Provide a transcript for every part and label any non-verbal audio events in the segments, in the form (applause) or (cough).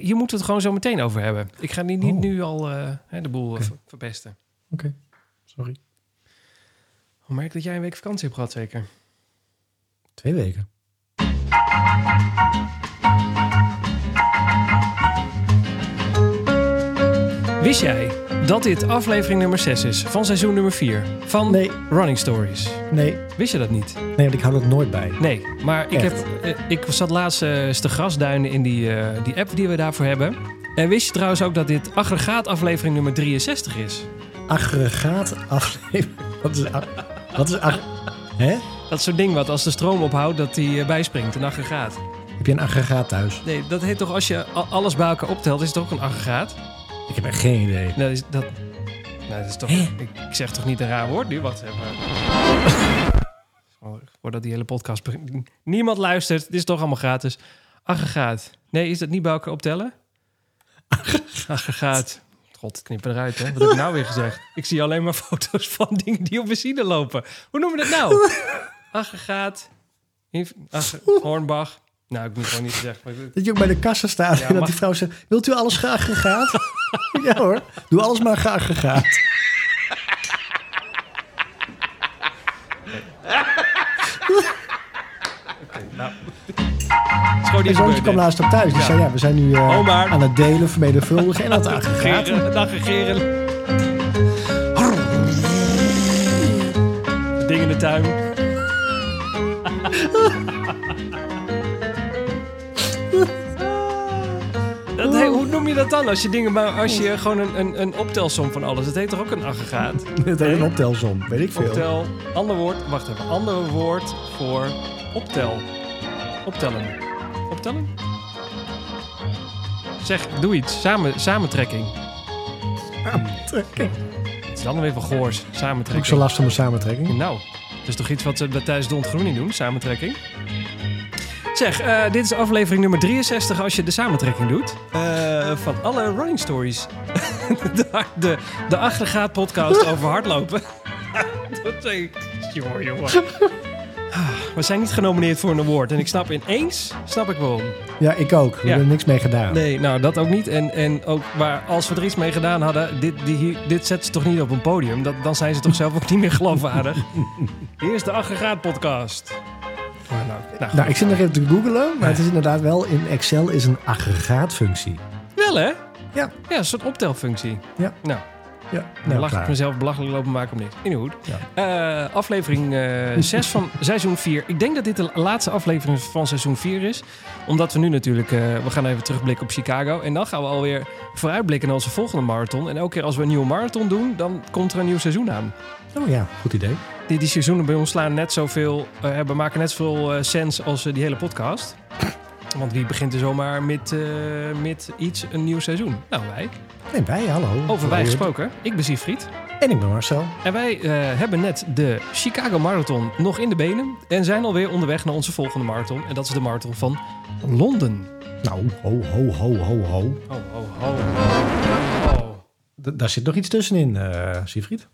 Hier moeten we het gewoon zo meteen over hebben. Ik ga niet, niet Oh. nu al eh, hè, de boel eh, verpesten. Oké, sorry. Ik merk dat jij een week vakantie hebt gehad, zeker? Twee weken. Wist jij dat dit aflevering nummer 6 is van seizoen nummer 4 van Nee. Running Stories? Nee, Wist je dat niet? nee, want ik hou dat nooit bij. Nee, maar ik, heb, Echt? eh, ik zat laatst eh, eens te grasduinen in die, eh, die app die we daarvoor hebben. En wist je trouwens ook dat dit aggregaat aflevering nummer 63 is? Aggregaat aflevering. Wat is, ag- wat is ag- Hè? Dat zo'n ding wat als de stroom ophoudt dat die bijspringt, een aggregaat. Heb je een aggregaat thuis? Nee, dat heet toch als je alles bij elkaar optelt, is het ook een aggregaat? Ik heb echt geen idee. Nee, dat is, dat, dat is toch... Ik, ik zeg toch niet een raar woord nu? Wacht even. Voordat die hele podcast... begint. Niemand luistert, dit is toch allemaal gratis. Aggregaat. Nee, is dat niet bij elkaar optellen? Aggregaat. God, knip eruit, hè? Wat heb ik nou weer gezegd? Ik zie alleen maar (laughs) foto's van dingen die op benzine lopen. Hoe noemen we dat nou? Aggregaat. Inf- Agge- Hornbach. Nou, ik moet gewoon niet zeggen. maar Dat je ook bij de kassa staat Ja, en dat mag- die vrouw zegt... Wilt u alles geaggregaat? (laughs) ja hoor, doe alles maar is gewoon Mijn niet zoontje kwam laatst op thuis. Die Ja. zei, ja, we zijn nu eh, aan het delen, vermenigvuldigen en aan het aggregaten. Geren, dag geren. Ding in de tuin. (laughs) noem je dat dan? Als je dingen, maar als je gewoon een, een, een optelsom van alles. Het heet toch ook een aggregaat? (laughs) Het heet een optelsom, weet ik veel. Optel. Ander woord. Wacht even. Ander woord voor optel. Optellen. Optellen? Zeg, doe iets. Samen, samentrekking. Aantrekking. Het is dan weer van goors. Ook Samentrekking. zo last van mijn samentrekking. Nou, dat is toch iets wat ze tijdens de ontgroening doen, samentrekking? Zeg, eh, dit is aflevering nummer 63 als je de samentrekking doet. Eh, van alle running stories. (laughs) de, de, de aggregaat podcast (laughs) over hardlopen. (laughs) dat zeg ik. Jongen, jongen. Ah, We zijn niet genomineerd voor een award. En ik snap ineens, snap ik waarom. Ja, ik ook. We Ja. hebben er niks mee gedaan. Nee, nou dat ook niet. En, en ook waar, als we er iets mee gedaan hadden, dit, die, dit zetten ze toch niet op een podium. Dat, dan zijn ze toch zelf ook niet meer geloofwaardig. Hier is de Aggregaat podcast. Nou, nou, ik zit nog even te googelen, maar het is inderdaad wel in Excel is een aggregaatfunctie. wel hè? Ja. Ja, een soort optelfunctie. Ja. Nou, Ja, dan nou, lach ik mezelf belachelijk lopen maken om niks. In goed. Ja. Eh, aflevering (laughs) 6 van seizoen 4. Ik denk dat dit de laatste aflevering van seizoen 4 is. Omdat we nu natuurlijk... eh, we gaan even terugblikken op Chicago. En dan gaan we alweer vooruitblikken naar onze volgende marathon. En elke keer als we een nieuwe marathon doen... dan komt er een nieuw seizoen aan. Oh ja, goed idee. Die, die seizoenen bij ons slaan net zoveel... eh, hebben, maken net zoveel eh, sens als eh, die hele podcast. Want wie begint er zomaar met, met iets, een nieuw seizoen? Nou, wij. Nee, wij, hallo. Over wij gesproken. Ik ben Siegfried. En ik ben Marcel. En wij hebben net de Chicago Marathon nog in de benen. En zijn alweer onderweg naar onze volgende marathon. En dat is de marathon van Londen. Nou, ho, ho, ho, ho, ho. Oh. oh. D- daar zit nog iets tussenin, eh Siegfried.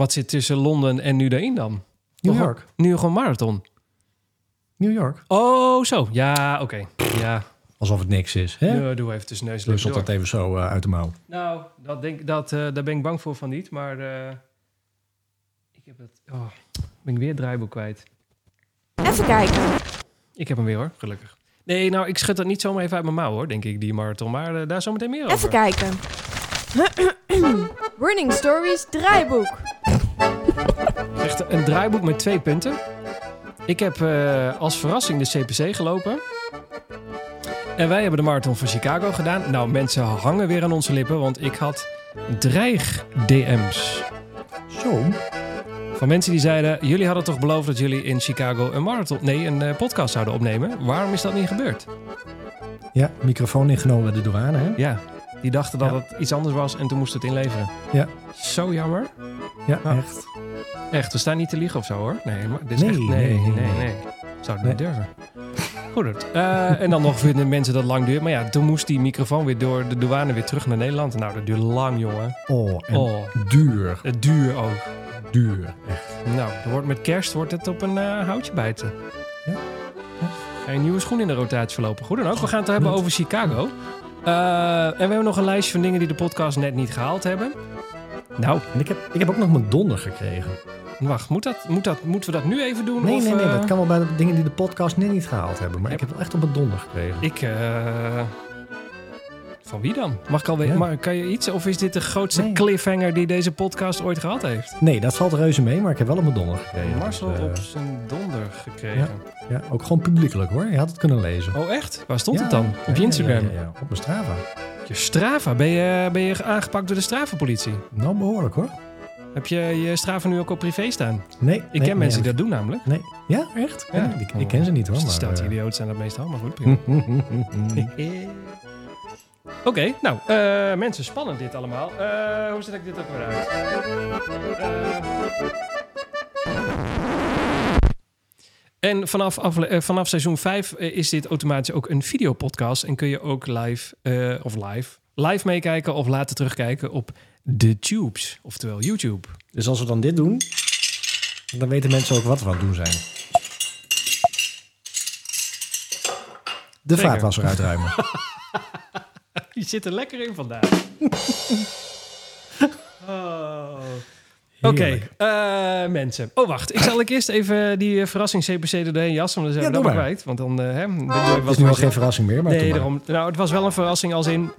Wat zit tussen Londen en nu daarin dan? New York. Nu gewoon marathon. New York. Oh, zo. Ja, oké. Ja. Alsof het niks is. Hè? Ja, doe even tussen neus en Dus dat even zo eh, uit de mouw. Nou, dat denk, dat, eh, daar ben ik bang voor van niet. Maar eh, ik heb het... Oh, ben ik weer het draaiboek kwijt. Even kijken. Ik heb hem weer hoor, gelukkig. Nee, nou, ik schud dat niet zomaar even uit mijn mouw hoor, denk ik, die marathon. Maar daar zometeen meer over. Even kijken. (clears throat) Running Stories draaiboek. Echt een draaiboek met twee punten. Ik heb eh, als verrassing de CPC gelopen. En wij hebben de marathon van Chicago gedaan. Nou, mensen hangen weer aan onze lippen, want ik had dreig-DM's. Zo. Van mensen die zeiden, jullie hadden toch beloofd dat jullie in Chicago een marathon, nee, een eh, podcast zouden opnemen. Waarom is dat niet gebeurd? Ja, microfoon ingenomen bij de douane, hè? Ja, die dachten dat Ja. het iets anders was en toen moest het inleveren. Ja. Zo jammer. Ja, echt. Echt, we staan niet te liegen of zo hoor. Nee, maar dit is Nee, echt... Nee, nee, nee. Zou het niet durven. Goed. Eh, en dan nog vinden mensen dat lang duurt. Maar ja, toen moest die microfoon weer door de douane weer terug naar Nederland. Nou, dat duurde lang, jongen. Oh, en Oh, duur. het duur ook. Duur, echt. Nou, er wordt met kerst wordt het op een eh, houtje bijten. Ja. geen nieuwe schoen in de rotatie verlopen. Goed dan ook. We gaan het hebben over Chicago. Eh, en we hebben nog een lijstje van dingen die de podcast net niet gehaald hebben. Nou, En ik heb, ik heb ook nog mijn donder gekregen. wacht. Moet dat, moet dat, moeten we dat nu even doen? Nee, of, nee, nee. eh, Dat kan wel bij de dingen die de podcast net niet gehaald hebben. Maar Ja. ik heb wel echt op mijn donder gekregen. Ik, eh, Van wie dan? Mag ik alweer, Ja. maar kan je iets? Of is dit de grootste Nee. cliffhanger die deze podcast ooit gehad heeft? Nee, dat valt reuze mee, maar ik heb wel op mijn donder gekregen. Marcel Dus, op zijn donder gekregen. ja, ook gewoon publiekelijk hoor. Je had het kunnen lezen. Oh, echt? Waar stond Ja. het dan? Ja, Op je ja, Instagram? Ja, ja, ja. Op mijn Strava. Je Strava. Ben je, ben je aangepakt door de Strava-politie? Nou, behoorlijk hoor. Heb je je Strava nu ook op privé staan? Nee, Ik nee, ken mensen die dat doen namelijk. Nee. Ja, echt? Ja. Ja. die- ik ken ze niet hoor. Dus stoute eh, zijn dat meestal, maar goed. prima. (laughs) Oké, nou, eh, mensen, spannend dit allemaal. Eh, hoe zet ik dit ook weer uit? Eh, en vanaf, afle- eh, vanaf seizoen 5 is dit automatisch ook een videopodcast. En kun je ook live, eh, of live, live meekijken of later terugkijken op de tubes, oftewel YouTube. Dus als we dan dit doen, dan weten mensen ook wat we aan het doen zijn. De Zeker. vaatwasser uitruimen. (laughs) Je zit er lekker in vandaag. (laughs) Oh. Oké, eh, mensen. Oh, wacht. Ik zal ik eerst even die eh, verrassing CPC er doorheen jassen, want dan zijn we Ja, dat doe maar kwijt. Want dan, eh, hè, ik Het nu al geen verrassing meer, maar Nee, daarom. Nou, het was wel een verrassing als in...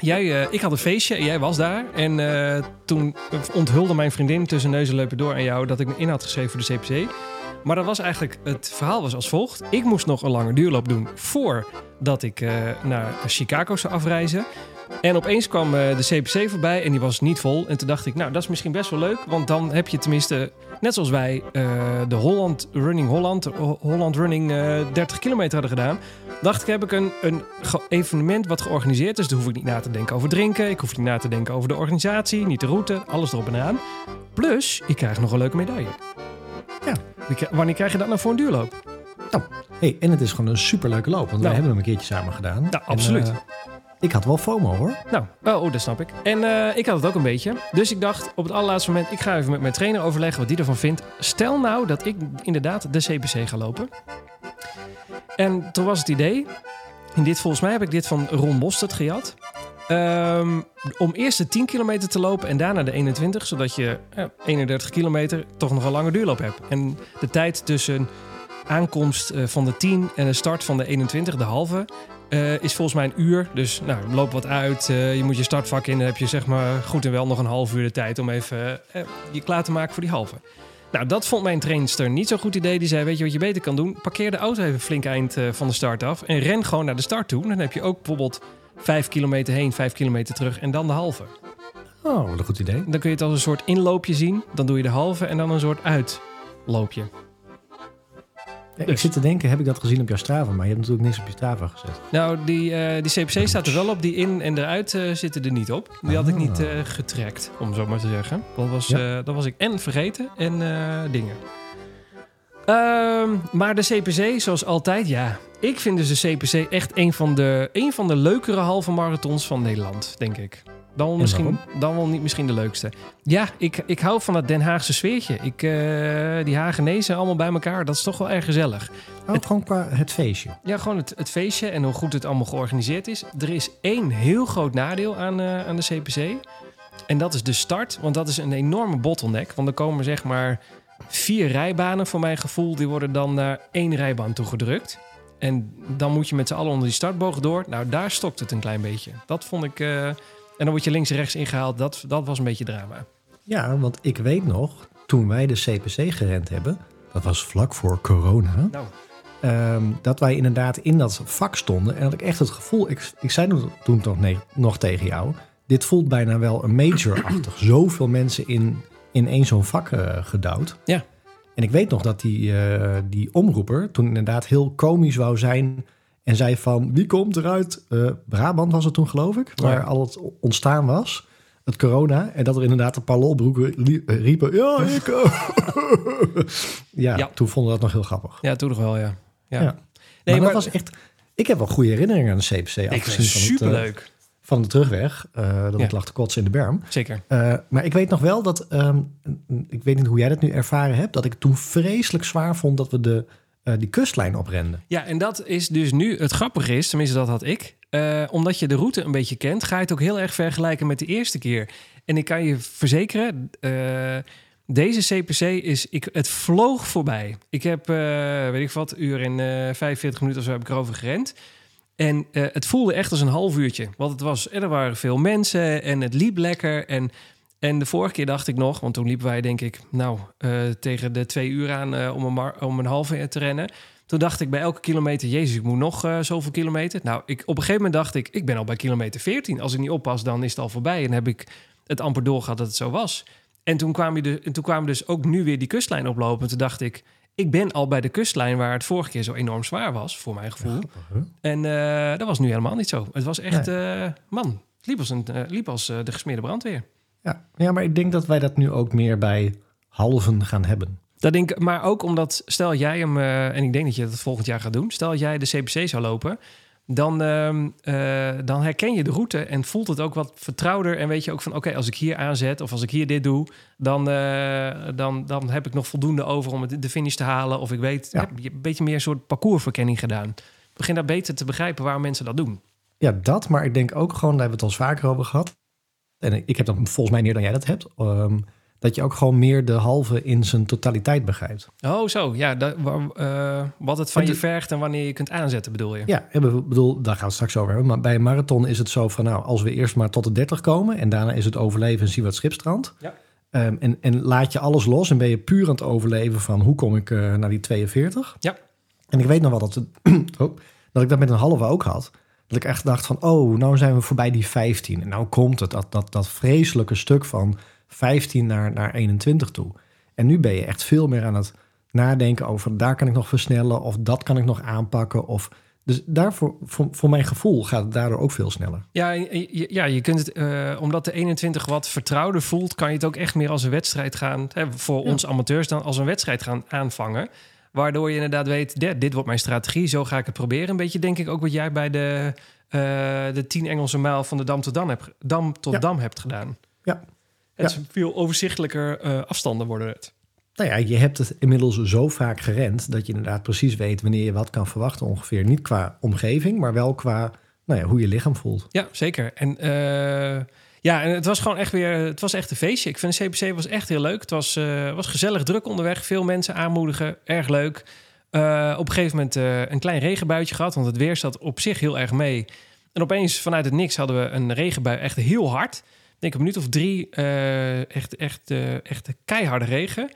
Jij, ik had een feestje en jij was daar. En toen onthulde mijn vriendin tussen neus en leupen door aan jou... dat ik me in had geschreven voor de CPC. Maar dat was eigenlijk... Het verhaal was als volgt. Ik moest nog een lange duurloop doen voordat ik naar Chicago zou afreizen. En opeens kwam eh, de CPC voorbij en die was niet vol. En toen dacht ik, nou, dat is misschien best wel leuk. Want dan heb je tenminste, net zoals wij, eh, de Holland Running Holland, Ho- Holland Running eh 30 kilometer hadden gedaan. Dacht ik, heb ik een, een evenement wat georganiseerd is. Dus hoef ik niet na te denken over drinken. Ik hoef niet na te denken over de organisatie, niet de route, alles erop en aan. Plus, ik krijg nog een leuke medaille. Ja. Wanneer krijg je dat nou voor een duurloop? Hey, en het is gewoon een superleuke loop, want wij Nou. hebben hem een keertje samen gedaan. Nou, En, absoluut. Eh, ik had wel FOMO hoor. Nou, oh, oh, dat snap ik. En eh, ik had het ook een beetje. Dus ik dacht op het allerlaatste moment, ik ga even met mijn trainer overleggen wat die ervan vindt. Stel nou dat ik inderdaad de CPC ga lopen. En toen was het idee, en dit volgens mij heb ik dit van Ron Mostert gehad. Ehm, om eerst de 10 kilometer te lopen en daarna de 21, zodat je eh, 31 kilometer toch nog een lange duurloop hebt. En de tijd tussen aankomst eh, van de 10 en de start van de 21, de halve, eh, is volgens mij een uur. Dus nou, loop wat uit. eh, je moet je startvak in. Dan heb je zeg maar goed en wel nog een half uur de tijd om even eh, je klaar te maken voor die halve. Nou, dat vond mijn trainster niet zo'n goed idee. Die zei, weet je wat je beter kan doen? Parkeer de auto even flink eind van de start af. En ren gewoon naar de start toe. Dan heb je ook bijvoorbeeld vijf kilometer heen, vijf kilometer terug. En dan de halve. Oh, wat een goed idee. Dan kun je het als een soort inloopje zien. Dan doe je de halve en dan een soort uitloopje. Dus. Ik zit te denken, heb ik dat gezien op jouw Strava? Maar je hebt natuurlijk niks op je Strava gezet. Nou, die, eh, die CPC staat er wel op. Die in en eruit eh, zitten er niet op. Die had ik Ah. niet eh, getrackt, om zo maar te zeggen. Dat was, Ja. dat was ik en vergeten en dingen. Ehm, maar de CPC, zoals altijd, ja. Ik vind dus de CPC echt een van de, een van de leukere halve marathons van Nederland, denk ik. Dan wel, En misschien, dan wel niet misschien de leukste. Ja, ik, ik hou van dat Den Haagse sfeertje. Ik, eh, die Hagenezen allemaal bij elkaar, dat is toch wel erg gezellig. Oh, gewoon qua het feestje. Ja, gewoon het, het feestje en hoe goed het allemaal georganiseerd is. Er is één heel groot nadeel aan, eh, aan de CPC. En dat is de start. Want dat is een enorme bottleneck. Want er komen zeg maar vier rijbanen voor mijn gevoel. Die worden dan naar één rijbaan toegedrukt. En dan moet je met z'n allen onder die startboog door. Nou, daar stokt het een klein beetje. Dat vond ik... eh, en dan word je links en rechts ingehaald. Dat, dat was een beetje drama. Ja, want ik weet nog, toen wij de CPC gerend hebben, dat was vlak voor corona, Nou, ehm, dat wij inderdaad in dat vak stonden. En had ik echt het gevoel, ik, ik zei toen- toen nog, nee, nog tegen jou, dit voelt bijna wel een major-achtig. (clears throat) Zoveel mensen in, in één zo'n vak eh, gedouwd. Ja. En ik weet nog dat die, eh, die omroeper toen inderdaad heel komisch wou zijn en zei van, wie komt eruit? Eh, Brabant was het toen geloof ik, waar Ja. al het ontstaan was. Het corona. En dat er inderdaad een paar lolbroeken eh, riepen. Ja, ik ook." (laughs) ja, Ja. toen vonden we dat nog heel grappig. ja, toen nog wel, ja. ja. Nee, maar, dat was echt... Ik heb wel goede herinneringen aan de CPC. ik vind het eh, superleuk. van de terugweg. eh, dat Ja. lag te kotsen in de berm. Zeker. Maar ik weet nog wel dat... ehm, ik weet niet hoe jij dat nu ervaren hebt. Dat ik toen vreselijk zwaar vond dat we de eh, die kustlijn oprende. Ja, en dat is dus nu het grappige is, tenminste dat had ik. eh, omdat je de route een beetje kent, ga je het ook heel erg vergelijken met de eerste keer. En ik kan je verzekeren, eh, deze CPC is, ik, het vloog voorbij. Ik heb, weet ik wat, uur en eh 45 minuten of zo heb ik erover gerend. En het voelde echt als een half uurtje. Want het was, er waren veel mensen en het liep lekker. En, en de vorige keer dacht ik nog, want toen liepen wij denk ik, nou, eh, tegen de twee uur aan eh, om, een om een uur te rennen. Toen dacht ik bij elke kilometer, jezus, ik moet nog eh, zoveel kilometer. Nou, ik, op een gegeven moment dacht ik, ik ben al bij kilometer 14. Als ik niet oppas, dan is het al voorbij. En heb ik het amper doorgehad dat het zo was. En toen kwamen, de, en toen kwamen dus ook nu weer die kustlijn oplopen. En toen dacht ik, ik ben al bij de kustlijn waar het vorige keer zo enorm zwaar was, voor mijn gevoel. En dat was nu helemaal niet zo. Het was echt, man, het liep als, een, liep als de gesmeerde brandweer. Ja. ja, maar ik denk dat wij dat nu ook meer bij halven gaan hebben. Dat denk ik, maar ook omdat, stel jij hem, eh, en ik denk dat je dat volgend jaar gaat doen, stel jij de CPC zou lopen, dan, ehm, eh, dan herken je de route en voelt het ook wat vertrouwder. En weet je ook van, oké, als ik hier aanzet of als ik hier dit doe, dan, eh, dan, dan heb ik nog voldoende over om het, de finish te halen. Of ik weet, Ja. heb je een beetje meer een soort parcoursverkenning gedaan. Ik begin daar beter te begrijpen waarom mensen dat doen. Ja, dat, maar ik denk ook gewoon, daar hebben we het al vaker over gehad. En ik heb dat volgens mij meer dan jij dat hebt. ehm, dat je ook gewoon meer de halve in zijn totaliteit begrijpt. Oh, zo. Ja, dat, eh, wat het van Want je vergt en wanneer je kunt aanzetten, bedoel je? Ja, ik bedoel, daar gaan we straks over hebben. Maar bij een marathon is het zo van, nou, als we eerst maar tot de 30 komen... en daarna is het overleven en zie wat schipstrand. Ja. Ehm, en, en laat je alles los en ben je puur aan het overleven van... hoe kom ik eh, naar die 42? Ja. En ik weet nog wel dat, het, (clears throat) oh, dat ik dat met een halve ook had. Dat ik echt dacht van, oh, nou zijn we voorbij die 15. En nou komt het, dat, dat, dat vreselijke stuk van 15 naar, naar 21 toe. En nu ben je echt veel meer aan het nadenken over... daar kan ik nog versnellen of dat kan ik nog aanpakken. Of, dus daarvoor, voor, voor mijn gevoel gaat het daardoor ook veel sneller. Ja, ja, je kunt het, eh, omdat de 21 wat vertrouwder voelt, kan je het ook echt meer als een wedstrijd gaan, hè, voor Ja. ons amateurs dan als een wedstrijd gaan aanvangen. Waardoor je inderdaad weet, dit, dit wordt mijn strategie, zo ga ik het proberen. Een beetje denk ik ook wat jij bij de, eh, de 10 Engelse mijl van de Dam tot Dam, hebt, Dam, tot Ja. Dam hebt gedaan. Ja. Het Ja. is veel overzichtelijker eh, afstanden worden het. Nou ja, je hebt het inmiddels zo vaak gerend... dat je inderdaad precies weet wanneer je wat kan verwachten ongeveer. Niet qua omgeving, maar wel qua nou ja, hoe je lichaam voelt. Ja, zeker. En eh, ja, en het was gewoon echt weer, het was echt een feestje. Ik vind de CPC was echt heel leuk. Het was, eh, was gezellig druk onderweg, veel mensen aanmoedigen, erg leuk. Eh, op een gegeven moment eh, een klein regenbuitje gehad, want het weer zat op zich heel erg mee. En opeens vanuit het niks hadden we een regenbui, echt heel hard. Ik denk een minuut of drie, echt, echt, echt keiharde regen.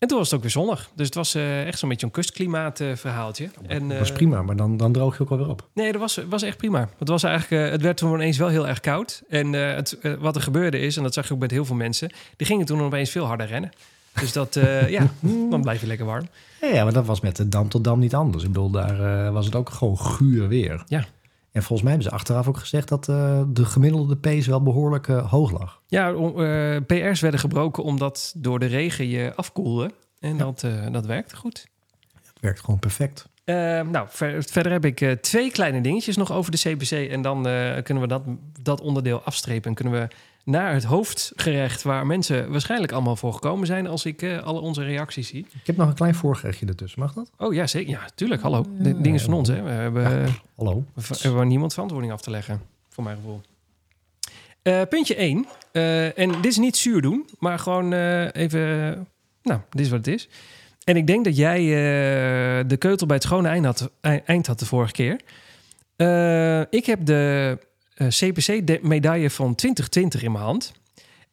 En toen was het ook weer zonnig. Dus het was eh, echt zo'n beetje een kustklimaat eh, verhaaltje. En, dat eh, prima, maar dan, dan droog je ook wel weer op. Nee, dat was, was echt prima. Het, was eigenlijk, het werd toen ineens wel heel erg koud. En het, wat er gebeurde is, en dat zag je ook met heel veel mensen... die gingen toen opeens veel harder rennen. Dus dat, (laughs) ja, dan blijf je lekker warm. Ja, ja, maar dat was met de Dam tot Dam niet anders. Ik bedoel, daar was het ook gewoon guur weer. Ja. En volgens mij hebben ze achteraf ook gezegd dat eh, de gemiddelde pace wel behoorlijk eh, hoog lag. Ja, om, eh, PR's werden gebroken omdat door de regen je afkoelde. En dat, dat werkte goed. Het werkt gewoon perfect. Nou, ver- verder heb ik twee kleine dingetjes nog over de CPC. En dan kunnen we dat, dat onderdeel afstrepen. En kunnen we naar het hoofdgerecht... waar mensen waarschijnlijk allemaal voor gekomen zijn... als ik eh, alle onze reacties zie. Ik heb nog een klein voorgerechtje ertussen, mag dat? Oh ja, zeker. Ja, tuurlijk. Hallo. Dit ding is van ons, hè. We hebben, Ja. Hallo. we hebben niemand verantwoording af te leggen. Voor mijn gevoel. Eh, puntje 1. en dit is niet zuur doen, maar gewoon eh, even... nou, dit is wat het is. En ik denk dat jij eh, de keutel bij het schone eind had, ei- eind had de vorige keer. Eh, ik heb de eh, CPC-medaille van 2020 in mijn hand.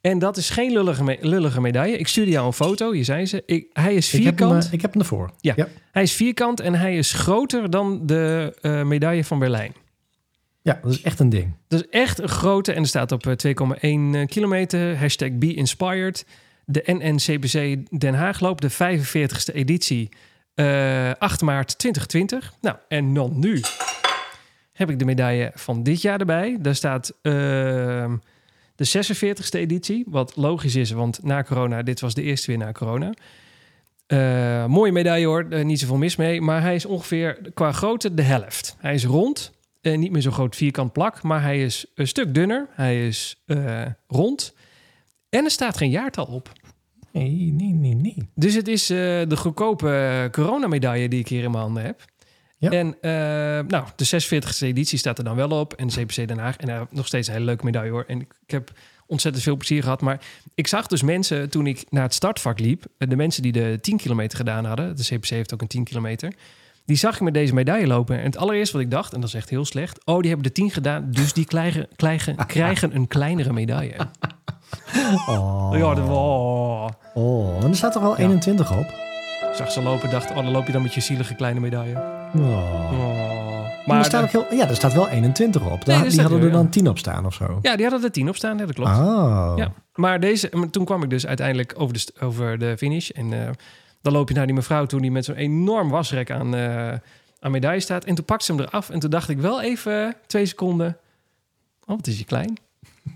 En dat is geen lullige, me- lullige medaille. Ik stuurde jou een foto, hier zijn ze. Ik, hij is Ik heb, hem, vierkant. eh, ik heb hem ervoor. Ja. Hij is vierkant en hij is groter dan de eh, medaille van Berlijn. Ja, dat is echt een ding. Dat is echt een grote en er staat op eh, 2,1 kilometer. Hashtag Be Inspired. De NNCBC Den Haag loopt de 45ste editie. eh 8 maart 2020. Nou, en dan nu heb ik de medaille van dit jaar erbij. Daar staat ehm, de 46ste editie. Wat logisch is, want na corona, dit was de eerste weer na corona. Eh, mooie medaille hoor, eh, niet zoveel mis mee. Maar hij is ongeveer qua grootte de helft. Hij is rond, eh, niet meer zo groot vierkant plak, maar hij is een stuk dunner. Hij is rond. En er staat geen jaartal op. Nee, nee, nee, nee. Dus het is de goedkope coronamedaille die ik hier in mijn handen heb. Ja. En eh, nou, de 46e editie staat er dan wel op. En de CPC Den Haag. En uh, nog steeds een hele leuke medaille hoor. En ik, ik heb ontzettend veel plezier gehad. Maar ik zag dus mensen toen ik naar het startvak liep. De mensen die de 10 kilometer gedaan hadden. De CPC heeft ook een 10 kilometer. Die zag ik met deze medaille lopen. En het allereerste wat ik dacht, en dat is echt heel slecht. Oh, die hebben de 10 gedaan. Dus die krijgen, krijgen, (laughs) krijgen een kleinere medaille. Oh, Ja, dat, oh. oh. En er staat toch wel 21 op? Zag ze lopen dacht, oh, dan loop je dan met je zielige kleine medaille. Oh. Oh. Maar er staat ook heel, ja, er staat wel 21 op. Daar, die hadden er, ja. dan 10 op staan of zo. ja, die hadden er 10 op staan, ja, dat klopt. Oh. Ja, maar deze, maar toen kwam ik dus uiteindelijk over de, over de finish. En eh, dan loop je naar die mevrouw toe die met zo'n enorm wasrek aan, eh aan medaille staat. En toen pakte ze hem eraf. En toen dacht ik wel even twee seconden. Oh, wat is je klein. (laughs)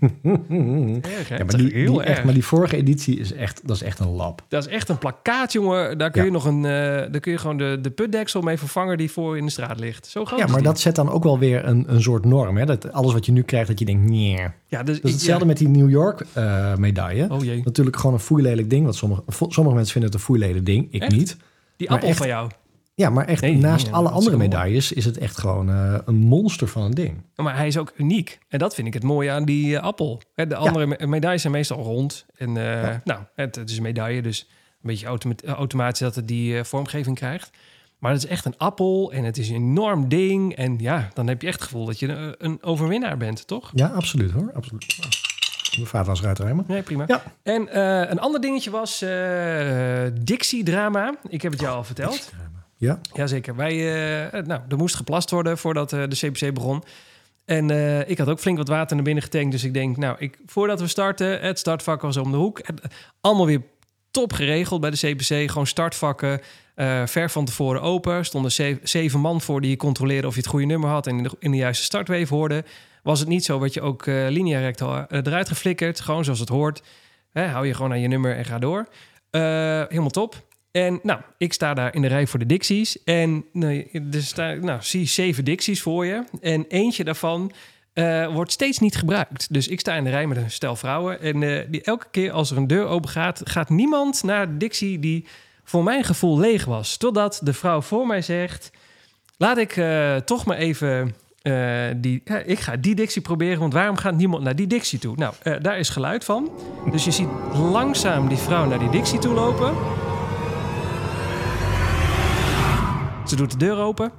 Erg, hè? Ja, maar die, heel die erg. echt, maar die vorige editie is echt, dat is echt een lab. Dat is echt een plakkaat, jongen. Daar kun Ja. je nog een, eh, daar kun je gewoon de, de putdeksel mee vervangen die voor in de straat ligt. Zo groot Ja, maar dat zet dan ook wel weer een, een soort norm. Hè? Dat alles wat je nu krijgt, dat je denkt, nee. Ja, dus Dat is hetzelfde ja. met die New York eh, medaille. Oh jee, Natuurlijk gewoon een foeilelijk ding. Want sommige, sommige mensen vinden het een foeilelijk ding. Ik Echt? niet. die maar appel echt- van jou. Ja, maar echt Nee, naast nee, alle andere medailles is het echt gewoon eh, een monster van een ding. Maar hij is ook uniek. En dat vind ik het mooie aan die eh, appel. Hè, De andere me- medailles zijn meestal rond. En eh, nou, het, het is een medaille, dus een beetje automa- automatisch dat het die eh, vormgeving krijgt. Maar het is echt een appel en het is een enorm ding. En ja, dan heb je echt het gevoel dat je een, een overwinnaar bent, toch? Ja, absoluut hoor. Absoluut. Mijn vader was eruit. Nee, prima. Ja. En eh, een ander dingetje was eh Dixie-drama. Ik heb het jou al verteld. Ja. Jazeker. Wij, eh, nou, er moest geplast worden voordat eh, de CPC begon. En eh, ik had ook flink wat water naar binnen getankt. Dus ik denk, nou, ik, voordat we starten, het startvak was om de hoek. Eh, allemaal weer top geregeld bij de CPC. Gewoon startvakken, eh, ver van tevoren open. Stonden ze- zeven man voor die controleerden of je het goede nummer had... en in de, in de juiste startwave hoorde. Was het niet zo, werd je ook eh linea eh, eruit geflikkerd. Gewoon zoals het hoort. Hè, hou je gewoon aan je nummer en ga door. Eh, helemaal top. En nou, ik sta daar in de rij voor de Dixies. En nee, er sta, nou, zie zeven Dixies voor je. En eentje daarvan eh, wordt steeds niet gebruikt. Dus ik sta in de rij met een stel vrouwen. En eh, die, elke keer als er een deur open gaat, gaat niemand naar de Dixie die voor mijn gevoel leeg was. Totdat de vrouw voor mij zegt: Laat ik eh, toch maar even. die, ik ga die Dixie proberen, want waarom gaat niemand naar die Dixie toe? Nou, daar is geluid van. Dus je ziet langzaam die vrouw naar die Dixie toe lopen. Ze doet de deur open.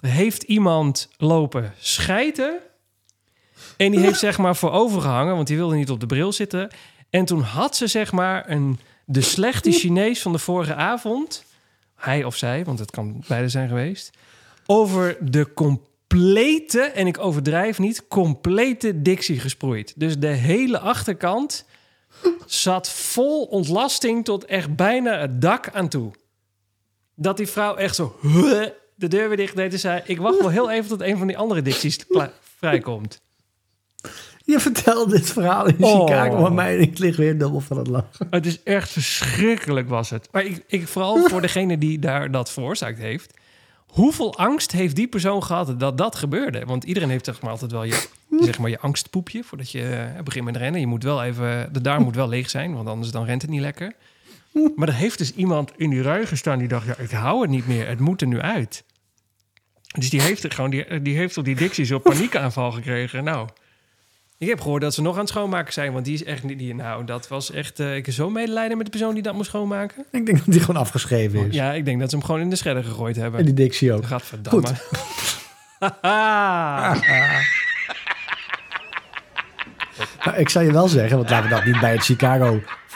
Heeft iemand lopen schijten. En die heeft zeg maar voor overgehangen, want die wilde niet op de bril zitten. En toen had ze zeg maar een, de slechte Chinees van de vorige avond. Hij of zij, want het kan beide zijn geweest. Over de complete, en ik overdrijf niet, complete Dixie gesproeid. Dus de hele achterkant zat vol ontlasting tot echt bijna het dak aan toe. Dat die vrouw echt zo de deur weer dicht deed en zei... ik wacht wel heel even tot een van die andere kla- vrijkomt. Je vertelt dit verhaal in Oh. Chicago aan mij en ik lig weer dubbel van het lachen. Het is echt verschrikkelijk was het. Maar ik, ik, vooral voor degene die daar dat veroorzaakt heeft... hoeveel angst heeft die persoon gehad dat dat gebeurde? Want iedereen heeft zeg maar altijd wel je, (laughs) zeg maar, je angstpoepje... voordat je eh, begint met rennen. Je moet wel even, de darm moet wel leeg zijn, want anders dan rent het niet lekker. (laughs) Maar er heeft dus iemand in die rij gestaan die dacht... ja, ik hou het niet meer, het moet er nu uit. Dus die heeft, er gewoon, die, die heeft op die dictie zo'n paniekaanval gekregen. Nou, ik heb gehoord dat ze nog aan het schoonmaken zijn. Want die is echt niet... Die, nou, dat was echt... eh, ik heb zo medelijden met de persoon die dat moest schoonmaken. Ik denk dat die gewoon afgeschreven is. Ja, ik denk dat ze hem gewoon in de schredder gegooid En hebben. die Dixie ook. Gadverdamme. (laughs) Nou, ik zou je wel zeggen, want laten we dat niet bij het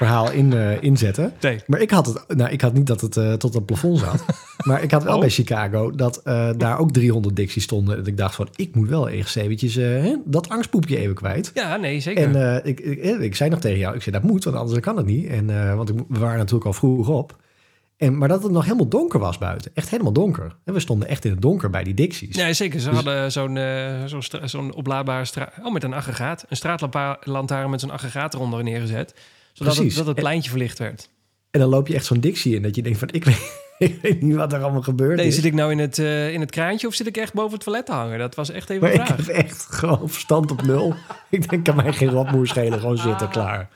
Chicago-verhaal in, eh, inzetten. nee. Maar ik had het, nou, ik had niet dat het eh, tot het plafond zat. (laughs) maar ik had wel Oh. bij Chicago dat eh, daar ook 300 Dixies stonden. Dat ik dacht van, ik moet wel eerst eventjes hè, dat angstpoepje even kwijt. Ja, nee, zeker. En ik, ik, ik zei nog tegen jou, ik zei dat moet, want anders kan het niet. En, want we waren natuurlijk al vroeg op. En, maar dat het nog helemaal donker was buiten. Echt helemaal donker. En we stonden echt in het donker bij die Dixies. Nee, zeker. Ze Dus- hadden zo'n zo'n stra- zo'n oplaadbare straat... Oh, met een aggregaat. Een straatlantaarn met zo'n aggregaat eronder neergezet. Zodat het, dat het En- pleintje verlicht werd. En dan loop je echt zo'n Dixie in dat je denkt van, ik weet, (laughs) ik weet niet wat er allemaal gebeurd Nee, is. zit ik nou in het, eh, in het kraantje of zit ik echt boven het toilet te hangen? Dat was echt even maar een ik vraag. heb echt gewoon verstand op nul. (laughs) ik denk, kan mij geen rotmoer schelen. Gewoon zitten, klaar.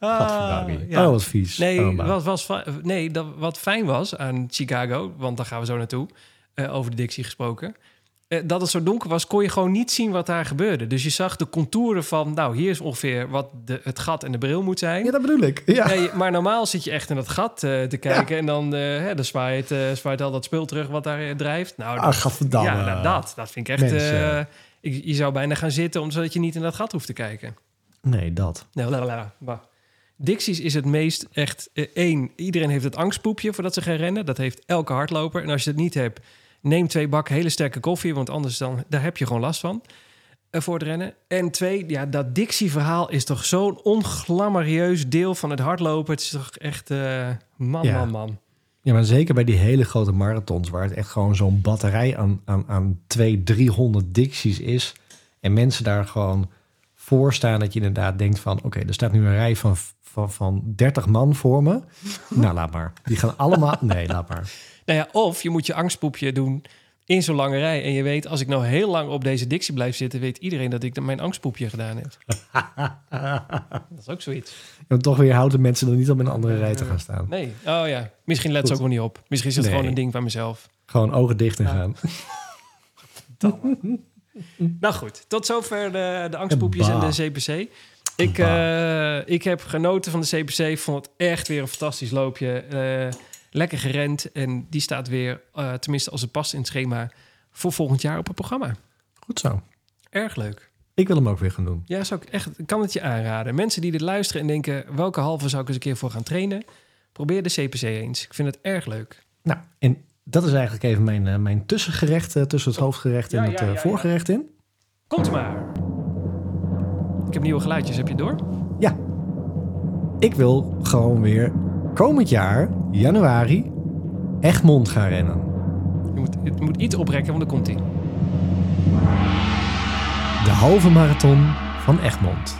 Gadverdamme. ja. Oh, wat vies. Nee, Oh, wat, was, nee dat, wat fijn was aan Chicago, want daar gaan we zo naartoe, eh, over de Dixie gesproken. Eh, dat het zo donker was, kon je gewoon niet zien wat daar gebeurde. Dus je zag de contouren van, nou, hier is ongeveer wat de, het gat en de bril moet zijn. Ja, dat bedoel ik. Ja. Nee, maar normaal zit je echt in dat gat eh, te kijken en dan, eh, hè, dan zwaait, zwaait al dat spul terug wat daar drijft. Nou, Ah, dat, gadverdamme. ja, nou, dat, dat vind ik echt... Ik, je zou bijna gaan zitten, om, zodat je niet in dat gat hoeft te kijken. Nee, dat. Nou, la, la, la. Dixies is het meest echt één. Iedereen heeft het angstpoepje voordat ze gaan rennen. Dat heeft elke hardloper. En als je het niet hebt, neem twee bakken hele sterke koffie, want anders dan daar heb je gewoon last van eh, voor het rennen. En twee, ja, dat Dixie-verhaal is toch zo'n onglamorieus deel van het hardlopen. Het is toch echt eh, man, Ja. man, man. Ja, maar zeker bij die hele grote marathons... waar het echt gewoon zo'n batterij aan, aan, aan 200, 300 dicties is... en mensen daar gewoon voor staan dat je inderdaad denkt van... oké, er staat nu een rij van, van, van 30 man voor me. (laughs) nou, laat maar. Die gaan allemaal... Nee, laat maar. Nou ja, of je moet je angstpoepje doen in zo'n lange rij. En je weet, als ik nou heel lang op deze Dixie blijf zitten, weet iedereen dat ik mijn angstpoepje gedaan heb. (laughs) dat is ook zoiets. En toch weer houden mensen er niet om in een andere rij te gaan staan. Nee. Oh ja. Misschien let ze ook wel niet op. Misschien is het Nee. gewoon een ding van mezelf. Gewoon ogen dicht en Ja. gaan. (laughs) Nou goed, tot zover de, de angstpoepjes en de CPC. Ik, eh, ik heb genoten van de CPC. Ik vond het echt weer een fantastisch loopje. Eh, lekker gerend. En die staat weer, eh, tenminste als het past in het schema, voor volgend jaar op het programma. Goed zo. Erg leuk. Ik wil hem ook weer gaan doen. Ja, zou ik echt, kan het je aanraden. Mensen die dit luisteren en denken... welke halve zou ik eens een keer voor gaan trainen? Probeer de CPC eens. Ik vind het erg leuk. Nou, en dat is eigenlijk even mijn, eh, mijn tussengerecht... eh, tussen het hoofdgerecht en Ja, het ja, voorgerecht in. Komt maar. Ik heb nieuwe geluidjes, heb je door? Ja. Ik wil gewoon weer komend jaar, januari, Egmond gaan rennen. Je moet, het moet iets oprekken, want dan komt hij. De halve marathon van Egmond.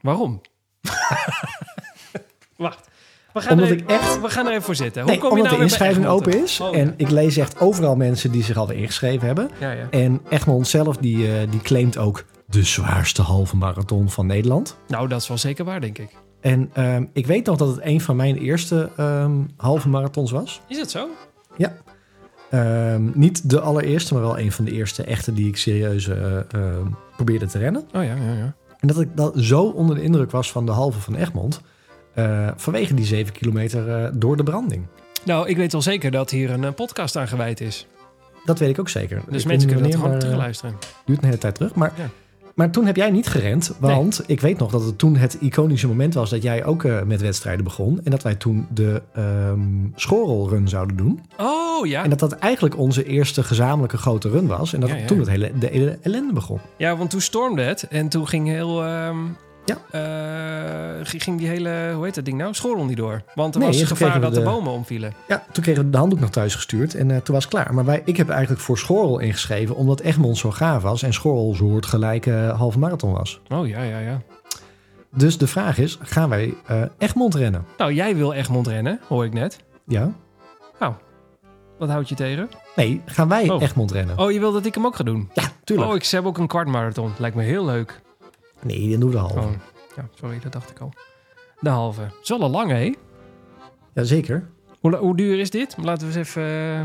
Waarom? (laughs) Wacht. We gaan, Omdat er ik even, echt- we gaan er even voor zitten. Hoe Nee, kom je omdat nou de inschrijving open is. Oh, en ja. ik lees echt overal mensen die zich al ingeschreven hebben. Ja, ja. En Egmond zelf, die, eh, die claimt ook de zwaarste halve marathon van Nederland. Nou, dat is wel zeker waar, denk ik. En ehm, ik weet nog dat het een van mijn eerste ehm, halve marathons was. Is het zo? Ja. Ehm, niet de allereerste, maar wel een van de eerste echte die ik serieus eh, ehm, probeerde te rennen. Oh ja, ja, ja. En dat ik dat zo onder de indruk was van de halve van Egmond. eh, vanwege die zeven kilometer eh, door de branding. Nou, ik weet wel zeker dat hier een podcast aan gewijd is. Dat weet ik ook zeker. Dus Ik mensen kunnen niet dat gewoon terugluisteren. duurt een hele tijd terug. Maar, Ja. Maar toen heb jij niet gerend. Want ik weet nog dat het toen het iconische moment was dat jij ook eh, met wedstrijden begon. En dat wij toen de ehm schorelrun zouden doen. Oh ja. En dat dat eigenlijk onze eerste gezamenlijke grote run was. En dat Ja, ja. toen het hele, de hele ellende begon. Ja, want toen stormde het en toen ging heel. ehm, Ja. eh, ging- die hele, hoe heet dat ding nou? School niet door. Want er Nee, was gevaar dat de de- bomen omvielen. Ja, toen kregen we de handdoek naar thuis gestuurd en eh, toen was het klaar. Maar wij, ik heb eigenlijk voor Schorrel ingeschreven omdat Egmond zo gaaf was. En Schorrel zo hoort gelijk eh, halve marathon was. Oh ja, ja, ja. Dus de vraag is, gaan wij Egmond rennen? Nou, jij wil Egmond rennen, hoor ik net. Ja? Wat houd je tegen? Nee, gaan wij Oh. Egmond rennen? Oh, je wil dat ik hem ook ga doen? Ja, tuurlijk. Oh, ik hebben ook een kwartmarathon. Lijkt me heel leuk. Nee, dan doen we de halve. Oh, ja, sorry, dat dacht ik al. De halve. Het is wel een lange, hè? Jazeker. Hoe, hoe duur is dit? Laten we eens even... eh,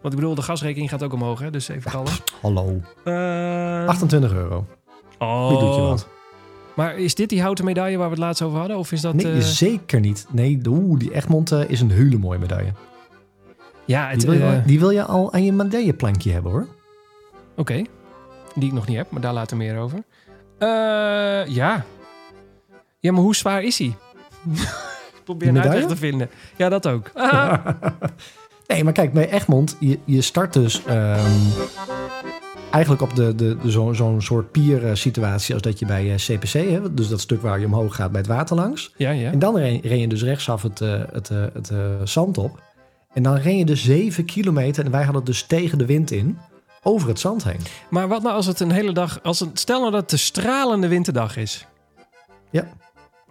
want ik bedoel, de gasrekening gaat ook omhoog, hè? Dus even kallen. Hallo. Eh, 28 euro. oh. Wie doet je wat? Maar is dit die houten medaille waar we het laatst over hadden? Of is dat... Nee, eh, zeker niet. Nee, oeh, die Egmond eh, is een hele mooie medaille. Ja, het... Die wil, je, die wil je al aan je medailleplankje hebben hoor. Oké. Die ik nog niet heb, maar daar later meer over. Eh, ja. Ja, maar hoe zwaar is hij? (laughs) Probeer een uitweg te vinden. Ja, dat ook. (laughs) Nee, maar kijk, bij Egmond, je, je start dus ehm, eigenlijk op de, de, de, zo'n zo'n soort pier-situatie als dat je bij eh, CPC hebt. Dus dat stuk waar je omhoog gaat bij het water langs. ja, ja. En dan ren, ren je dus rechtsaf het, eh, het, eh, het eh, zand op. En dan ren je dus 7 kilometer, en wij hadden het dus tegen de wind in, over het zand heen. Maar wat nou als het een hele dag... Als het, stel nou dat het een stralende winterdag is. Ja.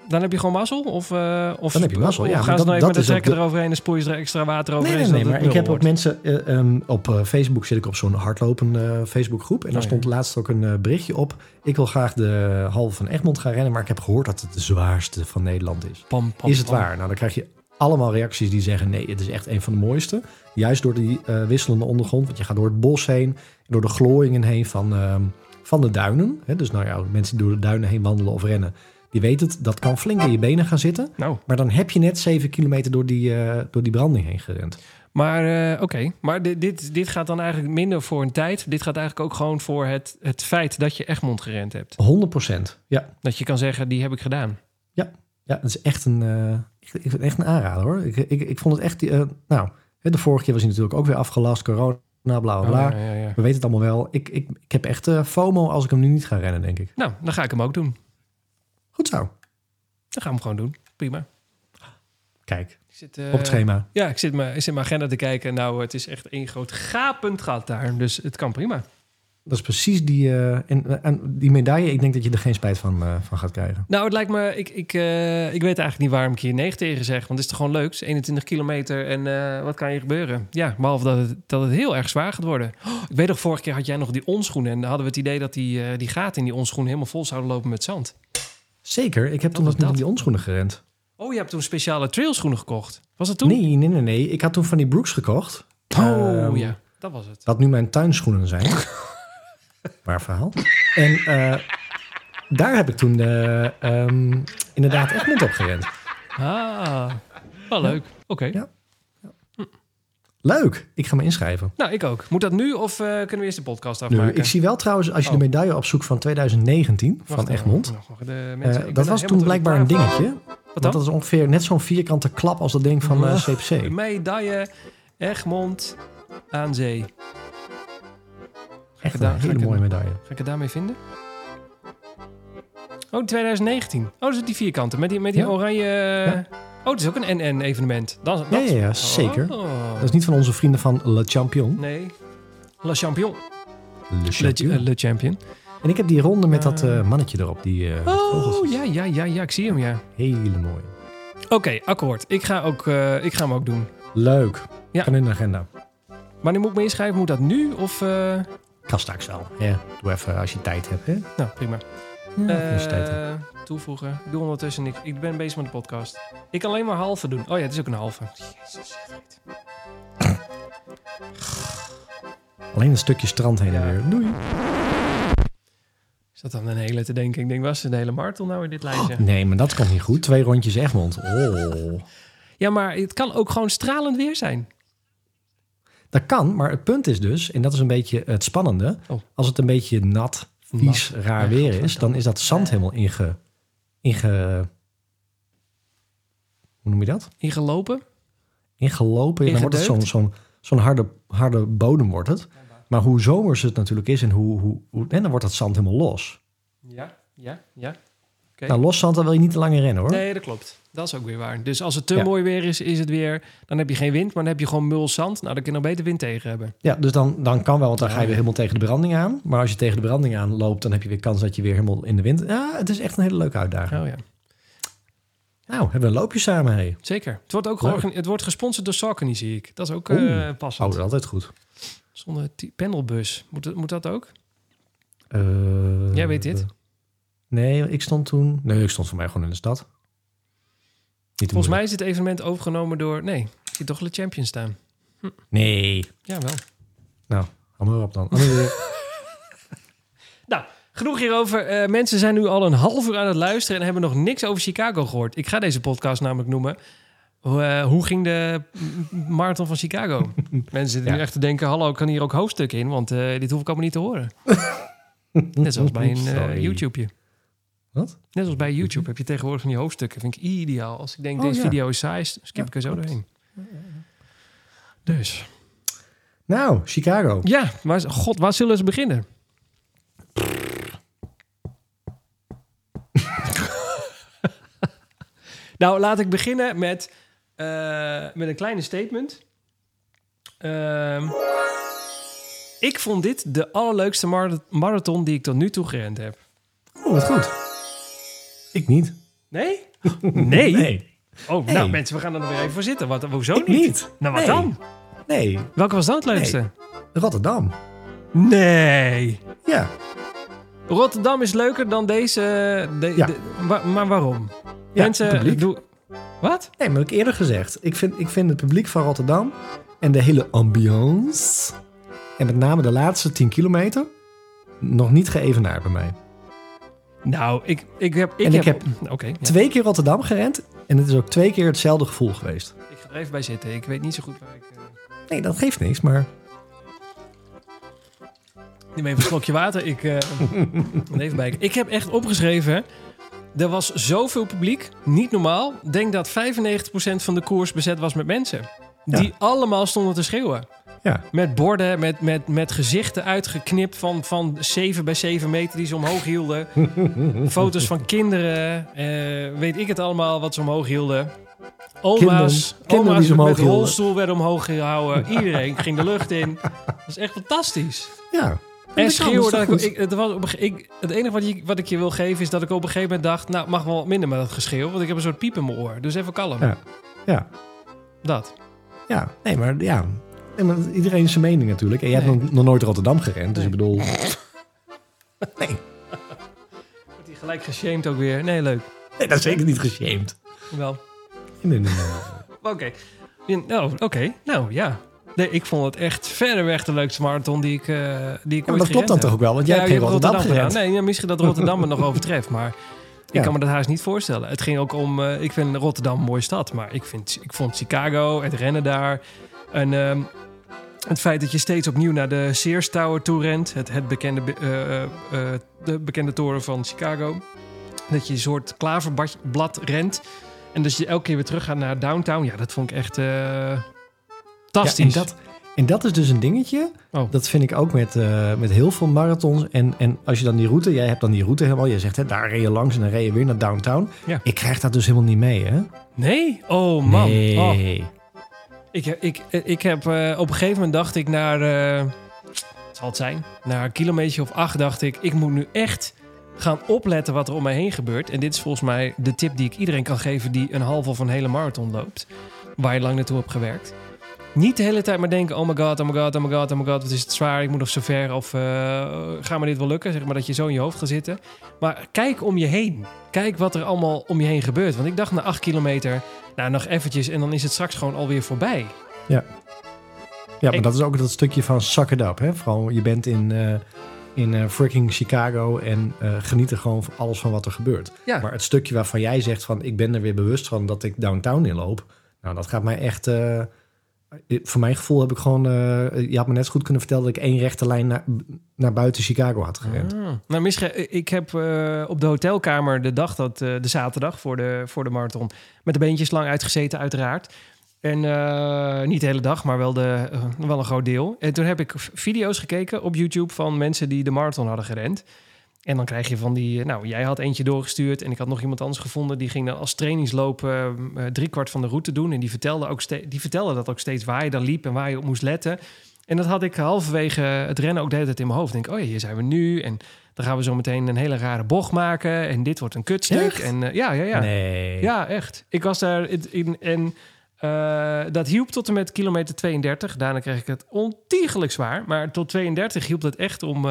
Dan heb je gewoon mazzel? Of, eh, of, Dan heb je mazzel, ja, gaan ze dan even met de trekker de- eroverheen en spoel je er extra water Nee, overheen? nee, nee, zodat maar ik heb ook mensen... eh, ehm, op eh, Facebook zit ik op zo'n hardlopen eh, Facebookgroep. En daar Oh, ja. stond laatst ook een berichtje op. Ik wil graag de halve van Egmond gaan rennen... maar ik heb gehoord dat het de zwaarste van Nederland is. Pam, pam, is het pam. waar? Nou, dan krijg je allemaal reacties die zeggen... nee, het is echt een van de mooiste. Juist door die eh, wisselende ondergrond. Want je gaat door het bos heen... door de glooiingen heen van, ehm, van de duinen. Hè, dus nou ja, mensen die door de duinen heen wandelen of rennen... die weten het, dat kan flink in je benen gaan zitten. Nou, Maar dan heb je net 7 kilometer door die, eh, door die branding heen gerend. maar eh, oké. Maar dit, dit, dit gaat dan eigenlijk minder voor een tijd. Dit gaat eigenlijk ook gewoon voor het, het feit dat je Egmond gerend hebt. 100 procent. Ja, Dat je kan zeggen, die heb ik gedaan. ja, het is echt een, het echt een aanrader hoor. Ik, ik, ik vond het echt, eh, nou, de vorige keer was hij natuurlijk ook weer afgelast, corona, bla bla bla. Oh, ja, ja, ja. We weten het allemaal wel. Ik, ik, ik heb echt eh, FOMO als ik hem nu niet ga rennen, denk ik. Nou, dan ga ik hem ook doen. Goed zo. Dan gaan we hem gewoon doen. Prima. Kijk, Ik zit, eh, op het schema. Ja, ik zit, mijn, ik zit mijn agenda te kijken. Nou, het is echt één groot gapend gat daar. Dus het kan prima. Dat is precies die, eh, en, en die medaille. Ik denk dat je er geen spijt van, eh, van gaat krijgen. Nou, het lijkt me... Ik, ik, eh, ik weet eigenlijk niet waarom ik hier nee tegen zeg. Want het is toch gewoon leuk? Het is 21 kilometer en wat kan hier gebeuren? Ja, behalve dat het, dat het heel erg zwaar gaat worden. Oh, (gasps) ik weet nog, vorige keer had jij nog die onschoenen. En dan hadden we het idee dat die, die gaten in die onschoenen helemaal vol zouden lopen met zand. Zeker, ik heb toen nog niet in die onschoenen gerend. Oh, je hebt toen speciale trailschoenen gekocht. Was dat toen? Nee, nee, nee, nee. Ik had toen van die Brooks gekocht. Oh, Ehm, ja. Dat was het. Dat nu mijn tuinschoenen zijn. (laughs) Waar verhaal. En eh, daar heb ik toen eh, ehm, inderdaad Egmond op gerend. Ah, wel leuk. Oké. Ja. Leuk, ik ga me inschrijven. Nou, ik ook. Moet dat nu of eh, kunnen we eerst de podcast Nu, afmaken? ik zie wel trouwens, als je de Oh. medaille opzoekt van 2019 Wacht van Egmond. de mensen- dat was toen blijkbaar een dingetje. Wat Want dan? dat is ongeveer net zo'n vierkante klap als dat ding van. CPC. Medaille Egmond aan zee. Echt een hele mooie medaille. ga ik het daarmee vinden? Oh, 2019. Oh, dat is die vierkante met die, met die Ja. oranje... Ja. Oh, het is ook een NN-evenement. Dat, Ja, dat- ja, ja, zeker. Oh. Dat is niet van onze vrienden van Le Champion. Nee. Le Champion. Le Champion. eh, Le Champion. En ik heb die ronde met dat Eh. eh, mannetje erop. Die vogels. Oh, ja, ja, ja, ja. Ik zie hem, ja. Hele mooie. Oké, akkoord. Ik ga, ook, ik ga hem ook doen. Leuk. Ja. Kan in de agenda. Wanneer moet ik me inschrijven? Moet dat nu of... Kan straks wel. Ja, doe even als je tijd hebt. Hè? Nou, prima. Ja, als je tijd hebt. Eh, toevoegen. Ik doe ondertussen niks. Ik ben bezig met de podcast. Ik kan alleen maar halve doen. Oh ja, het is ook een halve. Jezus. Alleen een stukje strand heen en Ja. weer. Doei. Is dat dan een hele te denken? Ik denk, was het een hele marathon nou in dit lijstje? Nee, maar dat komt niet goed. Twee rondjes Egmond. Oh. Ja, maar het kan ook gewoon stralend weer zijn. Dat kan, maar het punt is dus, en dat is een beetje het spannende. Oh. Als het een beetje nat, vies, Nat. raar Ja, weer is, dan is dat zand helemaal inge... inge hoe noem je dat? Ingelopen? Ingelopen. En dan wordt het zo'n zo'n zo'n harde, harde bodem wordt het. Maar hoe zomers het natuurlijk is en hoe, hoe, hoe en dan wordt dat zand helemaal los. Ja, ja, ja. Nou, los zand, dan wil je niet te lang in rennen hoor. Nee, dat klopt. Dat is ook weer waar. Dus als het te Ja. mooi weer is, is het weer... Dan heb je geen wind, maar dan heb je gewoon mul zand. Nou, dan kun je nog beter wind tegen hebben. Ja, dus dan, dan kan wel, want dan ga je weer helemaal tegen de branding aan. Maar als je tegen de branding aan loopt, dan heb je weer kans dat je weer helemaal in de wind... Ja, het is echt een hele leuke uitdaging. Oh ja, Nou, hebben we een loopje samen, hé. zeker. Het wordt ook georgan- het wordt gesponsord door Saucony, zie ik. Dat is ook eh passend. Oh, altijd goed. Zonder pendelbus. Moet, moet dat ook? Eh, Jij weet dit? Nee, ik stond toen... Nee, ik stond voor mij gewoon in de stad. Volgens mij is dit evenement overgenomen door... Nee, ik zie toch Le Champion staan. Nee. Jawel. Nou, hou maar op dan. (laughs) Nou, genoeg hierover. Eh, mensen zijn nu al een half uur aan het luisteren... en hebben nog niks over Chicago gehoord. Ik ga deze podcast namelijk noemen... Hoe, eh, hoe ging de marathon van Chicago? (laughs) Mensen zitten nu echt te denken... hallo, kan hier ook hoofdstukken in? Want eh, dit hoef ik allemaal niet te horen. (laughs) Net zoals bij een eh, Sorry. Wat? Net als bij YouTube heb je tegenwoordig van die hoofdstukken. Vind ik ideaal. Als ik denk, Oh, deze ja. video is saai, skip ik er zo klopt. doorheen. Dus, Nou, Chicago. ja, maar god, waar zullen ze beginnen? (laughs) nou, laat ik beginnen met, eh, met een kleine statement. Ehm, ik vond dit de allerleukste mar- marathon die ik tot nu toe gerend heb. Oh, wat goed. Ik niet. Nee? (laughs) Nee? Nee. Oh, nou mensen, we gaan er nog weer even voor zitten. Wat, hoezo Ik niet? niet. Nou, wat Nee. dan? Nee, Welke was dan het leukste? Rotterdam. Nee. Ja, Rotterdam is leuker dan deze... De, Ja. de- wa- maar waarom? Ja, mensen... publiek. Doe, wat? nee, maar heb ik eerder gezegd. Ik vind, ik vind het publiek van Rotterdam en de hele ambiance... en met name de laatste 10 kilometer... nog niet geëvenaard bij mij. Nou, ik, ik heb... Ik En ik heb... Ja. Twee keer Rotterdam gerend en het is ook twee keer hetzelfde gevoel geweest. ik ga er even bij zitten. Ik weet niet zo goed waar ik... eh, Nee, dat geeft niks, maar... Neem even een slokje water. Ik, eh, (laughs) even bij. ik heb echt opgeschreven. Er was zoveel publiek. Niet normaal. Denk dat 95% van de koers bezet was met mensen. Ja. Die allemaal stonden te schreeuwen. Ja, Met borden, met, met, met gezichten uitgeknipt van, van 7 bij 7 meter die ze omhoog hielden. (laughs) Foto's van kinderen. eh, weet ik het allemaal wat ze omhoog hielden. Oma's, Kinderen. Kinderen oma's die met rolstoel werden omhoog gehouden. Iedereen ging de lucht in. Dat is echt fantastisch. ja. En schreeuwen, dat ik, ik, het, was ik, het enige wat, je, wat ik je wil geven is dat ik op een gegeven moment dacht... nou, mag wel wat minder met dat geschreeuw, want ik heb een soort piep in mijn oor. Dus even kalm. Ja. Ja, Dat. ja. Nee, maar ja. Nee, maar iedereen zijn mening natuurlijk. En jij hebt Nee. nog, nog nooit Rotterdam gerend, dus ik bedoel... (laughs) Nee, Wordt hij gelijk geshamed ook weer. Nee, leuk. nee, dat is zeker niet geshamed. Wel. Nee, nee. (laughs) Oké. Nou, oké. Nou, ja. Nee, ik vond het echt verder weg de leukste marathon die ik, eh die ik Ja, maar dat klopt dan toch ook wel, want jij Ja, hebt geen Rotterdam, Rotterdam gerend. gedaan. Nee, ja, misschien dat Rotterdam me nog (laughs) overtreft, maar... Ik kan me dat haast niet voorstellen. Het ging ook om... eh, ik vind Rotterdam een mooie stad, maar ik, vind, ik vond Chicago, het rennen daar... En ehm, het feit dat je steeds opnieuw naar de Sears Tower toe rent... Het, het bekende, be- eh, eh, eh, de bekende toren van Chicago... Dat je een soort klaverblad rent... En dat je elke keer weer terug gaat naar downtown. Ja, dat vond ik echt Ja, fantastisch. en, dat, en dat is dus een dingetje. Oh. Dat vind ik ook met, met heel veel marathons. En, en als je dan die route, jij hebt dan die route helemaal. Je zegt, hè, daar reed je langs en dan reed je weer naar downtown. Ja. Ik krijg dat dus helemaal niet mee, hè? Nee? Oh man. Nee. Oh. Ik, ik, ik heb eh, op een gegeven moment dacht ik naar, eh, zal het zijn, naar een kilometer of acht dacht ik, ik moet nu echt gaan opletten wat er om mij heen gebeurt. En dit is volgens mij de tip die ik iedereen kan geven die een half of een hele marathon loopt, waar je lang naartoe hebt gewerkt. Niet de hele tijd maar denken, oh my god, oh my god, oh my god, oh my god, wat is het zwaar, ik moet nog zo ver of uh, ga me dit wel lukken, zeg maar dat je zo in je hoofd gaat zitten. Maar kijk om je heen. Kijk wat er allemaal om je heen gebeurt. Want ik dacht na acht kilometer, nou nog eventjes en dan is het straks gewoon alweer voorbij. Ja, maar Ik- dat is ook dat stukje van suck it up, hè? Vooral, je bent in, eh, in eh, freaking Chicago en eh, geniet er gewoon van alles van wat er gebeurt. Ja. Maar het stukje waarvan jij zegt van, ik ben er weer bewust van dat ik downtown inloop. Nou, dat gaat mij echt... eh, voor mijn gevoel heb ik gewoon... eh, je had me net zo goed kunnen vertellen dat ik één rechte lijn naar, naar buiten Chicago had gerend. Ah. Nou, misschien, ik heb eh, op de hotelkamer de dag dat, eh, de zaterdag voor de, voor de marathon, met de beentjes lang uitgezeten, uiteraard. En eh, niet de hele dag, maar wel, de, eh, wel een groot deel. En toen heb ik video's gekeken op YouTube van mensen die de marathon hadden gerend. En dan krijg je van die... eh, Nou, jij had eentje doorgestuurd en ik had nog iemand anders gevonden. Die ging dan als trainingsloop eh, eh, driekwart van de route doen. En die vertelde, ook die vertelde dat ook steeds waar je dan liep en waar je op moest letten. En dat had ik halverwege het rennen ook de hele tijd in mijn hoofd. Denk, oh ja, hier zijn we nu. En dan gaan we zo meteen een hele rare bocht maken. En dit wordt een kutstuk. Echt? En ja, ja, ja. Nee. Ja, echt. Ik was daar in. en dat hielp tot en met kilometer 32. Daarna kreeg ik het ontiegelijk zwaar. Maar tot 32 hielp het echt om,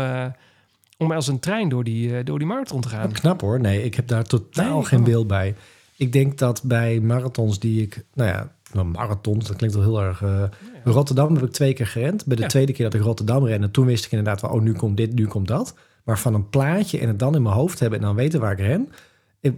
om als een trein door die, eh, door die marathon te gaan. Knap hoor. Nee, ik heb daar totaal Nee, geen oh. beeld bij. Ik denk dat bij marathons die ik... Nou ja, nou, marathons, dat klinkt wel heel erg... eh, Rotterdam heb ik twee keer gerend. Bij de Ja. tweede keer dat ik Rotterdam rende... toen wist ik inderdaad wel... oh, nu komt dit, nu komt dat. Maar van een plaatje en het dan in mijn hoofd hebben... en dan weten waar ik ren.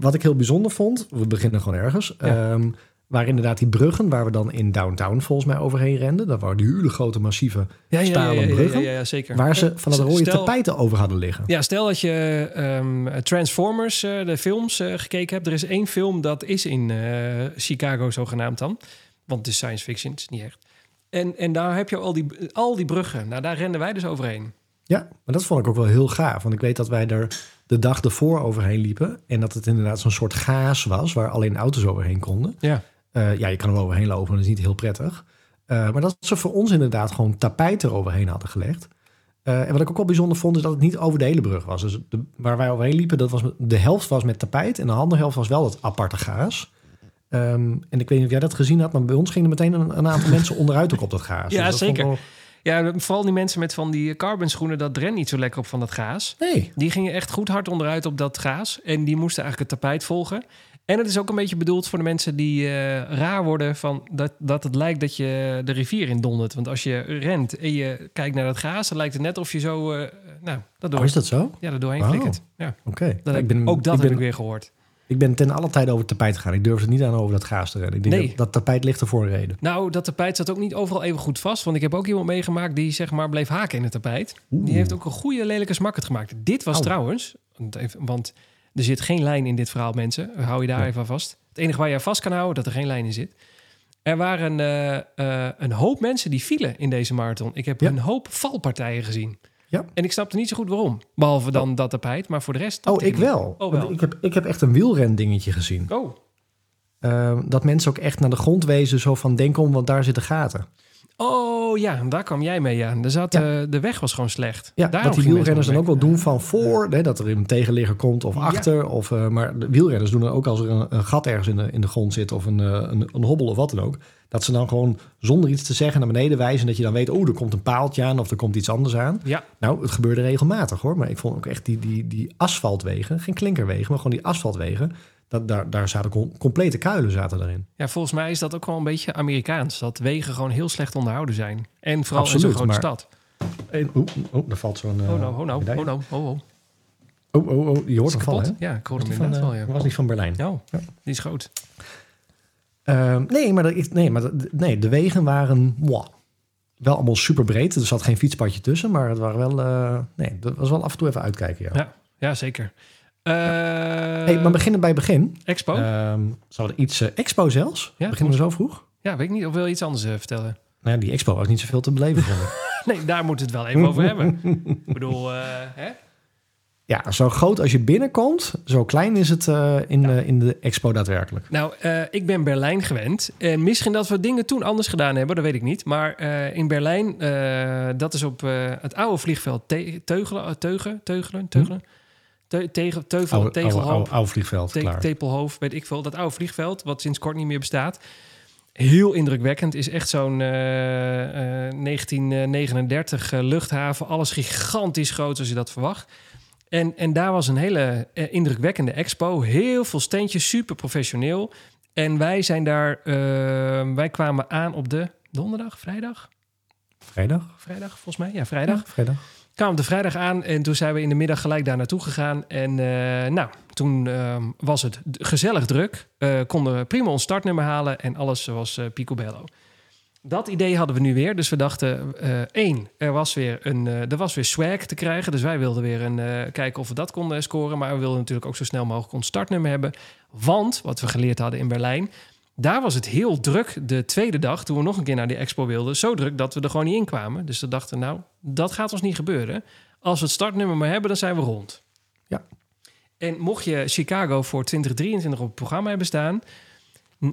Wat ik heel bijzonder vond... we beginnen gewoon ergens... Ja. Waren inderdaad die bruggen... waar we dan in downtown volgens mij overheen renden. Dat waren die hele grote, massieve... Ja, stalen ja, bruggen, ja, zeker. waar ze van dat rode stel- tapijten over hadden liggen. Ja, stel dat je ehm, Transformers, eh, de films, eh, gekeken hebt. Er is één film dat is in eh, Chicago zogenaamd dan. Want het is science fiction, het is niet echt. En, en daar heb je al die, al die bruggen. Nou, daar renden wij dus overheen. Ja, maar dat vond ik ook wel heel gaaf. Want ik weet dat wij er de dag ervoor overheen liepen. En dat het inderdaad zo'n soort gaas was waar alleen auto's overheen konden. Ja. Eh, ja, je kan er wel overheen lopen, dat is niet heel prettig. Eh, maar dat ze voor ons inderdaad gewoon tapijt eroverheen hadden gelegd. Eh, en wat ik ook wel bijzonder vond, is dat het niet over de hele brug was. Dus de, waar wij overheen liepen, dat was, de helft was met tapijt en de andere helft was wel het aparte gaas. Ehm, en ik weet niet of jij dat gezien had, maar bij ons gingen er meteen een, een aantal mensen onderuit ook op dat gaas. (laughs) Ja, dat vond ik zeker. wel- Ja, vooral die mensen met van die carbon schoenen, dat rent niet zo lekker op van dat gaas. Nee, Die gingen echt goed hard onderuit op dat gaas. En die moesten eigenlijk het tapijt volgen. En het is ook een beetje bedoeld voor de mensen die eh, raar worden van dat, dat het lijkt dat je de rivier in dondert. Want als je rent en je kijkt naar dat gaas, dan lijkt het net of je zo, eh nou, dat door, oh, is dat zo? ja, er doorheen Oh. flikkert. Ja, Oké. dat ik ben, ook dat ik heb ben, ik weer gehoord. ik ben ten alle tijde over het tapijt gegaan. Ik durfde het niet aan over dat gaas te rennen. Ik denk Nee. dat, dat tapijt ligt er voor een reden. Nou, dat tapijt zat ook niet overal even goed vast. Want ik heb ook iemand meegemaakt die zeg maar bleef haken in het tapijt. Oeh. Die heeft ook een goede lelijke smakkert gemaakt. Dit was trouwens, want even- want er zit geen lijn in dit verhaal, mensen. Hou je daar Ja. even aan vast. Het enige waar je aan vast kan houden, dat er geen lijn in zit. Er waren eh, eh, een hoop mensen die vielen in deze marathon. Ik heb Ja. een hoop valpartijen gezien. Ja. En ik snapte niet zo goed waarom. Behalve dan dat tapijt, maar voor de rest... Oh, ik wel. Oh, Want wel. Ik, heb, ik heb echt een wielrendingetje gezien. Oh. Ehm, dat mensen ook echt naar de grond wezen, zo van denk om, want daar zitten gaten. Oh ja, daar kwam jij mee aan. Er zat, Ja. eh, de weg was gewoon slecht. Ja, Daarom dat die wielrenners dan ook wel doen van voor, hè, dat er een tegenligger komt of Ja. achter. Of, eh, maar de wielrenners doen dan ook als er een, een gat ergens in de, in de grond zit of een, eh, een, een hobbel of wat dan ook. Dat ze dan gewoon zonder iets te zeggen naar beneden wijzen. En dat je dan weet, oh, er komt een paaltje aan of er komt iets anders aan. Ja, Nou, het gebeurde regelmatig hoor. Maar ik vond ook echt die, die, die asfaltwegen, geen klinkerwegen, maar gewoon die asfaltwegen. Dat, daar, daar zaten com- complete kuilen zaten erin. Ja, volgens mij is dat ook wel een beetje Amerikaans. Dat wegen gewoon heel slecht onderhouden zijn. En vooral in zo'n grote stad. En, oh, oh, daar valt zo'n... eh, Oh no, oh no, medaille. oh no, oh oh. Oh, oh, oh, die hoort hem vallen, kapot? hè? Ja, ik hoorde hem van, inderdaad eh, wel, ja. was niet van Berlijn. Oh, Ja. die is groot. Ehm, nee, maar, dat, nee, maar dat- nee, de wegen waren wel allemaal super breed. Er zat geen fietspadje tussen, maar het waren wel... eh, nee, dat was wel af en toe even uitkijken, ja. Ja, ja zeker. Eh hey, maar beginnen bij begin. Expo? Ehm zou er iets... eh, expo zelfs? Ja, beginnen we zo vroeg? ja, weet ik niet. Of wil je iets anders eh, vertellen? Nou, ja, die expo was niet zoveel te beleven. (laughs) Nee, daar moeten we het wel even over (laughs) hebben. Ik bedoel, eh, hè? Ja, zo groot als je binnenkomt, zo klein is het eh, in, eh, in de expo daadwerkelijk. Nou, eh, ik ben Berlijn gewend. En misschien dat we dingen toen anders gedaan hebben, dat weet ik niet. Maar eh, in Berlijn, eh, dat is op eh, het oude vliegveld Te- Teugelen, Teugen, Teugelen, Teugelen, Te- Tegen, Teuvel, Oude, Tegelhoop. oude, oude vliegveld, Te- klaar. Tepelhoofd, weet ik veel. Dat oude vliegveld, wat sinds kort niet meer bestaat. Heel indrukwekkend. Is echt zo'n eh, eh, 1939 eh, luchthaven. Alles gigantisch groot als je dat verwacht. En, en daar was een hele eh, indrukwekkende expo. Heel veel standjes, super professioneel. En wij zijn daar... eh, wij kwamen aan op de donderdag, vrijdag? Vrijdag? Vrijdag, volgens mij. Ja, vrijdag Ja, vrijdag. Kwamen de vrijdag aan en toen zijn we in de middag gelijk daar naartoe gegaan. En eh, nou, toen ehm, was het gezellig druk. Eh, konden prima ons startnummer halen en alles was eh picobello. Dat idee hadden we nu weer. Dus we dachten, één, er was, weer een, er was weer swag te krijgen. Dus wij wilden weer een, kijken of we dat konden scoren. Maar we wilden natuurlijk ook zo snel mogelijk ons startnummer hebben. Want, wat we geleerd hadden in Berlijn... Daar was het heel druk de tweede dag, toen we nog een keer naar die expo wilden. Zo druk dat we er gewoon niet in kwamen. Dus we dachten, nou, dat gaat ons niet gebeuren. Als we het startnummer maar hebben, dan zijn we rond. Ja. En mocht je Chicago voor 2023 op het programma hebben staan...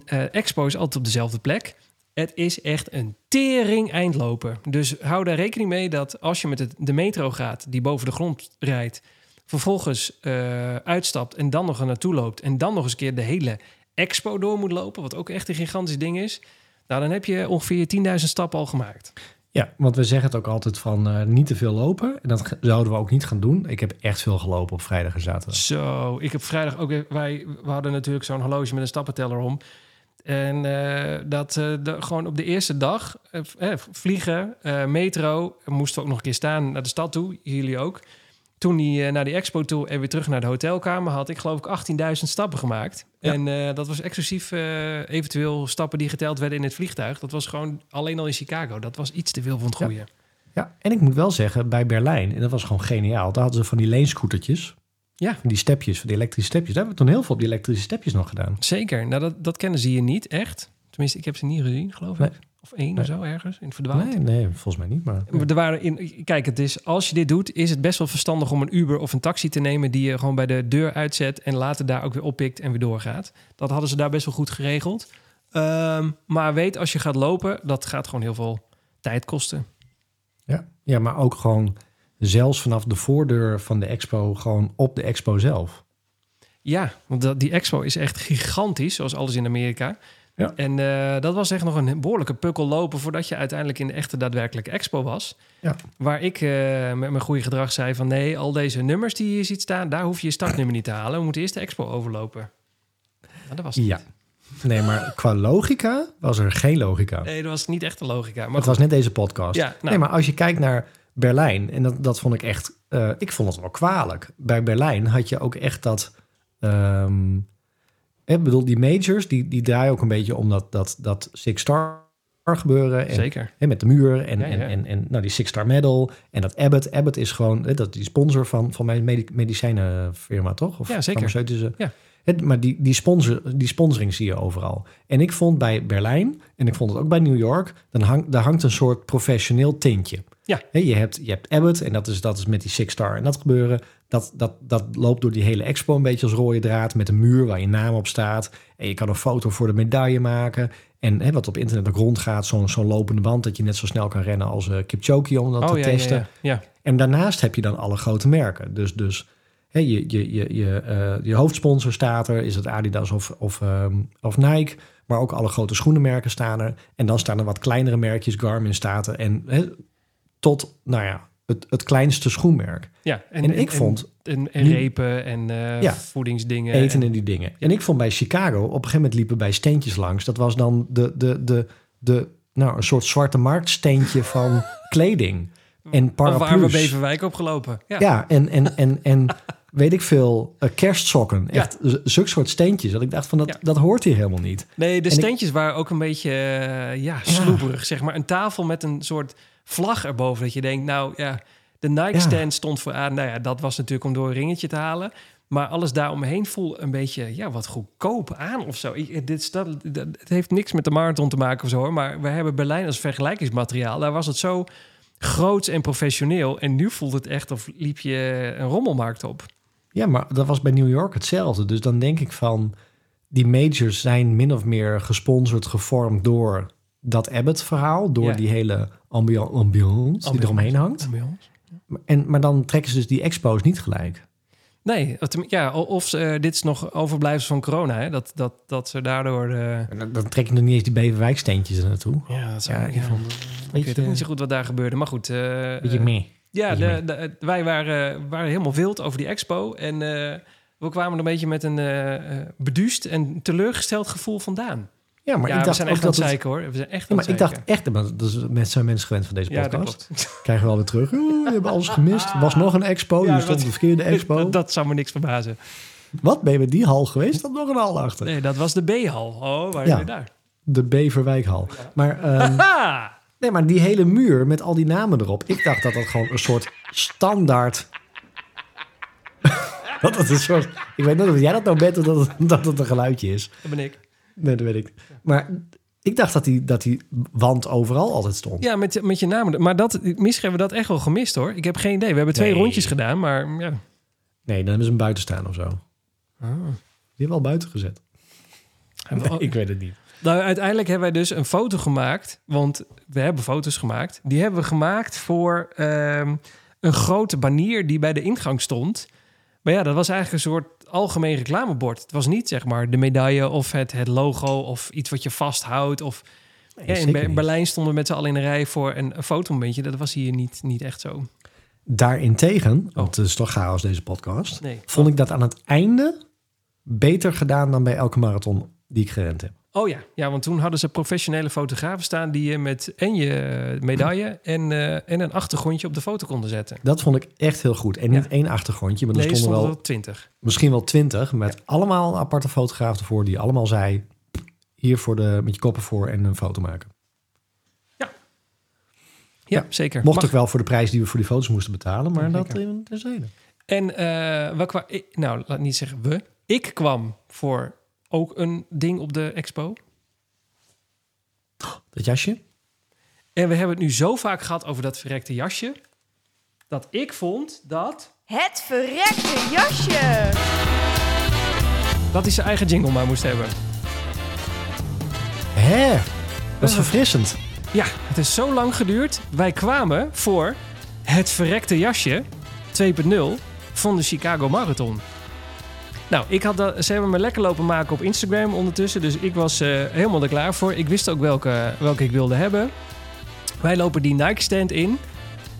eh, expo is altijd op dezelfde plek. Het is echt een tering eindlopen. Dus hou daar rekening mee dat als je met het, de metro gaat... die boven de grond rijdt... vervolgens eh, uitstapt en dan nog er naartoe loopt... en dan nog eens een keer de hele expo door moet lopen... wat ook echt een gigantisch ding is... nou, dan heb je ongeveer 10.000 stappen al gemaakt. Ja, want we zeggen het ook altijd van eh, niet te veel lopen. En dat zouden we ook niet gaan doen. Ik heb echt veel gelopen op vrijdag en zaterdag. Zo, ik heb vrijdag ook... Wij, we hadden natuurlijk zo'n horloge met een stappenteller om... En eh, dat eh, de, gewoon op de eerste dag vliegen, metro, moesten we ook nog een keer staan naar de stad toe, jullie ook. Toen die, naar die expo toe en weer terug naar de hotelkamer had ik geloof ik 18.000 stappen gemaakt. Ja. En eh, dat was exclusief eh, eventueel stappen die geteld werden in het vliegtuig. Dat was gewoon alleen al in Chicago. Dat was iets te veel van het Ja. goede. Ja, en ik moet wel zeggen, bij Berlijn, en dat was gewoon geniaal. Daar hadden ze van die leenscootertjes. Ja. Van die stepjes, van die elektrische stepjes. Daar hebben we toen heel veel op die elektrische stepjes nog gedaan. Zeker. Nou, dat, dat kennen ze hier niet echt. Tenminste, ik heb ze niet gezien, geloof ik. Of één Nee. of zo ergens in het verdwaald. Nee, nee, volgens mij niet. Maar, Er waren in, kijk, het is, als je dit doet, is het best wel verstandig om een Uber of een taxi te nemen die je gewoon bij de deur uitzet en later daar ook weer oppikt en weer doorgaat. Dat hadden ze daar best wel goed geregeld. Ehm, maar weet, als je gaat lopen, dat gaat gewoon heel veel tijd kosten. ja. ja, maar ook gewoon zelfs vanaf de voordeur van de expo gewoon op de expo zelf. Ja, want dat, die expo is echt gigantisch, zoals alles in Amerika. Ja. En eh, dat was echt nog een behoorlijke pukkel lopen voordat je uiteindelijk in de echte daadwerkelijke expo was. Ja. Waar ik eh, met mijn goede gedrag zei van nee, al deze nummers die je hier ziet staan, daar hoef je je startnummer niet te halen. We moeten eerst de expo overlopen. Nou, dat was het Ja. Nee, maar qua logica was er geen logica. Nee, dat was niet echt de logica. Maar het was net deze podcast. Ja, nou. Nee, maar als je kijkt naar Berlijn, en dat, dat vond ik echt, eh, ik vond het wel kwalijk. Bij Berlijn had je ook echt dat, ehm, ik bedoel, die majors, die, die draaien ook een beetje om dat, dat, dat Six Star gebeuren. En, Zeker. hè, met de muur en, Ja, ja. en, en, en nou, die Six Star Medal. En dat Abbott. Abbott is gewoon, hè, dat die sponsor van, van mijn medi- medicijnenfirma, toch? Of Ja, zeker. Ja. Het, maar die, die, sponsor, die sponsoring zie je overal. En ik vond bij Berlijn, en ik vond het ook bij New York, dan hang, daar hangt een soort professioneel tintje. Ja. Hè, je, hebt, je hebt Abbott, en dat is, dat is met die Six Star en dat gebeuren. Dat, dat, dat loopt door die hele expo een beetje als rode draad met een muur waar je naam op staat. En je kan een foto voor de medaille maken. En hè, wat op internet ook rondgaat, zo'n zo'n lopende band dat je net zo snel kan rennen als eh Kipchoge om dat oh te ja, testen. ja, ja. ja. En daarnaast heb je dan alle grote merken. Dus, dus hè, je, je, je, je, eh, je hoofdsponsor staat er, is het Adidas of, of, ehm, of Nike. Maar ook alle grote schoenenmerken staan er. En dan staan er wat kleinere merkjes, Garmin staat er. En hè, tot, nou ja, het, het kleinste schoenmerk. Ja, En, ik vond En, en repen en eh, Ja. voedingsdingen. eten en- die dingen. En ik vond bij Chicago, op een gegeven moment liepen bij steentjes langs. Dat was dan de, de, de, de, nou, een soort zwarte marktsteentje van (laughs) kleding. En Of waar we paraplu's. Beverwijk opgelopen. Ja. Ja, en, en, en, en (laughs) weet ik veel, eh, kerstsokken. Ja. Echt z- zulke soort steentjes. Dat ik dacht van, dat, Ja. dat hoort hier helemaal niet. Nee, de En ik- steentjes waren ook een beetje eh, ja, sloeberig, zeg maar. Een tafel met een soort vlag erboven. Dat je denkt, nou ja, de Ja. Nike-stand stond vooraan. Nou ja, dat was natuurlijk om door een ringetje te halen. Maar alles daaromheen voelde een beetje, ja, wat goedkoop aan of zo. Ik- dit, dat, dat- het heeft niks met de marathon te maken of zo, hoor. Maar we hebben Berlijn als vergelijkingsmateriaal. Daar was het zo groot en professioneel. En nu voelt het echt of liep je een rommelmarkt op. Ja, maar dat was bij New York hetzelfde. Dus dan denk ik van, die majors zijn min of meer gesponsord, gevormd door dat Abbott-verhaal. Door Ja. die hele ambiance, ambiance die eromheen hangt. Ambiance. En, maar dan trekken ze dus die expo's niet gelijk. Nee, ja, of eh, dit is nog overblijfsel van corona, hè? Dat, dat, dat ze daardoor. eh, dan, dan trek je nog niet eens die Beverwijksteentjes er naartoe. ja, dat Ja, ik ik weet ook niet zo goed wat daar gebeurde. Maar goed, eh, Beetje eh, meer. ja, de, de- wij waren, waren helemaal wild over die expo. En eh, we kwamen er een beetje met een eh eh, beduust en teleurgesteld gevoel vandaan. Ja, maar ja, ik we dacht zijn echt aan dat het het... zeiken hoor. We zijn echt Ja, maar ik dacht echt, maar dat is, met zijn mensen gewend van deze podcast. dat (laughs) krijgen we wel weer terug. We hebben alles gemist. Er was nog een expo. Ja, je stond op de verkeerde (laughs) expo. Dat, dat zou me niks verbazen. Wat? Ben je met die hal geweest? Staat nog een hal achter. Nee, dat was de B-hal. Oh, waar ben je daar? De Beverwijkhal. Maar, ehm, (laughs) nee, maar die hele muur met al die namen erop. Ik dacht dat dat gewoon een soort standaard... dat het een soort... Ik weet niet of jij dat nou bent of dat het, dat het een geluidje is. Dat ben ik. Nee, dat weet ik. Maar ik dacht dat die, dat die wand overal altijd stond. Ja, met, met je naam. Maar dat, misschien hebben we dat echt wel gemist hoor. Ik heb geen idee. We hebben twee Nee. rondjes gedaan, maar ja. Nee, dan hebben ze hem buiten staan of zo. Die hebben we al buiten gezet. Hebben we- ik weet het niet. Nou, uiteindelijk hebben wij dus een foto gemaakt. Want we hebben foto's gemaakt. Die hebben we gemaakt voor ehm, een grote banier die bij de ingang stond. Maar ja, dat was eigenlijk een soort algemeen reclamebord. Het was niet zeg maar de medaille of het, het logo of iets wat je vasthoudt. Of Nee, ja, in niet. Berlijn stonden we met z'n allen in een rij voor een, een fotomomentje. Dat was hier niet, niet echt zo. Daarentegen, want het is toch chaos deze podcast, Nee. vond ik dat aan het einde beter gedaan dan bij elke marathon die ik gerend heb. Oh ja. ja, want toen hadden ze professionele fotografen staan... die je met en je medaille en, eh, en een achtergrondje op de foto konden zetten. Dat vond ik echt heel goed. En niet Ja. één achtergrondje, maar er Nee, stonden stonden wel twintig. misschien wel twintig met allemaal aparte fotograaf ervoor die allemaal zei hier voor de, met je koppen voor en een foto maken. Ja, zeker. Mocht Mag. ook wel voor de prijs die we voor die foto's moesten betalen, maar dat in terzijde. En eh we ik- nou, laat niet zeggen we. Ik kwam voor ook een ding op de expo. Dat jasje? En we hebben het nu zo vaak gehad over dat verrekte jasje... dat ik vond dat... Het verrekte jasje. dat hij zijn eigen jingle maar moest hebben. Hè? Dat is verfrissend. Ja, het is zo lang geduurd. Wij kwamen voor het verrekte jasje 2.0 van de Chicago Marathon. Nou, ik had ze hebben me lekker lopen maken op Instagram ondertussen. Dus ik was eh, helemaal er klaar voor. Ik wist ook welke, welke ik wilde hebben. Wij lopen die Nike-stand in.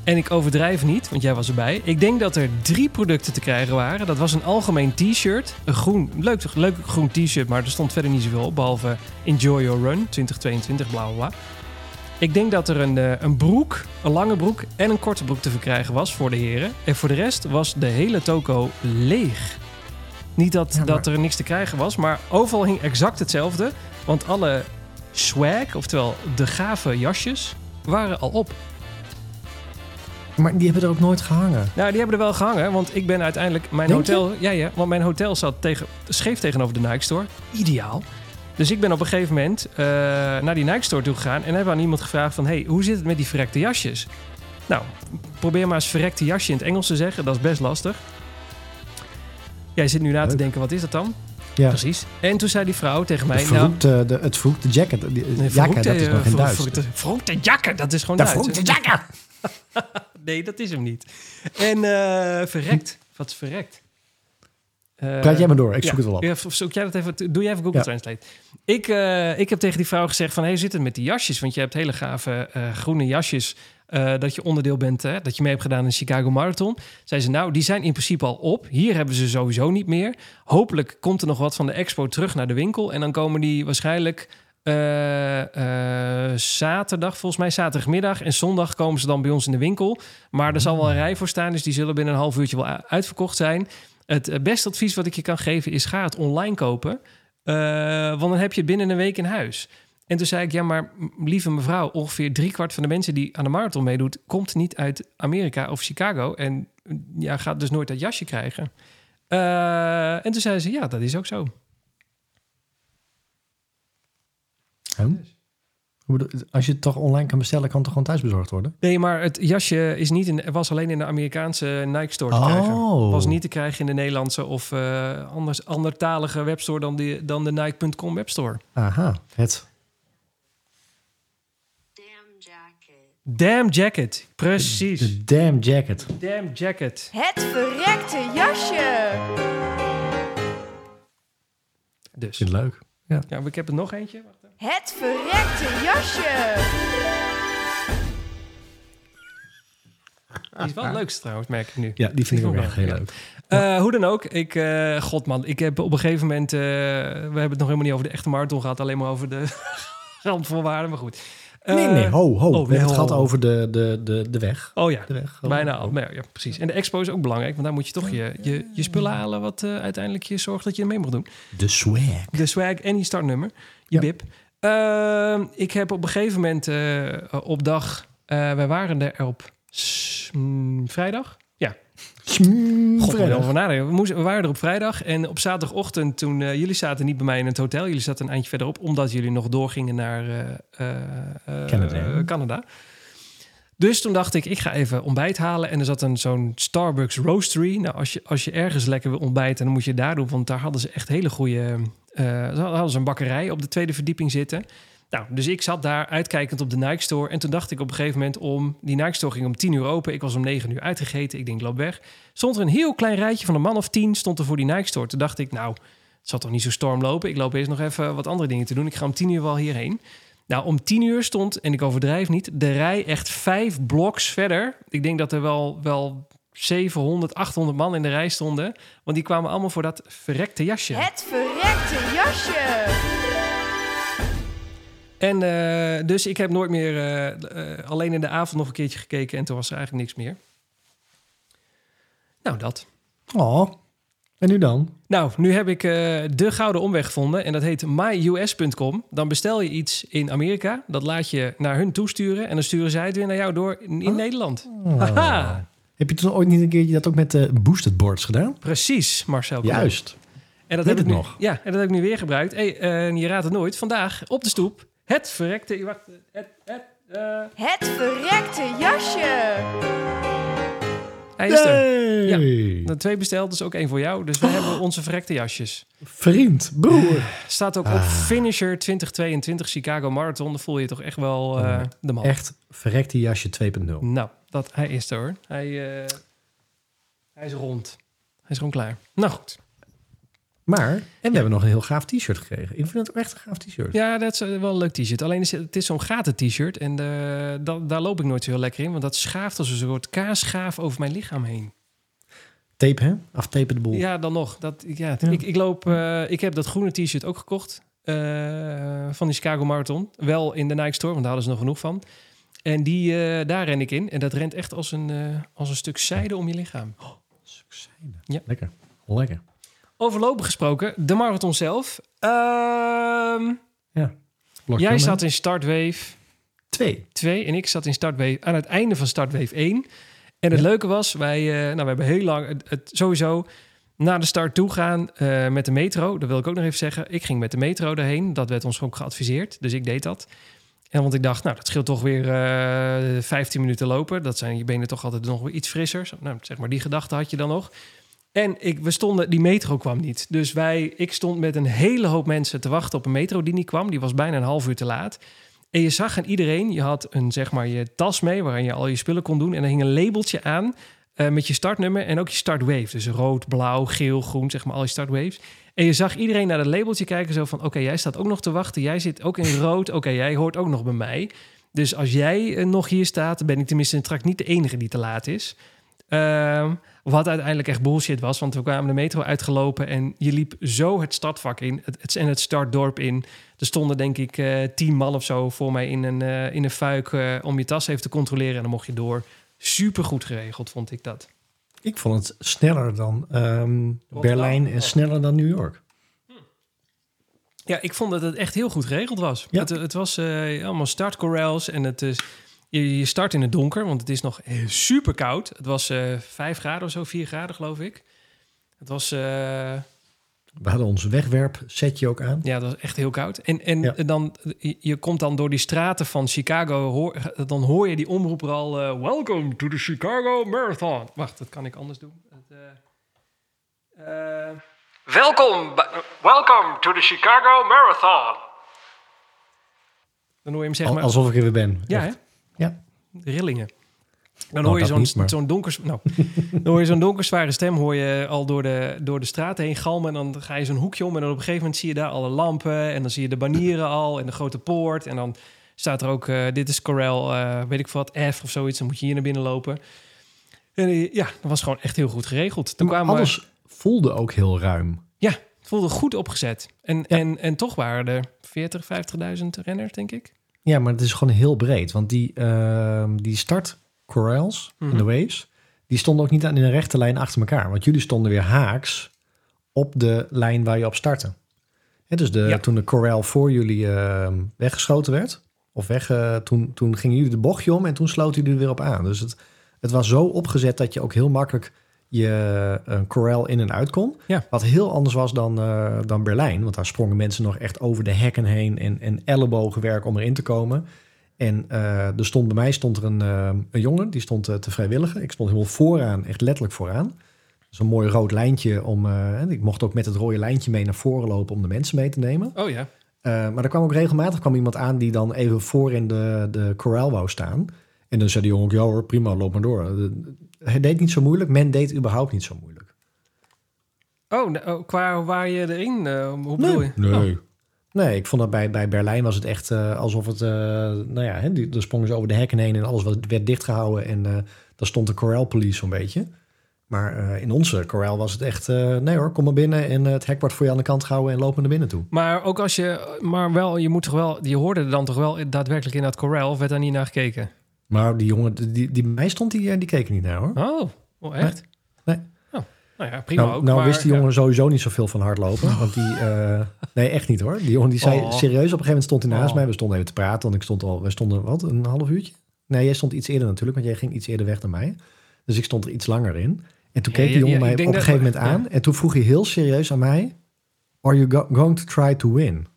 En ik overdrijf niet, want jij was erbij. Ik denk dat er drie producten te krijgen waren. Dat was een algemeen t-shirt. Een groen, leuk, leuk groen t-shirt, maar er stond verder niet zoveel op. Behalve Enjoy Your Run 2022, bla bla bla. Ik denk dat er een, eh, een broek, een lange broek en een korte broek te verkrijgen was voor de heren. En voor de rest was de hele toko leeg. Niet dat, Ja, maar- dat er niks te krijgen was, maar overal hing exact hetzelfde. Want alle swag, oftewel de gave jasjes, waren al op. Maar die hebben er ook nooit gehangen. Nou, die hebben er wel gehangen, want ik ben uiteindelijk mijn Denk je? hotel. Ja, ja, want mijn hotel zat tegen, scheef tegenover de Nike Store. Ideaal. Dus ik ben op een gegeven moment eh, naar die Nike Store toe gegaan en heb aan iemand gevraagd van, hey, hoe zit het met die verrekte jasjes? Nou, probeer maar eens verrekte jasje in het Engels te zeggen. Dat is best lastig. Jij zit nu na te denken, wat is dat dan? Ja. Precies. En toen zei die vrouw tegen De mij, nou, verroekte, de, het verroekte jacket. Die, Nee, dat is eh, nog in ver- Duits. verroekte- Verroekte jakken, dat is gewoon De Duits. verroekte jakke. (laughs) Nee, dat is hem niet. En eh, verrekt. Wat is verrekt? Eh, Praat jij maar door, ik zoek ja, het wel op. ja, of zoek jij dat even, doe jij even Google Ja. Translate. Ik, eh, ik heb tegen die vrouw gezegd van... hey, hoe zit het met die jasjes? Want je hebt hele gave eh, groene jasjes... eh, dat je onderdeel bent, dat je mee hebt gedaan in de Chicago Marathon. Zei ze, nou, die zijn in principe al op. Hier hebben ze sowieso niet meer. Hopelijk komt er nog wat van de expo terug naar de winkel. En dan komen die waarschijnlijk eh, eh, zaterdag, volgens mij zaterdagmiddag. En zondag komen ze dan bij ons in de winkel. Maar er zal wel een rij voor staan, dus die zullen binnen een half uurtje wel uitverkocht zijn. Het beste advies wat ik je kan geven is ga het online kopen. Want dan heb je het binnen een week in huis. En toen zei ik, ja, maar lieve mevrouw, ongeveer driekwart van de mensen die aan de marathon meedoet, komt niet uit Amerika of Chicago. En ja, gaat dus nooit dat jasje krijgen. Eh, en toen zei ze, ja, dat is ook zo. Als je het toch online kan bestellen, kan het toch gewoon thuis bezorgd worden? Nee, maar het jasje is niet in, was alleen in de Amerikaanse Nike Store te Oh. krijgen. Was niet te krijgen in de Nederlandse of eh anders andertalige webstore dan, die, dan de Nike.com webstore. Aha, het. Damn jacket. Damn jacket, precies. De damn jacket. Damn jacket. Het verrekte jasje. Dus. Ik vind het leuk. Ja, ik heb er nog eentje. Wacht even. Het verrekte jasje. Die is wel het leukste trouwens, merk ik nu. Ja, die vind ik ook Ja, echt heel ja. leuk. Eh, hoe dan ook, ik, eh, god man, ik heb op een gegeven moment, eh, we hebben het nog helemaal niet over de echte marathon gehad, alleen maar over de (laughs) randvoorwaarden, maar goed. Eh, nee, nee, ho, ho. oh, We hebben het nee, gehad over de, de, de, de weg. Oh ja, De weg. Oh, bijna al. Maar ja, precies. En de expo is ook belangrijk, want daar moet je toch je, je, je spullen halen wat eh, uiteindelijk je zorgt dat je mee mag doen. De swag. De swag en je startnummer, je bib. Ehm, ik heb op een gegeven moment eh, op dag, wij waren er op mm, vrijdag. God, erover nadenken. We, moesten, we waren er op vrijdag en op zaterdagochtend toen... eh, jullie zaten niet bij mij in het hotel. Jullie zaten een eindje verderop, omdat jullie nog doorgingen naar eh, eh, Canada. Canada. Dus toen dacht ik, ik ga even ontbijt halen. En er zat een zo'n Starbucks Roastery. Nou, als je, als je ergens lekker wil ontbijten, dan moet je daar doen. Want daar hadden ze echt hele goede... daar hadden ze een bakkerij op de tweede verdieping zitten. Nou, dus ik zat daar uitkijkend op de Nike Store. En toen dacht ik op een gegeven moment om... Die Nike Store ging om 10 uur open. Ik was om 9 uur uitgegeten. Ik denk, loop weg. Stond er een heel klein rijtje van een man of 10... stond er voor die Nike Store. Toen dacht ik, nou, het zal toch niet zo storm lopen. Ik loop eerst nog even wat andere dingen te doen. Ik ga om 10 uur wel hierheen. Nou, om 10 uur stond, en ik overdrijf niet... de rij echt vijf bloks verder. Ik denk dat er wel, wel 700, 800 man in de rij stonden. Want die kwamen allemaal voor dat verrekte jasje. Het verrekte jasje. En eh, dus ik heb nooit meer, eh, eh, alleen in de avond nog een keertje gekeken en toen was er eigenlijk niks meer. Nou, dat. Oh, en nu dan? Nou, nu heb ik de gouden omweg gevonden en dat heet myus.com. Dan bestel je iets in Amerika, dat laat je naar hun toesturen en dan sturen zij het weer naar jou door in, in Nederland. Haha, Heb je toen ooit niet een keertje dat ook met de boosted boards gedaan? precies, Marcel. Juist. En dat heb ik nu, nog. Ja, en dat heb ik nu weer gebruikt. Hey, eh, je raadt het nooit. Vandaag op de stoep het verrekte. Wacht, het, het, eh, Het verrekte jasje. hij is er. Hey. De twee besteld, dus ook één voor jou. Dus we hebben onze verrekte jasjes. Vriend, broer. Staat ook op Ah. Finisher 2022 Chicago Marathon. Dan voel je toch echt wel eh, de man. Echt verrekte jasje 2.0. Nou, dat hij is er hoor. Hij, eh, hij is rond. Hij is gewoon klaar. Nou goed. Maar, en we hebben nog een heel gaaf t-shirt gekregen. Ik vind het ook echt een gaaf t-shirt. Ja, dat is eh, wel een leuk t-shirt. Alleen is het, het is zo'n gaten t-shirt. En eh, da- daar loop ik nooit zo heel lekker in. Want dat schaaft als een soort kaasschaaf over mijn lichaam heen. Tape, hè? Aftapen de boel. Ja, dan nog. Dat, ja, Ja. Ik, ik, loop, eh, ik heb dat groene t-shirt ook gekocht. van die Chicago Marathon. Wel in de Nike Store, want daar hadden ze nog genoeg van. En die, daar ren ik in. En dat rent echt als een, als een stuk zijde om je lichaam. Ja. Lekker. Lekker. Over lopen gesproken, de marathon zelf. Ehm, Blok jij zat in startwave Twee. 2 en ik zat in startwave aan het einde van startwave 1. En het Ja. leuke was, wij, eh, nou, we hebben heel lang het, het sowieso naar de start toe gaan eh, met de metro. Dat wil ik ook nog even zeggen. Ik ging met de metro daarheen. Dat werd ons ook geadviseerd. Dus ik deed dat. En want ik dacht, nou, dat scheelt toch weer eh 15 minuten lopen. Dat zijn je benen toch altijd nog weer iets frisser. Nou, zeg maar, die gedachte had je dan nog. En ik, we stonden, die metro kwam niet. Dus wij, ik stond met een hele hoop mensen te wachten op een metro die niet kwam. Die was bijna een half uur te laat. En je zag aan iedereen, je had een, zeg maar, je tas mee waarin je al je spullen kon doen. En er hing een labeltje aan eh, met je startnummer en ook je startwave. Dus rood, blauw, geel, groen, zeg maar al je startwaves. En je zag iedereen naar dat labeltje kijken zo van... oké, jij staat ook nog te wachten, jij zit ook in rood. Oké, jij hoort ook nog bij mij. Dus als jij eh, nog hier staat, ben ik tenminste straks niet de enige die te laat is. Ehm, wat uiteindelijk echt bullshit was, want we kwamen de metro uitgelopen... en je liep zo het startvak in het, het, en het startdorp in... Er stonden denk ik eh, tien man of zo voor mij in een, eh, in een fuik eh, om je tas even te controleren. En dan mocht je door. Super goed geregeld, vond ik dat. Ik vond het sneller dan ehm, Berlijn en sneller dan New York. Ja, ik vond dat het echt heel goed geregeld was. Ja. Het, het was eh, allemaal startcorrals en het is... Je, je start in het donker, want het is nog super koud. Het was eh 5 graden of zo, 4 graden geloof ik. Het was... eh, We hadden ons wegwerpsetje ook aan. Ja, dat was echt heel koud. En, en Ja. dan, je- komt dan door die straten van Chicago, hoor, dan hoor je die omroeper al... eh, Welcome to the Chicago Marathon. Wacht, dat kan ik anders doen. Het, welkom, welcome to the Chicago Marathon. Dan hoor je hem zeg maar... alsof ik er weer ben. ja. Ja. Rillingen. Dan Nou, hoor zo'n niet, maar- zo'n donker, nou, (laughs) dan hoor je zo'n donkerzware stem hoor je al door de, door de straat heen galmen. En dan ga je zo'n hoekje om en dan op een gegeven moment zie je daar alle lampen. En dan zie je de banieren al en de grote poort. En dan staat er ook, eh, dit is Corel, eh, weet ik wat, F of zoiets. Dan moet je hier naar binnen lopen. En eh, ja, dat was gewoon echt heel goed geregeld. Toen kwamen alles voelde ook heel ruim. ja, het voelde goed opgezet. En, en, en toch waren er 40, 50.000 renners, denk ik. Ja, maar het is gewoon heel breed. Want die, ehm, die start corrals Mhm. en de waves... die stonden ook niet aan in een rechte lijn achter elkaar. Want jullie stonden weer haaks op de lijn waar je op startte. Hè, dus de, Ja. toen de corral voor jullie ehm, weggeschoten werd... of weg, eh, toen, toen gingen jullie de bochtje om... en toen sloten jullie er weer op aan. Dus het, het was zo opgezet dat je ook heel makkelijk... je een corral in en uit kon. Ja. Wat heel anders was dan, eh, dan Berlijn. Want daar sprongen mensen nog echt over de hekken heen... en, en ellebogenwerk om erin te komen... En eh, er stond bij mij stond er een, eh, een jongen, die stond eh, te vrijwilligen. Ik stond helemaal vooraan, echt letterlijk vooraan. Zo'n mooi rood lijntje om. eh, ik mocht ook met het rode lijntje mee naar voren lopen om de mensen mee te nemen. Oh ja. Eh, maar er kwam ook regelmatig kwam iemand aan die dan even voor in de, de wou staan. En dan zei die jongen ook, ja hoor, prima, loop maar door. De- Hij deed niet zo moeilijk, men deed überhaupt niet zo moeilijk. Oh, nou, oh, qua waar je erin, eh, hoe bedoel je? Nee. Oh. Nee, ik vond dat bij, bij Berlijn was het echt eh, alsof het... eh, nou ja, hè, die, er sprongen ze over de hekken heen en alles was, werd dichtgehouden. En eh daar stond de Corral Police zo'n beetje. Maar eh, in onze Corral was het echt... eh, nee hoor, kom maar binnen en eh, het hek wordt voor je aan de kant gehouden en loop maar naar binnen toe. Maar ook als je, maar wel, je moet toch wel, je hoorde er dan toch wel daadwerkelijk in dat corral, of werd daar niet naar gekeken? Maar die jongen die, die mij stond, die, eh, die keek er niet naar hoor. Oh, oh echt? Nee. Oh, nou ja, prima nou ook. nou maar, wist die ja. jongen sowieso niet zoveel van hardlopen. Want die... eh, (laughs) nee, echt niet hoor. Die jongen die zei Oh. serieus, op een gegeven moment stond hij naast mij. We stonden even te praten, want ik stond al... We stonden, wat, een half uurtje? Nee, jij stond iets eerder natuurlijk, want jij ging iets eerder weg dan mij. Dus ik stond er iets langer in. En toen Ja, keek die jongen mij op een gegeven moment aan. En toen vroeg hij heel serieus aan mij... Are you go- going to try to win?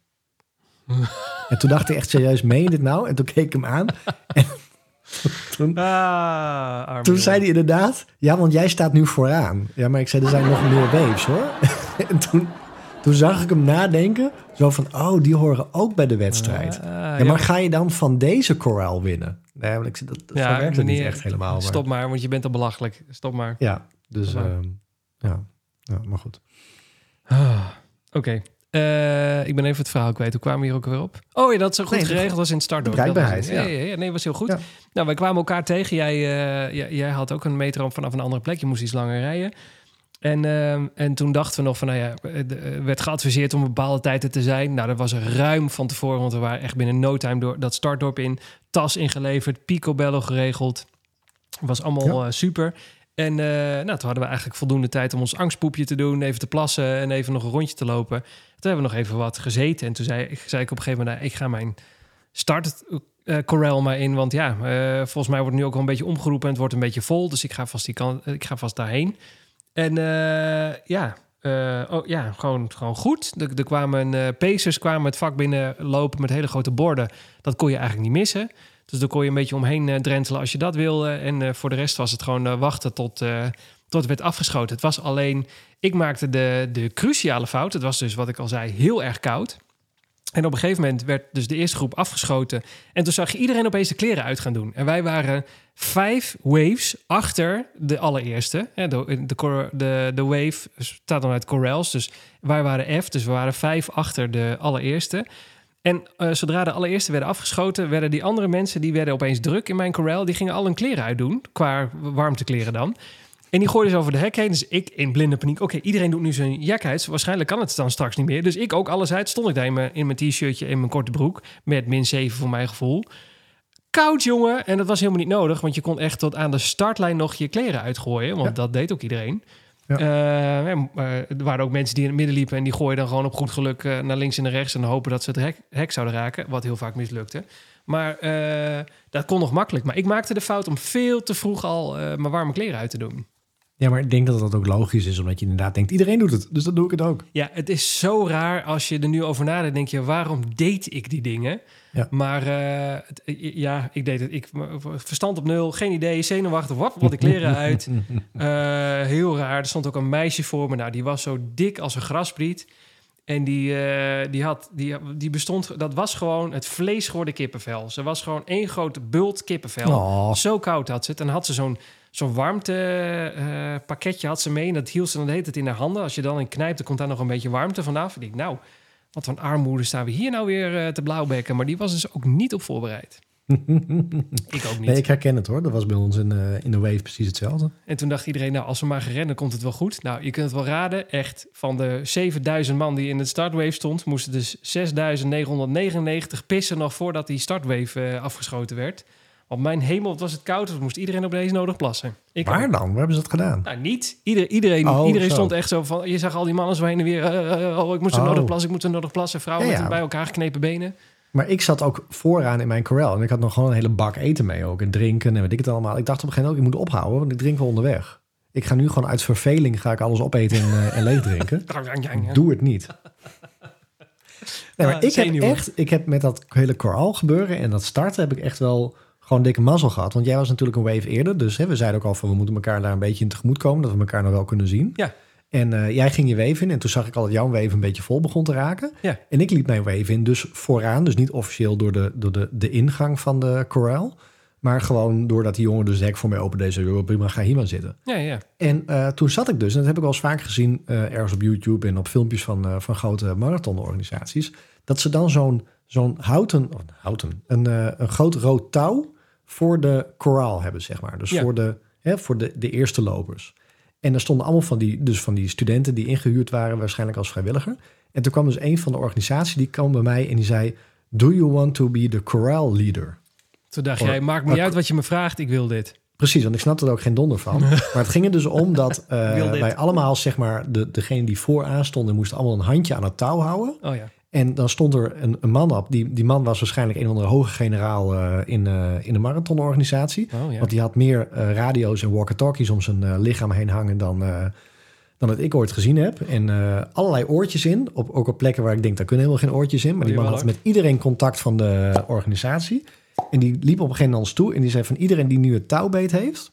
(laughs) en toen dacht ik echt serieus, meen je dit nou? En toen keek ik hem aan. En (laughs) (laughs) toen, Ah, toen zei hij inderdaad... Ja, want jij staat nu vooraan. Ja, maar ik zei, er zijn nog meer waves hoor. (laughs) en toen, toen zag ik hem nadenken. Zo van, oh, die horen ook bij de wedstrijd. Ah, ja, ja, maar ga je dan van deze corral winnen? Nee, maar ik, dat, dat Ja, werkt het niet echt helemaal. Maar, Stop maar, want je bent al belachelijk. Stop maar. Ja, dus maar. ehm, ja. ja, maar goed. Ah, Oké. Eh, ik ben even het verhaal kwijt. Hoe kwamen we hier ook weer op? Oh ja, dat zo goed Nee, geregeld was in het startdorp. de Dat was bereikbaarheid, ja. Ja, ja, nee, was heel goed. Ja. Nou, wij kwamen elkaar tegen. Jij, eh, jij, jij had ook een metro vanaf een andere plek. Je moest iets langer rijden. En, ehm, en toen dachten we nog van, nou ja, er werd geadviseerd om bepaalde tijden te zijn. Nou, dat was ruim van tevoren, want we waren echt binnen no time door dat startdorp in. Tas ingeleverd, picobello geregeld. Was allemaal eh, super. En eh, nou, toen hadden we eigenlijk voldoende tijd om ons angstpoepje te doen, even te plassen en even nog een rondje te lopen. Toen hebben we nog even wat gezeten. En toen zei, ik- zei ik op een gegeven moment, nou, ik ga mijn start eh maar in. Want ja, eh, volgens mij wordt nu ook wel een beetje omgeroepen en het wordt een beetje vol. Dus ik ga vast, die kant, ik ga vast daarheen. En ja, oh, ja gewoon, gewoon goed. Er, er kwamen pacers kwamen het vak binnen lopen met hele grote borden. Dat kon je eigenlijk niet missen. Dus daar kon je een beetje omheen eh, drentelen als je dat wilde. En eh, voor de rest was het gewoon eh, wachten tot, tot het werd afgeschoten. Het was alleen, ik maakte de, de cruciale fout. Het was dus, wat ik al zei, heel erg koud. En op een gegeven moment werd dus de eerste groep afgeschoten. En toen zag je iedereen opeens de kleren uit gaan doen. En wij waren vijf waves achter de allereerste. De, de, de, de wave staat dan uit corrals. Dus wij waren F, dus we waren vijf achter de allereerste. En eh, zodra de allereerste werden afgeschoten, werden die andere mensen die werden opeens druk in mijn corral. Die gingen al hun kleren uitdoen, qua warmtekleren dan. En die gooiden ze over de hek heen. Dus ik in blinde paniek. Oké, iedereen doet nu zijn jak uit. Waarschijnlijk kan het dan straks niet meer. Dus ik ook alles uit. Stond ik daar in mijn, in mijn t-shirtje en mijn korte broek. Met min 7 voor mijn gevoel. Koud, jongen. En dat was helemaal niet nodig. Want je kon echt tot aan de startlijn nog je kleren uitgooien. Want Ja. dat deed ook iedereen. Ja. Eh, eh, er waren ook mensen die in het midden liepen. En die gooien dan gewoon op goed geluk eh, naar links en naar rechts. En hopen dat ze het hek, zouden raken. Wat heel vaak mislukte. Maar dat kon nog makkelijk. Maar ik maakte de fout om veel te vroeg al mijn warme kleren uit te doen. Ja, maar ik denk dat dat ook logisch is, omdat je inderdaad denkt, iedereen doet het, dus dan doe ik het ook. Ja, het is zo raar als je er nu over nadenkt. Denk je, waarom deed ik die dingen? Ja. Maar eh, het- ja, ik deed het. Ik, verstand op nul, geen idee, zenuwachtig. Wat, wat de kleren uit. (laughs) Eh, heel raar. Er stond ook een meisje voor me. Nou, die was zo dik als een graspriet. En die, eh, die, had, die, die bestond... Dat was gewoon het vlees geworden kippenvel. Ze was gewoon één grote bult kippenvel. Oh. Zo koud had ze het. En had ze zo'n zo'n warmte eh, pakketje had ze mee. En dat hield ze dan hele tijd in haar handen. Als je dan in knijpt, dan komt daar nog een beetje warmte vanaf. Ik denk, nou, wat voor een armoede staan we hier nou weer eh, te blauwbekken. Maar die was dus ook niet op voorbereid. (laughs) ik ook niet. Nee, ik herken het hoor. Dat was bij ons in, eh, in de Wave precies hetzelfde. En toen dacht iedereen, nou, als we maar gaan rennen, komt het wel goed. Nou, je kunt het wel raden. Echt, van de 7000 man die in het startwave stond... moesten dus 6999 pissen nog voordat die startwave eh, afgeschoten werd. Op mijn hemel wat was het koud. Dus moest iedereen op deze nodig plassen. Ik Waar ook. dan? Waar hebben ze dat gedaan? Nou, niet. Ieder, iedereen Oh, iedereen zo. stond echt zo van... Je zag al die mannen zo heen en weer... eh, eh, oh, ik moet zo Oh. nodig plassen, ik moet zo nodig plassen. Vrouwen Ja, met bij elkaar geknepen benen. Maar ik zat ook vooraan in mijn corral. En ik had nog gewoon een hele bak eten mee ook. En drinken en weet ik het allemaal. Ik dacht op een gegeven moment ook, ik moet ophouden. Want ik drink wel onderweg. Ik ga nu gewoon uit verveling ga ik alles opeten en, eh, en leeg drinken. (laughs) Doe het niet. Nee, maar Ah, ik heb echt, ik heb met dat hele koraal gebeuren en dat starten heb ik echt wel gewoon dikke mazzel gehad. Want jij was natuurlijk een wave eerder, dus hè, we zeiden ook al van we moeten elkaar daar een beetje in tegemoet komen, dat we elkaar nog wel kunnen zien. Ja. En eh, jij ging je wave in en toen zag ik al dat jouw wave een beetje vol begon te raken. Ja. En ik liep mijn wave in, dus vooraan, dus niet officieel door de, door de, de ingang van de koraal, maar gewoon doordat die jongen dus de hek voor mij opende, joh, prima, ga hier maar zitten. Ja, ja. En eh, toen zat ik dus, en dat heb ik wel eens vaak gezien eh, ergens op YouTube en op filmpjes van, van grote marathonorganisaties, dat ze dan zo'n zo'n houten, oh, houten een, een groot rood touw voor de koraal hebben, zeg maar. Dus Ja. voor, de, hè, voor de, de eerste lopers. En er stonden allemaal van die, dus van die studenten die ingehuurd waren, waarschijnlijk als vrijwilliger. En toen kwam dus een van de organisaties, die kwam bij mij en die zei, do you want to be the corral leader? Toen dacht jij, maakt me niet uit wat je me vraagt, ik wil dit. Precies, want ik snapte er ook geen donder van. (laughs) Maar het ging er dus om dat eh, wij allemaal, zeg maar, de, degene die vooraan stonden, moesten allemaal een handje aan het touw houden. Oh ja. En dan stond er een, een man op. Die, die man was waarschijnlijk een of andere hoge generaal eh, in, eh, in de marathonorganisatie. Oh ja. Want die had meer eh, radio's en walkie-talkies om zijn lichaam heen hangen dan, dan dat ik ooit gezien heb. En allerlei oortjes in. Op, ook op plekken waar ik denk, daar kunnen helemaal geen oortjes in. Maar die Oh, man jawel, had met iedereen contact van de organisatie. En die liep op een gegeven moment ons toe. En die zei van iedereen die nu het touwbeet heeft,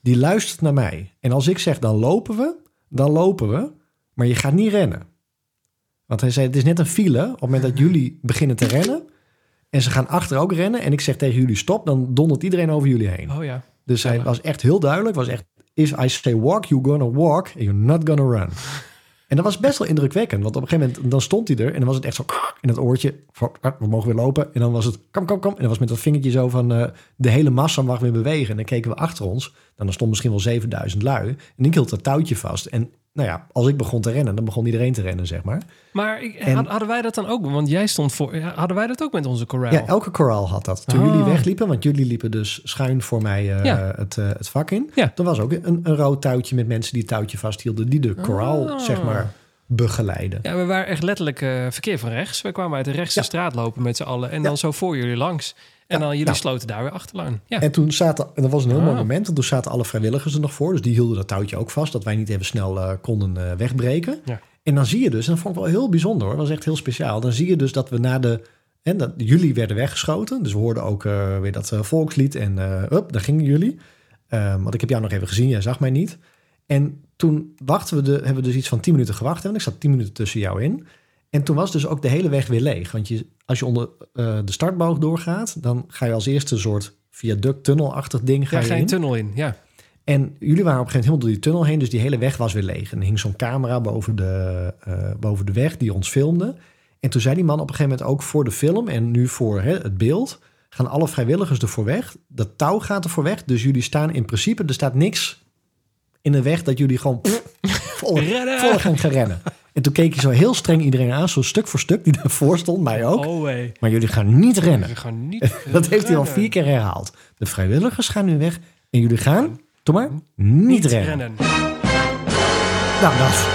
die luistert naar mij. En als ik zeg dan lopen we, dan lopen we. Maar je gaat niet rennen. Want hij zei, het is net een file op het moment dat jullie beginnen te rennen. En ze gaan achter ook rennen. En ik zeg tegen jullie stop, dan dondert iedereen over jullie heen. Oh ja. Dus hij was echt heel duidelijk. Was echt, if I say walk, you're gonna walk. And you're not gonna run. (laughs) En dat was best wel indrukwekkend. Want op een gegeven moment, dan stond hij er. En dan was het echt zo in het oortje. ah, We mogen weer lopen. En dan was het, kom, kom, kom. En dan was met dat vingertje zo van, eh, de hele massa mag weer bewegen. En dan keken we achter ons. Dan stond misschien wel 7000 lui. En ik hield dat touwtje vast. En nou ja, als ik begon te rennen, dan begon iedereen te rennen, zeg maar. Maar ik, En- had- hadden wij dat dan ook? Want jij stond voor... Hadden wij dat ook met onze corral? Ja, elke koraal had dat. Toen Oh. jullie wegliepen, want jullie liepen dus schuin voor mij eh, Ja. het, eh, het vak in. Ja. Er was ook een, een rood touwtje met mensen die het touwtje vasthielden. Die de koraal, Oh. zeg maar, begeleiden. Ja, we waren echt letterlijk eh, verkeer van rechts. We kwamen uit de rechtse Ja. straat lopen met z'n allen. En dan zo voor jullie langs. En dan jullie nou. sloten daar weer achteraan. Ja. En toen zaten, en dat was een heel mooi Ah. moment, want toen zaten alle vrijwilligers er nog voor. Dus die hielden dat touwtje ook vast, dat wij niet even snel eh, konden eh, wegbreken. Ja. En dan zie je dus, en dat vond ik wel heel bijzonder hoor, dat was echt heel speciaal. Dan zie je dus dat we na de, en dat, jullie werden weggeschoten. Dus we hoorden ook eh, weer dat volkslied en up, daar gingen jullie. Ehm, want ik heb jou nog even gezien, jij zag mij niet. En toen wachten we de, hebben we dus iets van 10 minuten gewacht. Want ik zat 10 minuten tussen jou in. En toen was dus ook de hele weg weer leeg. Want je, als je onder eh, de startboog doorgaat, dan ga je als eerste een soort viaduct, tunnelachtig ding ga Ga je geen in. tunnel in. Ja. En jullie waren op een gegeven moment helemaal door die tunnel heen, dus die hele weg was weer leeg. En er hing zo'n camera boven de, eh, boven de weg die ons filmde. En toen zei die man op een gegeven moment ook voor de film en nu voor hè, het beeld, gaan alle vrijwilligers ervoor weg. Dat touw gaat ervoor weg, dus jullie staan in principe, er staat niks in de weg dat jullie gewoon pff, (laughs) vol, vol gaan gaan rennen. En toen keek je zo heel streng iedereen aan, zo stuk voor stuk, die daarvoor stond, mij ook. Oh, hey. Maar jullie gaan niet rennen. We gaan niet (laughs) Dat heeft hij al vier keer herhaald. De vrijwilligers gaan nu weg en jullie gaan, doe maar, niet, rennen. rennen. Nou, dat.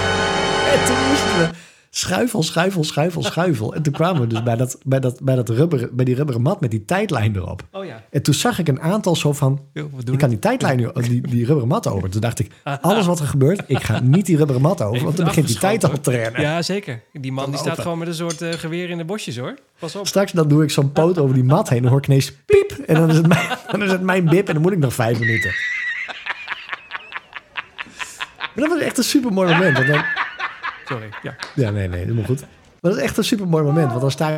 En toen moesten we schuifel, schuifel, schuifel, schuifel. En toen kwamen we dus bij, dat, bij, dat, bij, dat rubber, bij die rubberen mat met die tijdlijn erop. Oh ja. En toen zag ik een aantal zo van, Yo, ik kan het. die tijdlijn, nu- die, die rubberen mat over. Toen dacht ik, alles wat er gebeurt, ik ga niet die rubberen mat over. Want dan begint die tijd al te rennen. Ja, zeker. Die man Dan die staat open. gewoon met een soort eh, geweer in de bosjes, hoor. Pas op. Straks dan doe ik zo'n poot over die mat heen. Dan hoor ik ineens piep. En dan is het mijn, (laughs) dan is het mijn bip. En dan moet ik nog vijf minuten. Maar dat was echt een super mooi moment. Want dan, Sorry. Ja. ja, nee, nee, helemaal goed. Maar dat is echt een super mooi moment. Want dan sta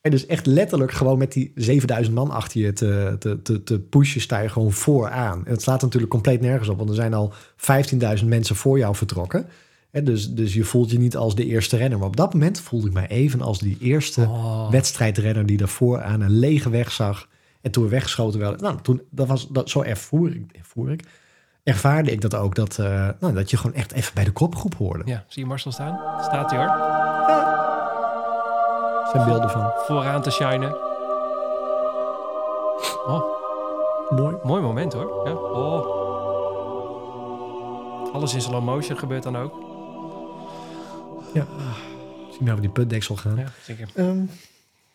je dus echt letterlijk gewoon met die 7000 man achter je te, te, te, te pushen. Sta je gewoon vooraan. En het slaat natuurlijk compleet nergens op. Want er zijn al 15.000 mensen voor jou vertrokken. Hè, dus, dus je voelt je niet als de eerste renner. Maar op dat moment voelde ik mij even als die eerste Oh. wedstrijdrenner die daarvoor aan een lege weg zag. En toen we weggeschoten werden. Nou, toen, dat was, dat, zo ervoer ik, ervoer ik. Ervaarde ik dat ook. Dat, eh, nou, dat je gewoon echt even bij de kopgroep hoorde. Ja, zie je Marcel staan? Staat hij, hoor. Er zijn beelden van. Vooraan te shinen. Oh, Mooi. mooi moment, hoor. Ja. Oh. Alles in slow motion gebeurt dan ook. Ja. Zie nou we die putdeksel gaan. Ja, zeker. Ehm,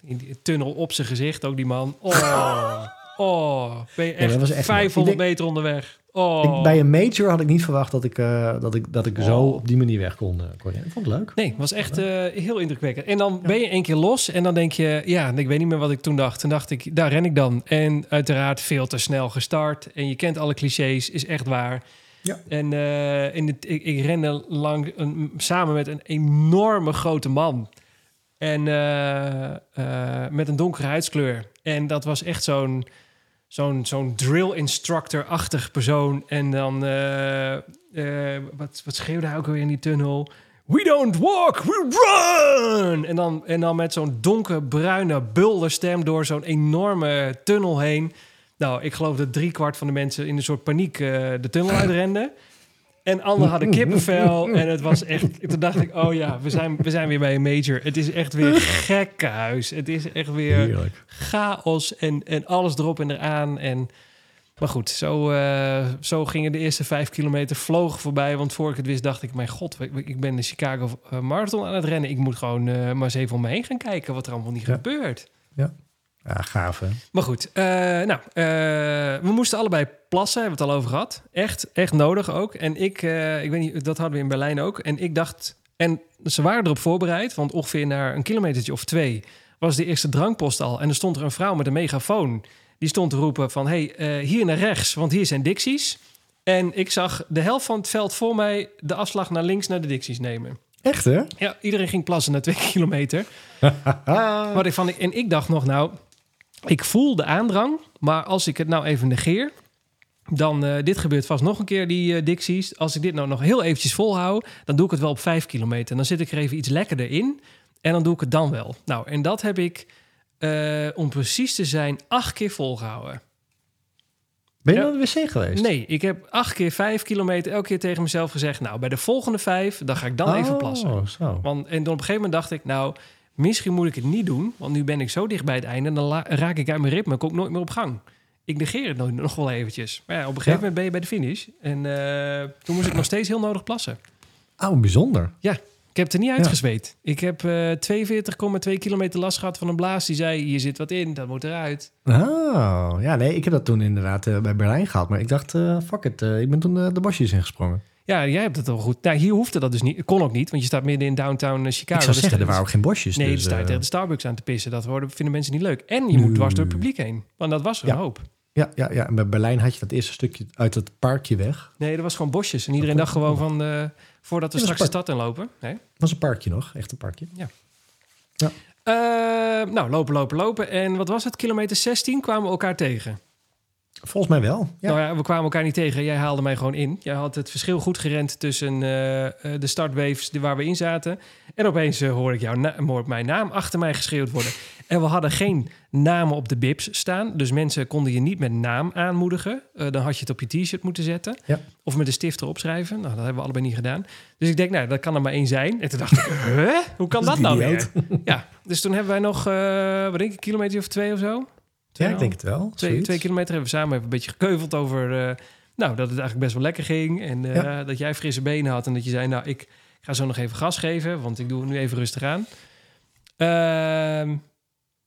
In die tunnel op zijn gezicht, ook die man. Oh, (laughs) oh. Ben je echt, dat was echt mooi. 500 Ik denk- meter onderweg. Oh. ik, bij een major had ik niet verwacht dat ik, eh, dat ik, dat ik zo Oh. op die manier weg kon, eh, kon. Ik vond het leuk. Nee, het was echt eh, heel indrukwekkend. En dan ben je één keer los en dan denk je... Ja, ik weet niet meer wat ik toen dacht. Toen dacht ik, daar ren ik dan. En uiteraard veel te snel gestart. En je kent alle clichés, is echt waar. Ja. En in het, ik, ik rende lang een, samen met een enorme grote man. En met een donkere huidskleur. En dat was echt zo'n zo'n zo'n drill instructor-achtig persoon. En dan, eh, eh, wat, wat schreeuwde hij ook alweer in die tunnel? We don't walk, we run! En dan, en dan met zo'n donkerbruine bulderstem door zo'n enorme tunnel heen. Nou, ik geloof dat driekwart van de mensen in een soort paniek eh, de tunnel uitrenden. En anderen hadden kippenvel. (laughs) en het was echt... Toen dacht ik, oh ja, we zijn, we zijn weer bij een major. Het is echt weer gekkenhuis. Het is echt weer Heerlijk. chaos en, en alles erop en eraan. En, maar goed, zo, eh, zo gingen de eerste vijf kilometer vlogen voorbij. Want voor ik het wist, dacht ik: Mijn god, ik- ben de Chicago eh, Marathon aan het rennen. Ik moet gewoon eh, maar eens even om me heen gaan kijken wat er allemaal niet Ja. gebeurt. Ja, gaaf hè. Maar goed, eh, nou, eh, we moesten allebei plassen, hebben we het al over gehad. Echt, echt nodig ook. En ik, eh, ik weet niet, dat hadden we in Berlijn ook. En ik dacht, en ze waren erop voorbereid, want ongeveer na een kilometertje of twee was de eerste drankpost al. En er stond er een vrouw met een megafoon. Die stond te roepen van, hey, hier naar rechts, want hier zijn Dixies. En ik zag de helft van het veld voor mij de afslag naar links naar de Dixies nemen. Echt hè? Ja, iedereen ging plassen na twee (laughs) kilometer. (laughs) Wat ik van, en ik dacht nog, nou, ik voel de aandrang, maar als ik het nou even negeer, dan, eh, dit gebeurt vast nog een keer, die eh, Dixies. Als ik dit nou nog heel eventjes volhoud, dan doe ik het wel op 5 kilometer. Dan zit ik er even iets lekkerder in en dan doe ik het dan wel. Nou, en dat heb ik, eh, om precies te zijn, acht keer volgehouden. Ben je naar de wc geweest? Nee, ik heb acht keer vijf kilometer elke keer tegen mezelf gezegd... nou, bij de volgende vijf, dan ga ik dan even plassen. Oh, zo. Want, en dan op een gegeven moment dacht ik, nou, misschien moet ik het niet doen. Want nu ben ik zo dicht bij het einde. En dan raak ik uit mijn ritme. Kom ik nooit meer op gang. Ik negeer het nog, nog wel eventjes. Maar ja, op een gegeven Ja. moment ben je bij de finish. En eh, toen moest ik nog steeds heel nodig plassen. Oh, bijzonder. Ik heb het er niet uitgezweet. Ik heb eh 42,2 kilometer last gehad van een blaas. Die zei, hier zit wat in, dat moet eruit. Oh, ja, nee, ik heb dat toen inderdaad eh, bij Berlijn gehad. Maar ik dacht, fuck it, ik ben toen de bosjes ingesprongen. Ja, jij hebt het al goed. Nou, hier hoefde dat dus niet. Kon ook niet, want je staat midden in downtown eh, Chicago. ik zou zeggen, er waren ook geen bosjes. Nee, dus, dan sta je eh, tegen de Starbucks aan te pissen. Dat worden, vinden mensen niet leuk. En je moet dwars door het publiek heen. Want dat was er Ja. een hoop. ja, ja, ja, en bij Berlijn had je dat eerste stukje uit het parkje weg. Nee, er was gewoon bosjes. En iedereen dacht gewoon van... eh, voordat we Ja, straks de stad inlopen. Nee. was een parkje nog, echt een parkje. Eh, nou, lopen, lopen, lopen. En wat was het? Kilometer 16 kwamen we elkaar tegen. Volgens mij wel. Ja. Nou ja, we kwamen elkaar niet tegen. Jij haalde mij gewoon in. Jij had het verschil goed gerend tussen eh, eh, de startwaves waar we in zaten. En opeens eh, hoor ik, jouw na- hoor ik mijn naam achter mij geschreeuwd worden. (laughs) En we hadden geen namen op de bibs staan. Dus mensen konden je niet met naam aanmoedigen. Dan had je het op je t-shirt moeten zetten. Ja. Of met een stift erop schrijven. Nou, dat hebben we allebei niet gedaan. Dus ik denk, nou, dat kan er maar één zijn. En toen dacht ik, (laughs) huh? Hoe kan dat nou weer? Ja, dus toen hebben wij nog, wat denk ik, een kilometer of twee of zo? Ja, ik denk het wel. Twee, twee kilometer hebben we samen even een beetje gekeuveld over... eh, nou, dat het eigenlijk best wel lekker ging. En eh, Ja. dat jij frisse benen had. En dat je zei, nou, ik ga zo nog even gas geven. Want ik doe het nu even rustig aan. Ehm,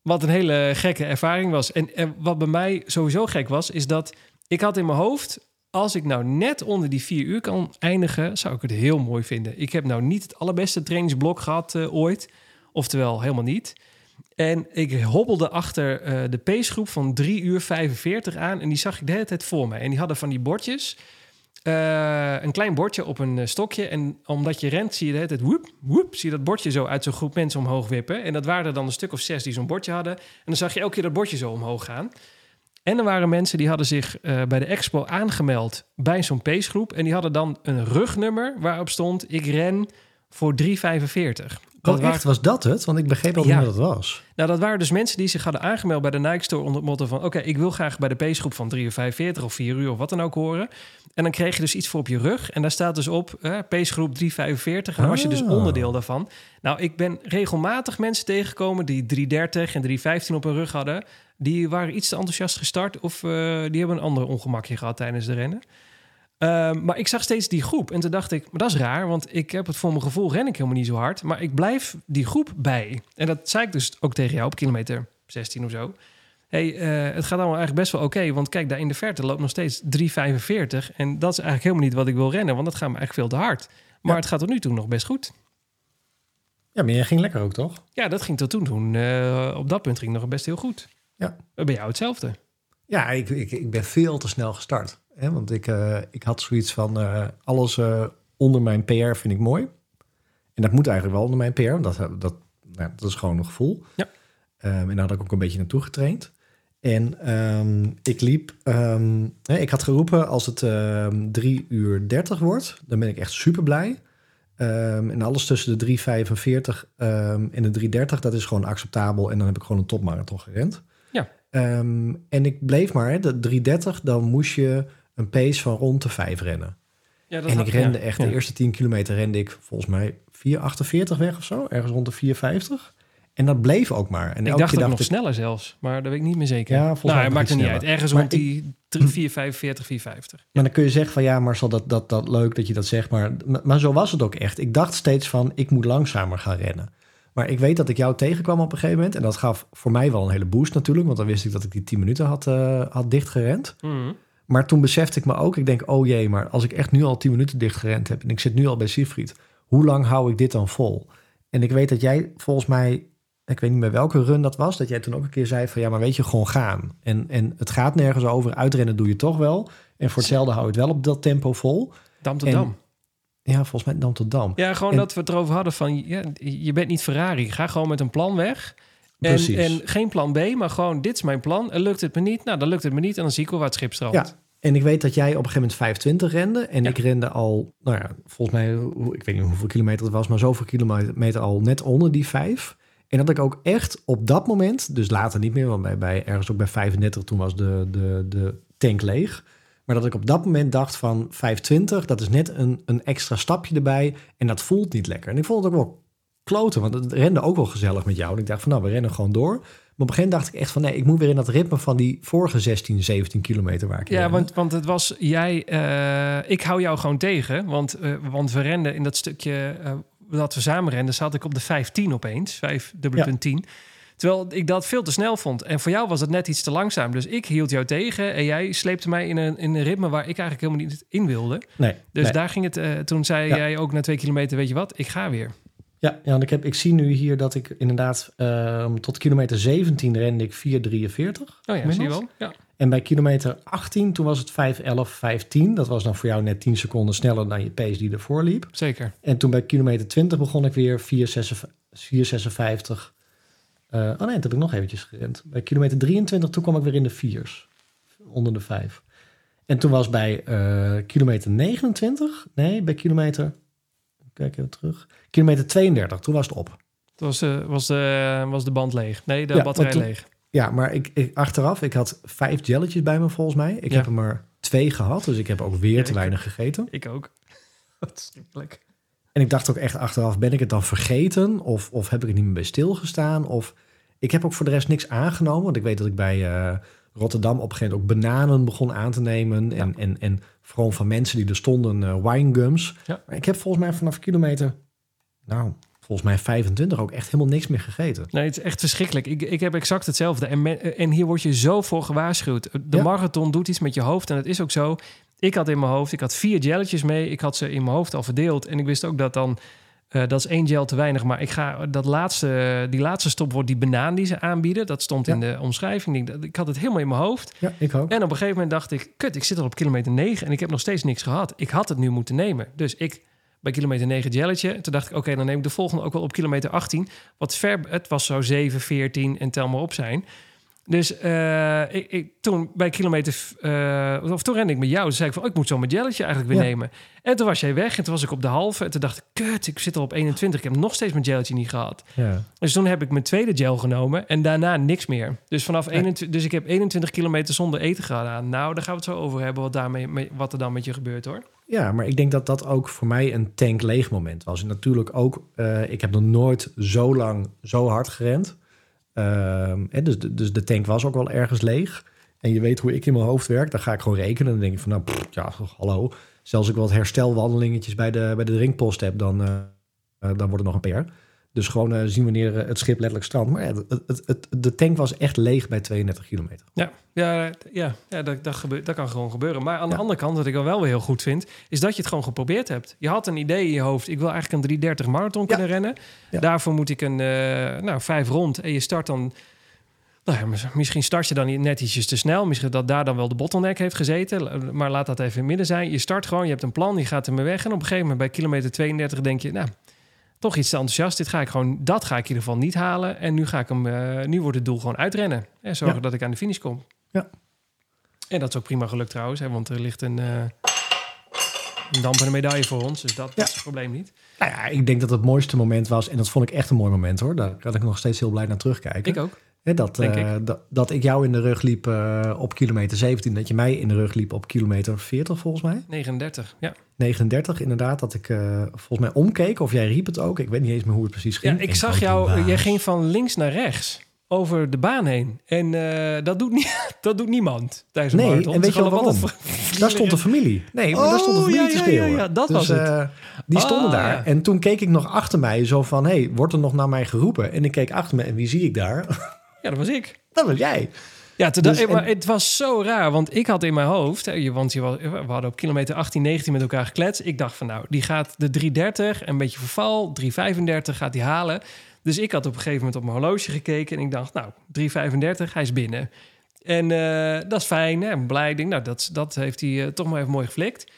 wat een hele gekke ervaring was. En, en wat bij mij sowieso gek was, is dat ik had in mijn hoofd... Als ik nou net onder die vier uur kan eindigen, zou ik het heel mooi vinden. Ik heb nou niet het allerbeste trainingsblok gehad eh, ooit. Oftewel, helemaal niet. En ik hobbelde achter eh, de pacegroep van 3 uur 45 aan. En die zag ik de hele tijd voor mij. En die hadden van die bordjes. eh, een klein bordje op een eh, stokje. En omdat je rent, zie je de hele tijd woep, woep. Zie je dat bordje zo uit zo'n groep mensen omhoog wippen. En dat waren er dan een stuk of zes die zo'n bordje hadden. En dan zag je elke keer dat bordje zo omhoog gaan. En er waren mensen die hadden zich bij de expo aangemeld bij zo'n pacegroep. En die hadden dan een rugnummer waarop stond... ik ren voor 3,45. Oh, waren- echt, was dat het? Want ik begreep al Ja. niet wat het was. nou, dat waren dus mensen die zich hadden aangemeld bij de Nike Store onder het motto van... oké, ik wil graag bij de pacegroep van 3 uur 45 of 4 uur of wat dan ook horen. En dan kreeg je dus iets voor op je rug. En daar staat dus op eh, pacegroep 345 en dan was je dus Ah. onderdeel daarvan. Nou, ik ben regelmatig mensen tegengekomen die 330 en 315 op hun rug hadden. Die waren iets te enthousiast gestart of eh, die hebben een ander ongemakje gehad tijdens de rennen. Ehm, maar ik zag steeds die groep. En toen dacht ik, maar dat is raar, want ik heb het voor mijn gevoel ren ik helemaal niet zo hard. Maar ik blijf die groep bij. En dat zei ik dus ook tegen jou op kilometer 16 of zo. hey, eh, het gaat allemaal eigenlijk best wel oké. want kijk, daar in de verte loopt nog steeds 3,45. En dat is eigenlijk helemaal niet wat ik wil rennen, want dat gaat me eigenlijk veel te hard. Maar Ja. het gaat tot nu toe nog best goed. Ja, maar jij ging lekker ook, toch? Ja, dat ging tot toen. toen eh, op dat punt ging het nog best heel goed. Ja. Bij jou hetzelfde. Ja, ik, ik, ik ben veel te snel gestart. Hè? Want ik, eh, ik had zoiets van eh, alles eh, onder mijn PR vind ik mooi. En dat moet eigenlijk wel onder mijn PR. want Dat, dat, nou, dat is gewoon een gevoel. Ja. Ehm, en daar had ik ook een beetje naartoe getraind. En ehm, ik liep... ehm, hè, ik had geroepen als het ehm 3 uur 30 wordt, dan ben ik echt super blij. En alles tussen de 3,45 ehm, en de 3,30, dat is gewoon acceptabel. En dan heb ik gewoon een topmarathon gerend. Ja. En ik bleef maar, hè, de 3,30, dan moest je een pace van rond de 5 rennen. Ja, dat en had- ik rende ja, echt, ja. de eerste 10 kilometer rende ik volgens mij 4,48 weg of zo. Ergens rond de 4,50. En dat bleef ook maar. En Ik elke dacht keer ook dacht nog ik, sneller zelfs, maar dat weet ik niet meer zeker. Ja, volgens nou, mij het maakt er niet uit. Ergens Maar rond die 3, 445, 450. Maar dan kun je zeggen van ja, Marcel, dat, dat, dat leuk dat je dat zegt. Maar, maar zo was het ook echt. Ik dacht steeds van, ik moet langzamer gaan rennen. Maar ik weet dat ik jou tegenkwam op een gegeven moment. En dat gaf voor mij wel een hele boost natuurlijk. Want dan wist ik dat ik die 10 minuten had, eh, had dichtgerend. Mhm. Maar toen besefte ik me ook, ik denk, oh jee, maar als ik echt nu al 10 minuten dichtgerend heb... en ik zit nu al bij Siegfried, hoe lang hou ik dit dan vol? En ik weet dat jij volgens mij, ik weet niet meer welke run dat was... dat jij toen ook een keer zei van, ja, maar weet je, gewoon gaan. En, en het gaat nergens over, uitrennen doe je toch wel. En voor hetzelfde hou je het wel op dat tempo vol. Dam tot En- dam. Ja, volgens mij Dam tot Dam. Ja, gewoon En- dat we het erover hadden van... Ja, je bent niet Ferrari. Ga gewoon met een plan weg. En, en geen plan B, maar gewoon dit is mijn plan. En lukt het me niet? Nou, dan lukt het me niet en dan zie ik wel waar het schip strandt. Ja, en ik weet dat jij op een gegeven moment 25 rende. En Ja. ik rende al, nou ja, volgens mij, ik weet niet hoeveel kilometer het was, maar zoveel kilometer al net onder die 5. En dat ik ook echt op dat moment, dus later niet meer, want bij, bij ergens ook bij 35, toen was de, de, de tank leeg. Maar dat ik op dat moment dacht van 520, dat is net een, een extra stapje erbij. En dat voelt niet lekker. En ik vond het ook wel kloten, want het rende ook wel gezellig met jou. En ik dacht van nou, we rennen gewoon door. Maar op een gegeven moment dacht ik echt van nee, ik moet weer in dat ritme van die vorige 16, 17 kilometer waar ik Ja, rende. want, want het was jij. eh, ik hou jou gewoon tegen. Want, eh, want we renden in dat stukje eh, dat we samen renden, zat ik op de 15 opeens. 5 dubbele punt 10. Terwijl ik dat veel te snel vond. En voor jou was het net iets te langzaam. Dus ik hield jou tegen en jij sleepte mij in een, in een ritme waar ik eigenlijk helemaal niet in wilde. Nee, Dus nee. daar ging het. toen zei Ja. jij ook na twee kilometer: Weet je wat, ik ga weer. Ja, ja want ik, heb, ik zie nu hier dat ik inderdaad ehm, tot kilometer 17 rende ik 4,43. Oh ja, zie je wel. Ja. En bij kilometer 18, toen was het 5,11, 5,10. Dat was dan voor jou net 10 seconden sneller dan je pace die ervoor liep. Zeker. En toen bij kilometer 20 begon ik weer 4,56. Eh oh nee, dat heb ik nog eventjes gerend. Bij kilometer 23, toen kwam ik weer in de 4's. Onder de 5. En toen was bij eh, kilometer 29, nee, bij kilometer, kijk even terug, kilometer 32, toen was het op. Toen was, eh, was, de, was de band leeg. Nee, de Ja, batterij toen- leeg. Ja, maar ik, ik, achteraf, ik had vijf jelletjes bij me volgens mij. Ik Ja. heb er maar twee gehad, dus ik heb ook weer Ja, te weinig gegeten. Ik ook. (laughs) Wat. En ik dacht ook echt achteraf, ben ik het dan vergeten? Of, of heb ik er niet meer bij stilgestaan? Of ik heb ook voor de rest niks aangenomen. Want ik weet dat ik bij eh, Rotterdam op een gegeven moment ook bananen begon aan te nemen. En, en, en vooral van mensen die er stonden, eh winegums. Ja. Ik heb volgens mij vanaf kilometer, nou, volgens mij 25 ook echt helemaal niks meer gegeten. Nee, het is echt verschrikkelijk. Ik, ik heb exact hetzelfde. En, men- en hier word je zo voor gewaarschuwd. De Ja. marathon doet iets met je hoofd. En het is ook zo. Ik had in mijn hoofd, ik had vier jelletjes mee. Ik had ze in mijn hoofd al verdeeld. En ik wist ook dat dan, eh, dat is één gel te weinig. Maar ik ga dat laatste, die laatste stop wordt die banaan die ze aanbieden. Dat stond in de omschrijving. Ik, had het helemaal in mijn hoofd. Ja, ik ook. En op een gegeven moment dacht ik, kut, ik zit al op kilometer 9 en ik heb nog steeds niks gehad. Ik had het nu moeten nemen. Dus ik bij kilometer 9 jelletje. Toen dacht ik, oké, dan neem ik de volgende ook wel op kilometer 18. Wat ver, het was zo 7, 14 en tel maar op zijn. Dus eh, ik, ik, toen bij kilometer, eh, of toen rende ik met jou. Toen zei ik van, oh, ik moet zo mijn jelletje eigenlijk weer Ja. nemen. En toen was jij weg en toen was ik op de halve. En toen dacht ik, kut, ik zit al op 21. Ik heb nog steeds mijn jelletje niet gehad. Ja. Dus toen heb ik mijn tweede gel genomen en daarna niks meer. Dus, vanaf Ja. 21, dus ik heb 21 kilometer zonder eten gedaan. Nou, daar gaan we het zo over hebben wat, daarmee, mee- wat er dan met je gebeurt hoor. Ja, maar ik denk dat dat ook voor mij een tank leeg moment was. En natuurlijk ook, eh, ik heb nog nooit zo lang zo hard gerend. Ehm, dus, dus de tank was ook wel ergens leeg. En je weet hoe ik in mijn hoofd werk. Dan ga ik gewoon rekenen. Dan denk ik van, nou, ja, hallo. Zelfs als ik wat herstelwandelingetjes bij de, bij de drinkpost heb, dan, eh, eh, dan wordt het nog een per. Dus gewoon eh, zien wanneer eh, het schip letterlijk strandt. Maar ja, het, het, het, de tank was echt leeg bij 32 kilometer. Ja, ja, ja, ja dat, dat, gebeurt, dat kan gewoon gebeuren. Maar aan de Ja. andere kant, wat ik wel wel weer heel goed vind, is dat je het gewoon geprobeerd hebt. Je had een idee in je hoofd. Ik wil eigenlijk een 330 marathon kunnen rennen. Daarvoor moet ik een, eh, nou, vijf rond. En je start dan, nou ja, mis- misschien start je dan net ietsjes te snel. Misschien dat daar dan wel de bottleneck heeft gezeten. Maar laat dat even in het midden zijn. Je start gewoon, je hebt een plan, je gaat ermee weg. En op een gegeven moment bij kilometer 32 denk je, nou, toch iets te enthousiast. Dit ga ik gewoon, dat ga ik in ieder geval niet halen. En nu ga ik hem, eh, nu wordt het doel gewoon uitrennen. En zorgen Ja. dat ik aan de finish kom. Ja. En dat is ook prima gelukt trouwens, hè, want er ligt een, eh een dampende medaille voor ons. Dus dat Ja. is het probleem niet. Nou ja, ik denk dat het mooiste moment was. En dat vond ik echt een mooi moment hoor. Daar kan ik nog steeds heel blij naar terugkijken. Ik ook. Hè, dat, eh, dat, dat ik jou in de rug liep eh, op kilometer 17. Dat je mij in de rug liep op kilometer 40 volgens mij. 39, ja. 39 inderdaad. Dat ik eh, volgens mij omkeek. Of jij riep het ook. Ik weet niet eens meer hoe het precies Ja, ging. ik En zag jou, jij ging van links naar rechts over de baan heen. En dat, doet niet, (laughs) dat doet niemand tijdens een Nee, marathon. en weet je wel waarom? Daar stond de familie. Nee, maar daar stond de Oh, familie ja, te ja, schreeuwen. ja, ja, dat dus, was het. die stonden Ah, daar. ja. En toen keek ik nog achter mij zo van... hey, wordt er nog naar mij geroepen? En ik keek achter me en wie zie ik daar? (laughs) Ja, dat was ik. dat was jij. Ja, te, Dus, maar en- het was zo raar, want ik had in mijn hoofd, hè, je- want je was, we hadden op kilometer 18, 19 met elkaar gekletst. Ik dacht van nou, die gaat de 330, een beetje verval, 335 gaat die halen. Dus ik had op een gegeven moment op mijn horloge gekeken en ik dacht, nou, 335, hij is binnen. En eh, dat is fijn, ben blij. Denk, nou, dat, dat heeft hij eh, toch maar even mooi geflikt.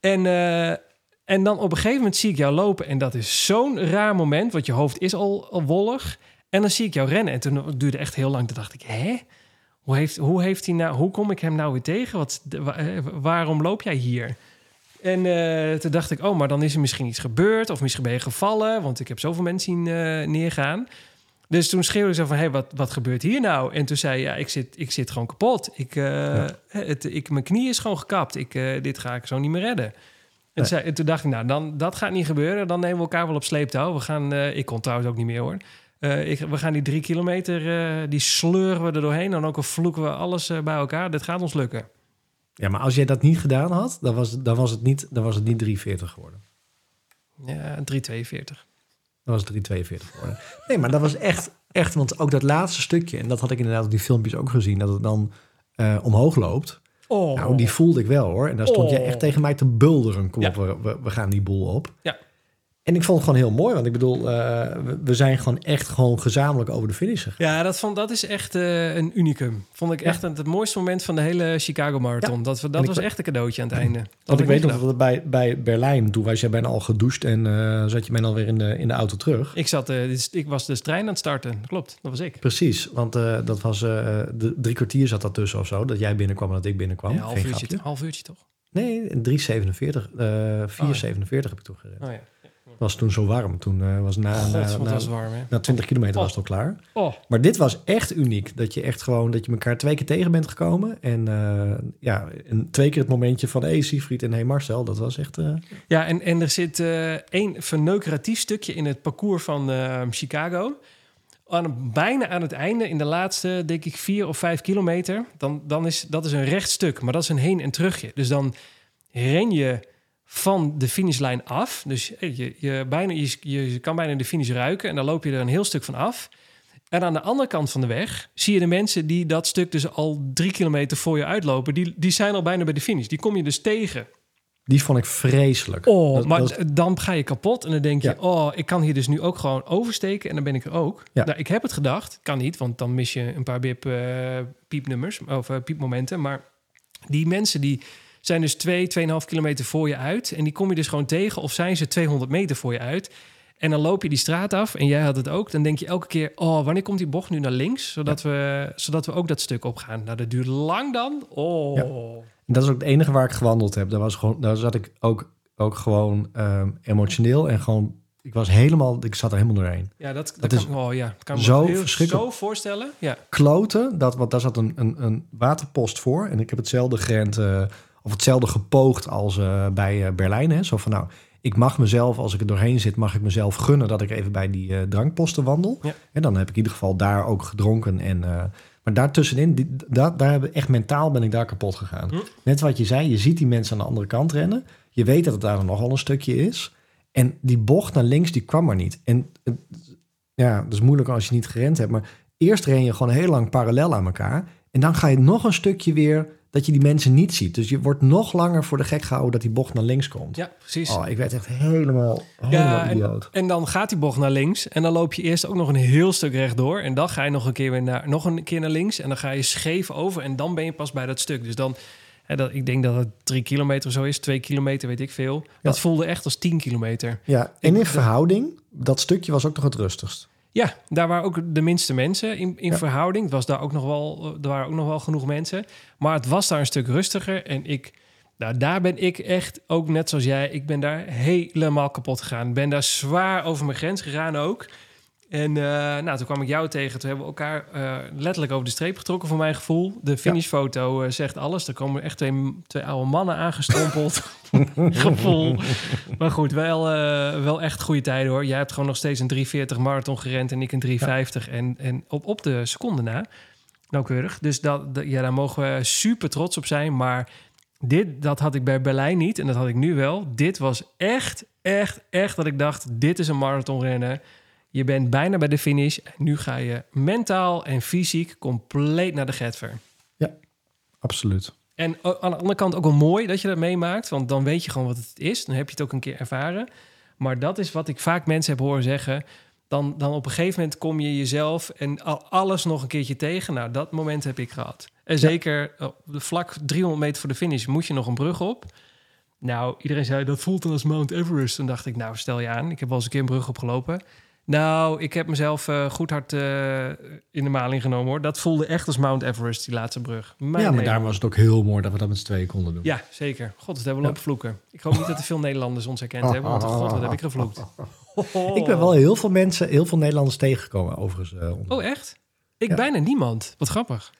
En, eh, en dan op een gegeven moment zie ik jou lopen en dat is zo'n raar moment, want je hoofd is al, al wollig. En dan zie ik jou rennen. En toen duurde echt heel lang. Toen dacht ik, hè? Hoe heeft, hoe heeft hij nou, hoe kom ik hem nou weer tegen? Wat, eh, waarom loop jij hier? En eh, toen dacht ik, oh, maar dan is er misschien iets gebeurd. Of misschien ben je gevallen. Want ik heb zoveel mensen zien eh, neergaan. Dus toen schreeuwde ik zo van, hé, hey, wat, wat gebeurt hier nou? En toen zei hij, ja, ik zit, ik zit gewoon kapot. Ik, het, ik, mijn knie is gewoon gekapt. Ik, dit ga ik zo niet meer redden. En, Nee. zei, en toen dacht ik, nou, dan, dat gaat niet gebeuren. Dan nemen we elkaar wel op sleeptouw. We gaan, ik kon trouwens ook niet meer hoor. Eh, ik, we gaan die drie kilometer, eh, die sleuren we er doorheen. En ook al vloeken we alles eh, bij elkaar. Dit gaat ons lukken. Ja, maar als jij dat niet gedaan had, dan was, dan was, het, niet, dan was het niet 340 geworden. Ja, 342. Dan was het 342 geworden. Nee, maar dat was echt, echt, want ook dat laatste stukje, en dat had ik inderdaad op die filmpjes ook gezien, dat het dan omhoog loopt. Oh, Nou, die voelde ik wel hoor. En daar stond je Oh. echt tegen mij te bulderen. Kom Ja. op, we, we, we gaan die boel op. Ja. En ik vond het gewoon heel mooi, want ik bedoel, eh, we, zijn gewoon echt gewoon gezamenlijk over de finish gegaan. Ja, dat, vond, dat is echt eh, een unicum. Vond ik echt het, het mooiste moment van de hele Chicago Marathon. Dat, dat was echt een cadeautje aan het einde. Dat Want ik weet nog dat bij, bij Berlijn, toen was jij bijna al gedoucht en eh, zat je bijna alweer in de, in de auto terug. Ik, zat, ik was de trein aan het starten. Klopt, dat was ik. Precies, want dat was de, drie kwartier zat dat tussen of zo, dat jij binnenkwam en dat ik binnenkwam. Ja, half, uurtje, half uurtje toch? Nee, 3,47, eh 4,47 heb ik toen gereden. Oh ja. Het was toen zo warm. Toen eh, was na, God, na, na, was warm, hè? na 20 kilometer Oh. was het al klaar. Oh, Maar dit was echt uniek. Dat je echt gewoon, dat je elkaar twee keer tegen bent gekomen. En eh, ja, en twee keer het momentje van, hey Siegfried en hey Marcel. Dat was echt... eh, Ja, en, en er zit één verneukeratief stukje in het parcours van Chicago. Aan, bijna aan het einde, in de laatste, denk ik, vier of vijf kilometer... Dan, dan is dat is een recht stuk, maar dat is een heen- en terugje. Dus dan ren je van de finishlijn af. Dus je, je, bijna, je, je kan bijna de finish ruiken... en dan loop je er een heel stuk van af... En aan de andere kant van de weg zie je de mensen die dat stuk dus al drie kilometer voor je uitlopen. Die, die zijn al bijna bij de finish. Die kom je dus tegen. die vond ik vreselijk. Oh, Dat- maar dat- dan ga je kapot en dan denk je, Ja. oh, ik kan hier dus nu ook gewoon oversteken en dan ben ik er ook. Ja. Nou, ik heb het gedacht, kan niet, want dan mis je een paar bip, eh, piepnummers of eh, piepmomenten. Maar die mensen die zijn dus 2, 2,5 kilometer voor je uit en die kom je dus gewoon tegen of zijn ze 200 meter voor je uit. En dan loop je die straat af en jij had het ook. Dan denk je elke keer, oh, wanneer komt die bocht nu naar links? Zodat, we, zodat we ook dat stuk opgaan. Nou, dat duurt lang dan. Oh. Ja. Dat is ook het enige waar ik gewandeld heb. Daar, was gewoon, daar zat ik ook, ook gewoon ehm, emotioneel en gewoon... Ik was helemaal... Ik zat er helemaal doorheen. Ja, dat, dat, Dat kan, is oh, ja, dat kan me zo heel- verschrikkelijk. zo voorstellen. Ja. kloten. Dat, want daar zat een, een, een waterpost voor. En ik heb hetzelfde gerend, eh, of hetzelfde gepoogd als eh, bij eh, Berlijn. Hè. Zo van, nou, ik mag mezelf, als ik er doorheen zit, mag ik mezelf gunnen dat ik even bij die eh, drankposten wandel. Ja. En dan heb ik in ieder geval daar ook gedronken. En, maar daartussenin, die, daar, echt mentaal ben ik daar kapot gegaan. Hm. Net wat je zei, je ziet die mensen aan de andere kant rennen. Je weet dat het daar nog wel een stukje is. En die bocht naar links, die kwam maar niet. En ja, dat is moeilijk als je niet gerend hebt. Maar eerst ren je gewoon heel lang parallel aan elkaar. En dan ga je nog een stukje weer dat je die mensen niet ziet. Dus je wordt nog langer voor de gek gehouden dat die bocht naar links komt. ja, precies. Oh, ik werd echt helemaal, helemaal Ja, en, idioot. en dan gaat die bocht naar links. En dan loop je eerst ook nog een heel stuk rechtdoor. En dan ga je nog een keer weer naar, nog een keer naar links. En dan ga je scheef over. En dan ben je pas bij dat stuk. Dus dan, hè, dat, ik denk dat het drie kilometer zo is. Twee kilometer, weet ik veel. Dat voelde echt als tien kilometer. Ja, en in Ik- verhouding, dat stukje was ook nog het rustigst. Ja, daar waren ook de minste mensen in, in Ja. verhouding. Was daar ook nog wel, er waren ook nog wel genoeg mensen. Maar het was daar een stuk rustiger. En ik, nou, daar ben ik echt, ook net zoals jij, ik ben daar helemaal kapot gegaan. Ben daar zwaar over mijn grens gegaan ook. En eh, nou, toen kwam ik jou tegen. Toen hebben we elkaar eh, letterlijk over de streep getrokken, voor mijn gevoel. De finishfoto eh, zegt alles. Er komen echt twee, twee oude mannen aangestrompeld. (laughs) gevoel. Maar goed, wel, wel echt goede tijden hoor. Jij hebt gewoon nog steeds een 340 marathon gerend en ik een 350. En, en op, op de seconde na. Nauwkeurig. Dus dat, dat- ja, daar mogen we super trots op zijn. Maar dit, dat had ik bij Berlijn niet. En dat had ik nu wel. Dit was echt, echt, echt dat ik dacht... dit is een marathonrennen. Je bent bijna bij de finish. En nu ga je mentaal en fysiek compleet naar de getver. Absoluut. En aan de andere kant ook wel mooi dat je dat meemaakt. Want dan weet je gewoon wat het is. Dan heb je het ook een keer ervaren. Maar dat is wat ik vaak mensen heb horen zeggen. Dan, dan op een gegeven moment kom je jezelf en al- alles nog een keertje tegen. Nou, dat moment heb ik gehad. En zeker op de vlak 300 meter voor de finish moet je nog een brug op. Nou, iedereen zei dat voelt dan als Mount Everest. Toen dacht ik, nou, stel je aan. Ik heb wel eens een keer een brug opgelopen. Nou, ik heb mezelf eh, goed hard eh, in de maling genomen hoor. Dat voelde echt als Mount Everest, die laatste brug. Mijn ja, maar daar was het ook heel mooi dat we dat met z'n tweeën konden doen. Ja, zeker. God, dat hebben we Ja. lopen vloeken. Ik hoop niet dat er veel Nederlanders ons herkend hebben. Want god, wat heb ik gevloekt. (laughs) Ik ben wel heel veel mensen, heel veel Nederlanders tegengekomen overigens. eh, Oh, echt? Ik Ja. bijna niemand. Wat grappig.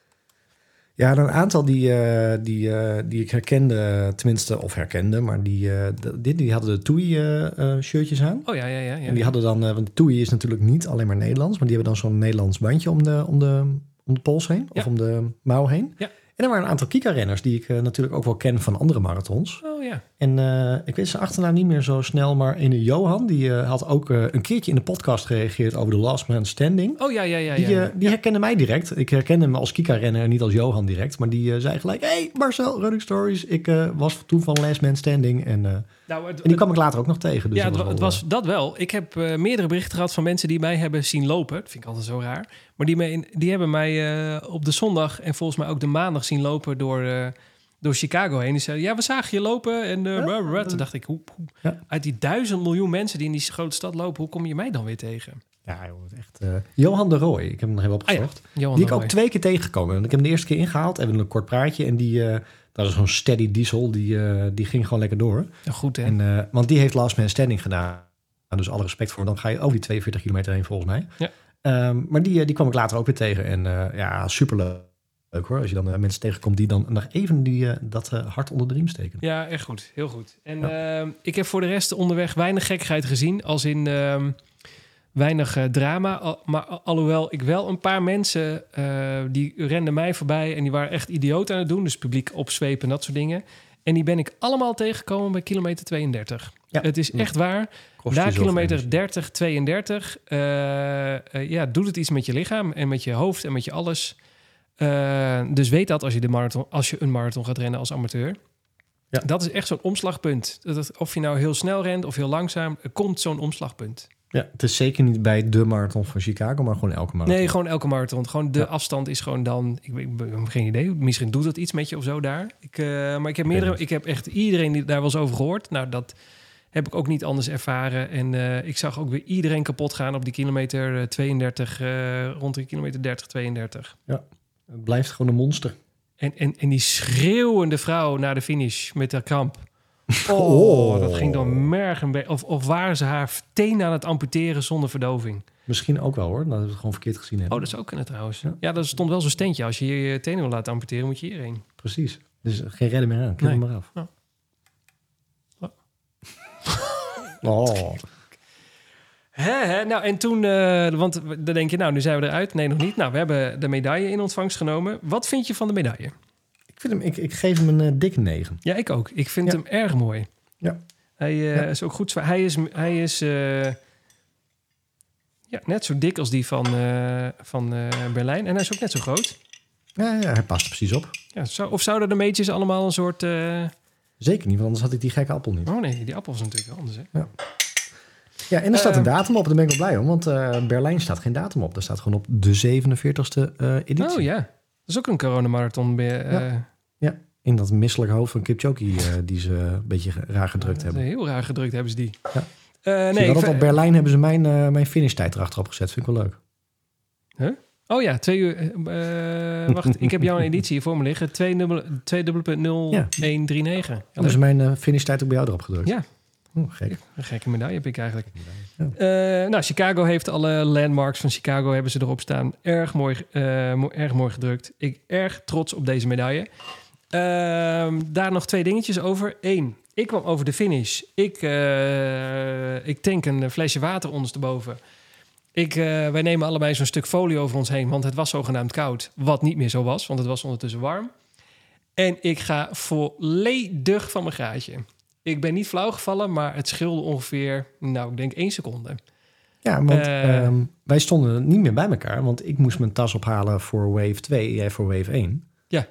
Ja, een aantal die, eh, die, eh, die ik herkende, tenminste, of herkende, maar die, eh, de- die, die hadden de Toei-shirtjes aan. Oh ja, ja, ja. ja. En die hadden dan, eh, want de Toei is natuurlijk niet alleen maar Nederlands, maar die hebben dan zo'n Nederlands bandje om de, om de, om de pols heen, of om de mouw heen. Ja. En er waren een aantal Kika-renners die ik eh, natuurlijk ook wel ken van andere marathons. Oh ja. En eh, ik weet zijn achternaam niet meer zo snel, maar ene Johan, die eh, had ook een keertje in de podcast gereageerd over de Last Man Standing. Oh ja, ja, ja. Die, ja, die herkende mij direct. Ik herkende hem als Kika-renner en niet als Johan direct. Maar die zei gelijk, hey Marcel, Running Stories. Ik was toen van Last Man Standing. En, en nou, het, die kwam ik later ook nog tegen. Dus ja, dat het, was dat wel. Ik heb eh, meerdere berichten gehad van mensen die mij hebben zien lopen. Dat vind ik altijd zo raar. Maar die, me die hebben mij eh, op de zondag en volgens mij ook de maandag zien lopen door, eh, door Chicago heen. Die zeiden, ja, we zagen je lopen. En eh, Ja, toen dacht ik, hoe, hoe- Ja. uit die duizend miljoen mensen die in die grote stad lopen, hoe kom je mij dan weer tegen? eh, ja, joh, echt, eh, Johan de Rooij. Ik heb hem nog even opgezocht. Johan die de ik ook twee keer tegengekomen. Ik heb hem de eerste keer ingehaald. Even een kort praatje. En die, eh, dat is zo'n steady diesel. Die, eh, die ging gewoon lekker door. Ja, goed, hè? En, eh, want die heeft Last Man Standing gedaan. Dus alle respect voor. Dan ga je over die 42 kilometer heen volgens mij. Ja. Ehm, maar die, eh, die kwam ik later ook weer tegen. En ja, superleuk hoor. Als je dan mensen tegenkomt die dan nog even die, dat hart onder de riem steken. Ja, echt goed. Heel goed. En ehm, ik heb voor de rest onderweg weinig gekkigheid gezien. Als in ehm, weinig eh, drama. Al- maar al- alhoewel ik wel een paar mensen... eh, die renden mij voorbij en die waren echt idioot aan het doen. Dus publiek opzwepen en dat soort dingen. En die ben ik allemaal tegengekomen bij kilometer 32. Ja. Het is echt waar. Kost Na kilometer energie. 30, 32... eh, ja, doet het iets met je lichaam en met je hoofd en met je alles... Dus weet dat als je, de marathon, als je een marathon gaat rennen als amateur. Ja. Dat is echt zo'n omslagpunt. Dat of je nou heel snel rent of heel langzaam, er komt zo'n omslagpunt. Ja, het is zeker niet bij de marathon van Chicago, maar gewoon elke marathon. Nee, gewoon elke marathon. Gewoon de Ja. afstand is gewoon dan. Ik, ik, ik heb geen idee. Misschien doet dat iets met je of zo daar. Ik, eh, maar ik heb meerdere. Ik heb echt iedereen die daar wel eens over gehoord. Nou, dat heb ik ook niet anders ervaren. En eh, ik zag ook weer iedereen kapot gaan op die kilometer eh, 32, eh, rond de kilometer 30, 32. Het blijft gewoon een monster. En, en, en die schreeuwende vrouw naar de finish met haar kramp. Oh, Oh. dat ging dan mergen. Of, of waren ze haar tenen aan het amputeren zonder verdoving? Misschien ook wel hoor, dat we het gewoon verkeerd gezien hebben. Oh, dat zou ook kunnen trouwens. Ja. Ja, dat stond wel zo'n steentje. Als je je tenen wil laten amputeren, moet je hierheen. Precies. Dus geen redden meer aan. Knip Nee. hem maar af. Ja. Oh. Hè? Nou, en toen, eh, want dan denk je, nou, nu zijn we eruit. Nee, nog niet. Nou, we hebben de medaille in ontvangst genomen. Wat vind je van de medaille? Ik, vind hem, ik, ik geef hem een eh, dikke negen. Ja, ik ook. Ik vind Ja. hem erg mooi. Ja. Hij eh, Ja. is ook goed zwaar. Hij is, hij is eh, ja, net zo dik als die van, van Berlijn. En hij is ook net zo groot. Ja, ja, hij past er precies op. Ja, zou, of zouden de meetjes allemaal een soort... Zeker niet, want anders had ik die gekke appel niet. Oh nee, die appel is natuurlijk wel anders. Hè? Ja, en er staat een Ehm. datum op. Daar ben ik wel blij om. Want Berlijn staat geen datum op. Daar staat gewoon op de 47ste eh, editie. Oh ja, is ook een coronamarathon. bij, eh, In dat misselijk hoofd van Kipchoge eh, die ze een beetje raar gedrukt hebben. Heel raar gedrukt hebben ze die. Ja. Eh, nee, ik dat op Berlijn hebben ze mijn, mijn finishtijd erachterop gezet. Vind ik wel leuk. Oh ja, twee uur. wacht, ik heb jouw editie hier voor me liggen. 2.0.0139. Ja, Hebben ze mijn finishtijd ook bij jou erop gedrukt? Ja. Oh, gek. Een gekke medaille heb ik eigenlijk. Ja. Eh, nou, Chicago heeft alle landmarks van Chicago hebben ze erop staan. Erg mooi, eh, mo- erg mooi gedrukt. Ik erg trots op deze medaille. Ehm, daar nog twee dingetjes over. Eén, ik kwam over de finish. Ik, eh, ik tank een flesje water ondersteboven. Ik, wij nemen allebei zo'n stuk folie over ons heen, want het was zogenaamd koud. Wat niet meer zo was, want het was ondertussen warm. En ik ga volledig van mijn graadje. Ik ben niet flauw gevallen, maar het scheelde ongeveer, nou, ik denk één seconde. Ja, want Eh. ehm, wij stonden niet meer bij elkaar. Want ik moest mijn tas ophalen voor Wave 2. Jij voor Wave 1. Ja.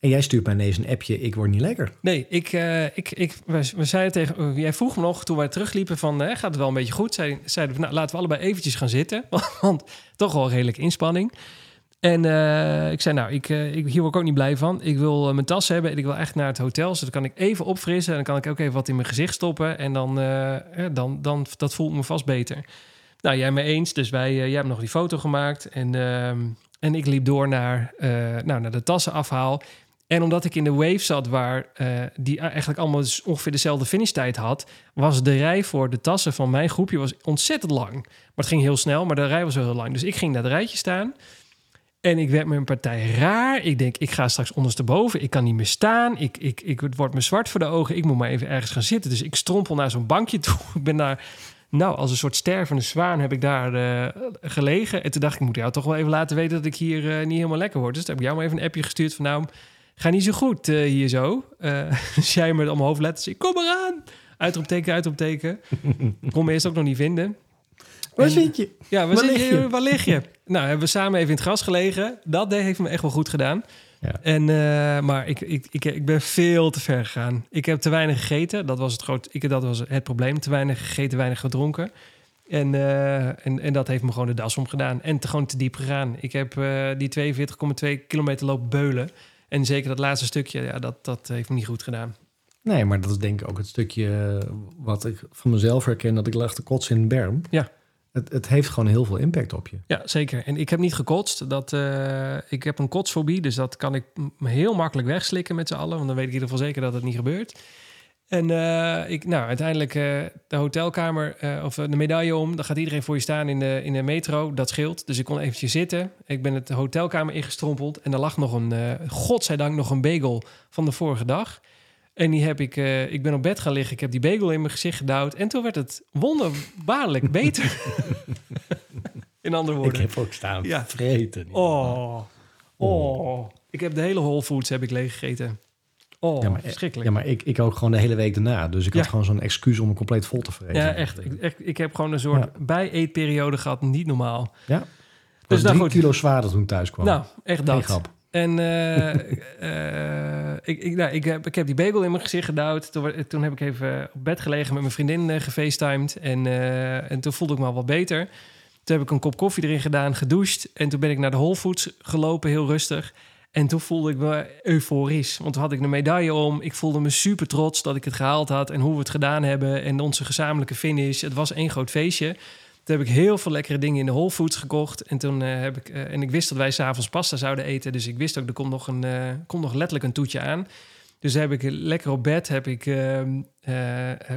En jij stuurt mij ineens een appje. Ik word niet lekker. Nee, ik, eh, ik, ik, we, we zeiden tegen... eh, jij vroeg me nog, toen wij terugliepen van... eh, gaat het wel een beetje goed? Zei, zeiden we, nou, laten we allebei eventjes gaan zitten. (laughs) Want toch wel redelijk inspanning. En eh, ik zei, nou, ik, eh, ik, hier word ik ook niet blij van. Ik wil eh, mijn tas hebben en ik wil echt naar het hotel. Zodat kan ik even opfrissen. En dan kan ik ook even wat in mijn gezicht stoppen. En dan, dan, dan dat voelt me vast beter. Nou, jij me eens. Dus wij, jij hebt nog die foto gemaakt. En, ehm, en ik liep door naar, nou, naar de tassenafhaal. En omdat ik in de wave zat, waar die eigenlijk allemaal dus ongeveer dezelfde finishtijd had, was de rij voor de tassen van mijn groepje was ontzettend lang. Maar het ging heel snel, maar de rij was wel heel lang. Dus ik ging naar het rijtje staan. En ik werd met een partij raar. Ik denk, ik ga straks ondersteboven. Ik kan niet meer staan. Ik, ik, ik, het wordt me zwart voor de ogen. Ik moet maar even ergens gaan zitten. Dus ik strompel naar zo'n bankje toe. (laughs) Ik ben daar, nou, als een soort stervende zwaan heb ik daar eh, gelegen. En toen dacht ik, ik moet jou toch wel even laten weten dat ik hier eh, niet helemaal lekker word. Dus toen heb ik jou maar even een appje gestuurd van, nou, ga niet zo goed eh, hier zo. (laughs) Dus jij met allemaal hoofdletters. Ik kom eraan. Uitroepteken, uitroepteken. (laughs) kon me eerst ook nog niet vinden. Waar En- zit je? Ja, waar, Waar zit lig je? je? waar lig je? Nou, hebben we samen even in het gras gelegen. Dat deed- heeft me echt wel goed gedaan. Ja. En, eh, maar ik, ik, ik, ik ben veel te ver gegaan. Ik heb te weinig gegeten. Dat was het, groot, ik, dat was het probleem. Te weinig gegeten, weinig gedronken. En, eh, en, en dat heeft me gewoon de das omgedaan. En te, gewoon te diep gegaan. Ik heb eh, die 42,2 kilometer lopen beulen. En zeker dat laatste stukje, ja, dat, dat heeft me niet goed gedaan. Nee, maar dat is denk ik ook het stukje wat ik van mezelf herken, dat ik lag te kotsen in een berm. Ja. Het, het heeft gewoon heel veel impact op je. Ja, zeker. En ik heb niet gekotst. Dat, eh, ik heb een kotsfobie, dus dat kan ik heel makkelijk wegslikken met z'n allen. Want dan weet ik in ieder geval zeker dat het niet gebeurt. En eh, ik, nou, uiteindelijk eh, de hotelkamer of de medaille om. Dan gaat iedereen voor je staan in de, in de metro. Dat scheelt. Dus ik kon eventjes zitten. Ik ben het hotelkamer ingestrompeld. En er lag nog een, godzijdank, nog een bagel van de vorige dag. En die heb ik, eh, ik ben op bed gaan liggen. Ik heb die bagel in mijn gezicht gedouwd. En toen werd het wonderbaarlijk (laughs) beter. in andere Ik woorden. heb ook staan Ja. vreten. Oh, oh. Ik heb de hele Whole Foods heb ik leeg gegeten. Oh, Ja, maar- verschrikkelijk. Ja, maar ik, ik ook gewoon de hele week daarna. Dus ik had gewoon zo'n excuus om me compleet vol te vreten. Ja, echt. Ik, echt, ik heb gewoon een soort Ja. bij-eetperiode gehad. Niet normaal. Ja. Dus nou drie goed. kilo zwaarder toen ik thuis kwam. Nou, echt dat. En eh, (laughs) eh, ik, ik, nou, ik, heb, ik heb die bagel in mijn gezicht gedouwd. Toen, toen heb ik even op bed gelegen met mijn vriendin eh, gefacetimed. En, en toen voelde ik me al wat beter. Toen heb ik een kop koffie erin gedaan, gedoucht. En toen ben ik naar de Whole Foods gelopen, heel rustig. En toen voelde ik me euforisch. Want toen had ik een medaille om. Ik voelde me super trots dat ik het gehaald had. En hoe we het gedaan hebben. En onze gezamenlijke finish. Het was één groot feestje. Toen heb ik heel veel lekkere dingen in de Whole Foods gekocht. En toen eh, heb ik... eh, en ik wist dat wij s'avonds pasta zouden eten. Dus ik wist ook, er komt nog, een, eh, komt nog letterlijk een toetje aan. Dus heb ik lekker op bed heb ik, ehm, eh,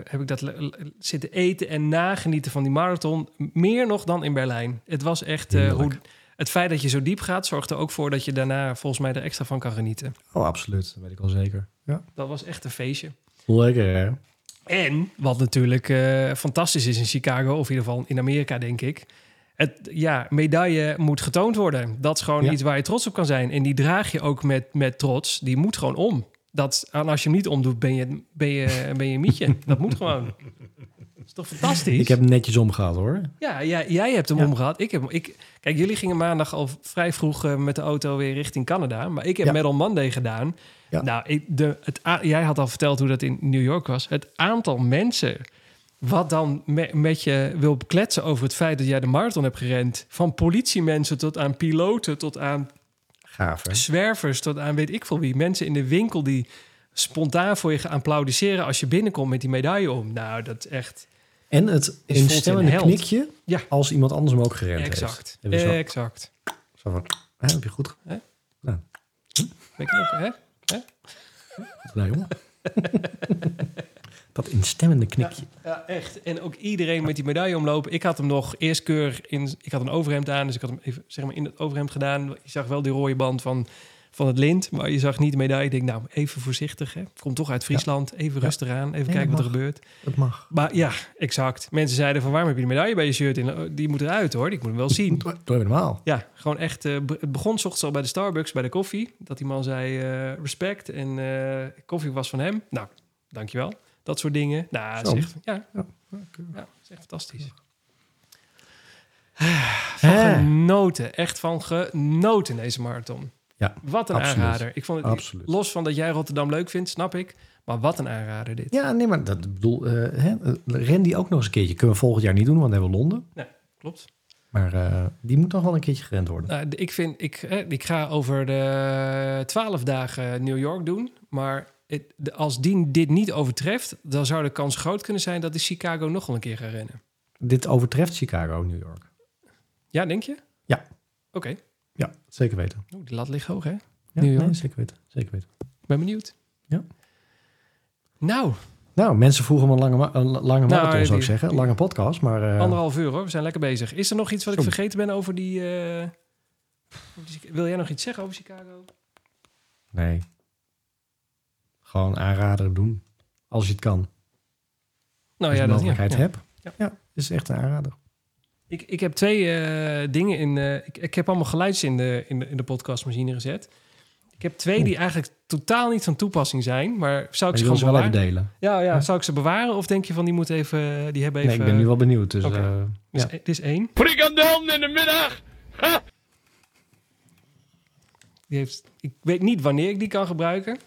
heb ik dat zitten eten en nagenieten van die marathon. Meer nog dan in Berlijn. Het was echt... hoe, het feit dat je zo diep gaat, zorgt er ook voor dat je daarna volgens mij er extra van kan genieten. Oh, absoluut. Dat weet ik wel zeker. Ja. Dat was echt een feestje. Lekker, hè? En wat natuurlijk eh, fantastisch is in Chicago, of in ieder geval in Amerika, denk ik. Het, ja, medaille moet getoond worden. Dat is gewoon Ja. iets waar je trots op kan zijn. En die draag je ook met, met trots. Die moet gewoon om. Dat, als je hem niet omdoet, ben je, ben je, ben je een mietje. (laughs) Dat moet gewoon. Dat is toch fantastisch? Ik heb hem netjes omgehad, hoor. Ja, jij, jij hebt hem Ja. omgehad. Ik heb, ik, kijk, jullie gingen maandag al vrij vroeg eh, met de auto weer richting Canada. Maar ik heb Ja. Metal Monday gedaan. Ja. Nou, ik, de, het, jij had al verteld hoe dat in New York was. Het aantal mensen wat dan me- met je wil kletsen over het feit dat jij de marathon hebt gerend. Van politiemensen tot aan piloten, tot aan Gaaf, hè? zwervers, tot aan weet ik veel wie. Mensen in de winkel die spontaan voor je gaan applaudisseren als je binnenkomt met die medaille om. Nou, dat is echt En het held. knikje Ja. als iemand anders hem ook gerend exact. heeft. Zo- Exact. Zo van, hè, heb je goed Hè? Nou, Weet je ook, hè? Gedaan, jongen. (laughs) dat instemmende knikje. Ja, echt. En ook iedereen met die medaille omlopen. Ik had hem nog eerst keur in... Ik had een overhemd aan, dus ik had hem even zeg maar, in het overhemd gedaan. Je zag wel die rode band van, van het lint, maar je zag niet de medaille. Ik denk, nou, even voorzichtig. Hè. Komt toch uit Friesland. Even Ja. rustig aan. Even Nee, kijken wat dat er gebeurt. Het mag. Maar ja, exact. Mensen zeiden van, waarom heb je die medaille bij je shirt? In? Oh, Die moet eruit, hoor. Die moet hem wel zien. Doe even normaal. Ja, gewoon echt. eh, het begon 's ochtends al bij de Starbucks, bij de koffie. Dat die man zei eh, respect en eh, koffie was van hem. Nou, dankjewel. Dat soort dingen. Nou, echt, ja, Ja. ja, is echt fantastisch. Van genoten. Echt van genoten deze marathon. Ja, Wat een absoluut. aanrader. Ik vond het, Absoluut. Los van dat jij Rotterdam leuk vindt, snap ik. Maar wat een aanrader dit. Ja, nee, maar dat bedoel, eh, hè, eh, ren die ook nog eens een keertje. Kunnen we volgend jaar niet doen, want dan hebben we Londen. Klopt. Maar eh, die moet nog wel een keertje gerend worden. Nou, ik vind, ik, eh, ik ga over de twaalf dagen New York doen. Maar het- als die dit niet overtreft, dan zou de kans groot kunnen zijn dat de Chicago nog wel een keer gaat rennen. Dit overtreft Chicago, New York. Ja, denk je? Ja. Oké. Ja, zeker weten. Oeh, die lat ligt hoog, hè? Ja, New York? nee, zeker weten. Zeker weten. Ik ben benieuwd. Ja. Nou, Nou, mensen vroegen om een lange, een lange marathon, zou ik zeggen. die- Lange podcast, maar... eh, anderhalf uur hoor. We zijn lekker bezig. Is er nog iets wat ik vergeten ben over die... eh, Wil jij nog iets zeggen over Chicago? Nee. Gewoon aanrader doen. Als je het kan. Nou als ja, je de mogelijkheid ja. hebt. Ja. Ja. is echt een aanrader. Ik, ik heb twee eh, dingen in. eh, ik, ik heb allemaal geluidjes in de, in, de, in de podcastmachine gezet. Ik heb twee die eigenlijk totaal niet van toepassing zijn. Maar zou ik Maar ze gewoon ze wel bewaren? delen. Ja, ja, Ja. zou ik ze bewaren? Of denk je van die moeten even. Die hebben even. Nee, ik ben nu wel benieuwd. Dus, Oké. eh, Dus, ja. Dit is één. Frikandel in de middag! Die heeft, ik weet niet wanneer ik die kan gebruiken.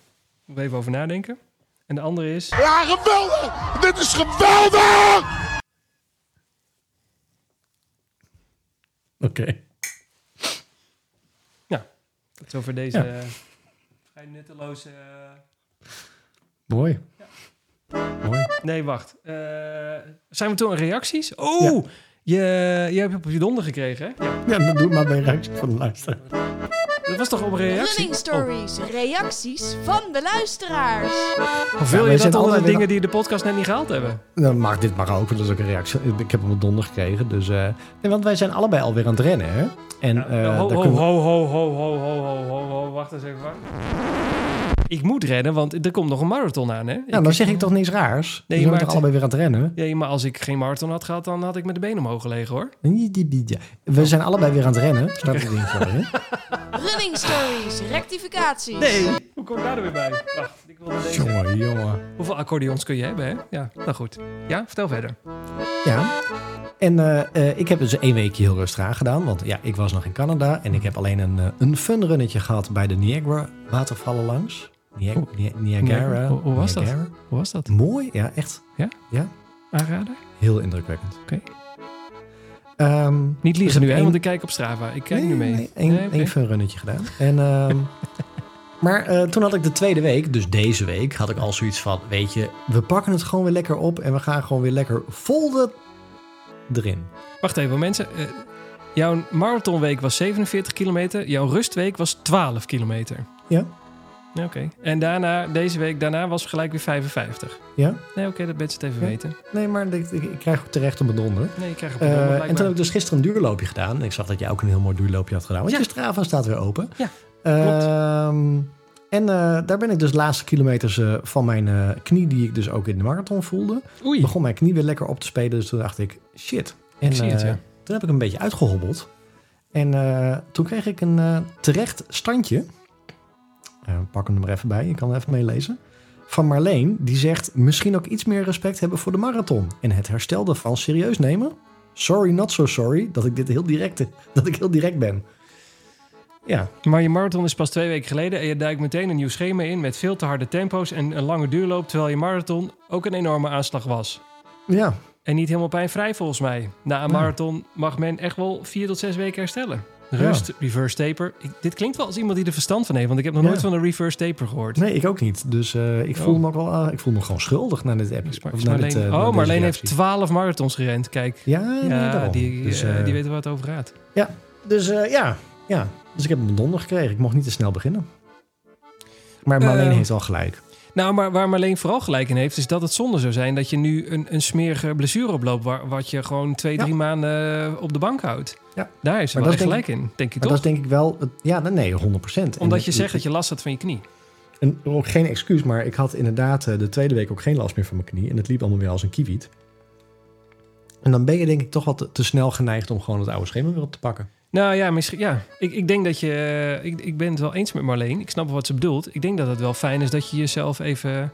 Moet even over nadenken. En de andere is. Ja, geweldig! Dit is geweldig! Oké. Tot over deze Ja. eh, vrij nutteloze. eh, Mooi. Mooi. Nee, wacht. Eh, zijn we toen aan reacties? Oh, je, je hebt op je donder gekregen, hè? Ja. Ja, dan doe maar bij reactie van de luisteraar. Dat was toch om reacties? Running stories, oh. reacties van de luisteraars. Hoeveel ja, je dat onder dingen die de podcast net niet gehaald hebben? Nou, mag, dit mag ook, want dat is ook een reactie. Ik heb hem op donder gekregen. Dus, eh, want wij zijn allebei alweer aan het rennen, hè? En, ja, uh, ho, ho, ho, ho, ho, ho, ho, ho, ho, wacht eens even. Ik moet rennen, want er komt nog een marathon aan, hè? Nou, dan zeg ik toch niks raars. Nee, maar toch allebei weer aan het rennen? Nee, maar als ik geen marathon had gehad, dan had ik met de benen omhoog gelegen, hoor. We zijn allebei weer aan het rennen. Staat het ding voor je? (laughs) Running stories, rectificaties. Hoe kom ik daar er weer bij? Wacht, ik wilde deze. Jongen, jongen. Hoeveel accordeons kun je hebben, hè? Ja, nou goed. Ja, vertel verder. Ja. En eh, eh, ik heb dus één weekje heel rustig aangedaan. Want ja, ik was nog in Canada. En ik heb alleen een, eh, een fun runnetje gehad bij de Niagara watervallen langs. Nia- Nia- Niagara. Hoe- hoe was dat? Niagara. Hoe was dat? Mooi, ja, echt. Ja? Ja, Aanrader? heel indrukwekkend. Oké. Ehm, Niet dus liegen nu, heb hè? ik Want ik kijk op Strava. Ik kijk nee, nu mee. Nee, Nee, één fun runnetje gedaan. En, ehm, (laughs) maar eh, toen had ik de tweede week, dus deze week, had ik al zoiets van... Weet je, we pakken het gewoon weer lekker op en we gaan gewoon weer lekker vol de, erin. Wacht even, mensen. Eh, jouw marathonweek was 47 kilometer. Jouw rustweek was 12 kilometer. Ja. Oké. En daarna, deze week daarna was gelijk weer 55. Ja? Nee, oké, dat mensen het even Ja. weten. Nee, maar ik, ik, ik krijg ook terecht op mijn donder. Nee, ik krijg op Eh, de donder, en blijkbaar. toen heb ik dus gisteren een duurloopje gedaan. En ik zag dat jij ook een heel mooi duurloopje had gedaan. Want Ja. je Strava staat weer open. Ja, Ehm, en eh, daar ben ik dus de laatste kilometers eh, van mijn eh, knie, die ik dus ook in de marathon voelde, Oei. begon mijn knie weer lekker op te spelen. Dus toen dacht ik, shit. En Ik zie het, eh, ja. toen heb ik een beetje uitgehobbeld. En eh, toen kreeg ik een eh, terecht standje. Eh, pak hem er maar even bij, je kan er even meelezen. Van Marleen, die zegt misschien ook iets meer respect hebben voor de marathon. En het herstel daarvan serieus nemen. Sorry, not so sorry, dat ik dit heel direct, (laughs) dat ik heel direct ben. Ja, Maar je marathon is pas twee weken geleden en je duikt meteen een nieuw schema in met veel te harde tempo's en een lange duurloop, terwijl je marathon ook een enorme aanslag was. ja, En niet helemaal pijnvrij volgens mij. Na een marathon mag men echt wel vier tot zes weken herstellen. Rust, reverse taper. Ik- dit klinkt wel als iemand die er verstand van heeft, want ik heb nog Ja. nooit van een reverse taper gehoord. nee, ik ook niet. Dus eh, ik voel Oh. me ook wel, eh, ik voel me gewoon schuldig naar dit app. Mar- Marleen- dit, eh, oh, deze Marleen heeft reactie. 12 marathons gerend. Kijk, Ja, ja, die, dus, die weten waar het over gaat. Dus eh, ja, ja, dus ik heb een donder gekregen. Ik mocht niet te snel beginnen. Maar Marleen heeft wel gelijk. Nou, maar waar Marleen vooral gelijk in heeft, is dat het zonde zou zijn dat je nu een, een smerige blessure oploopt, waar, wat je gewoon twee, Ja. drie maanden op de bank houdt. Ja. Daar is Maar wel gelijk in, denk Maar toch? dat is denk ik wel... Het, ja, nee, 100 procent. Omdat je zegt dat je last had van je knie. En ook geen excuus, maar ik had inderdaad eh, de tweede week ook geen last meer van mijn knie. En het liep allemaal weer als een kiewiet. En dan ben je denk ik toch wat te, te snel geneigd om gewoon het oude schema weer op te pakken. Nou ja, misschien, ja. Ik, ik denk dat je... eh, Ik, ik ben het wel eens met Marleen. Ik snap wat ze bedoelt. Ik denk dat het wel fijn is dat je jezelf even,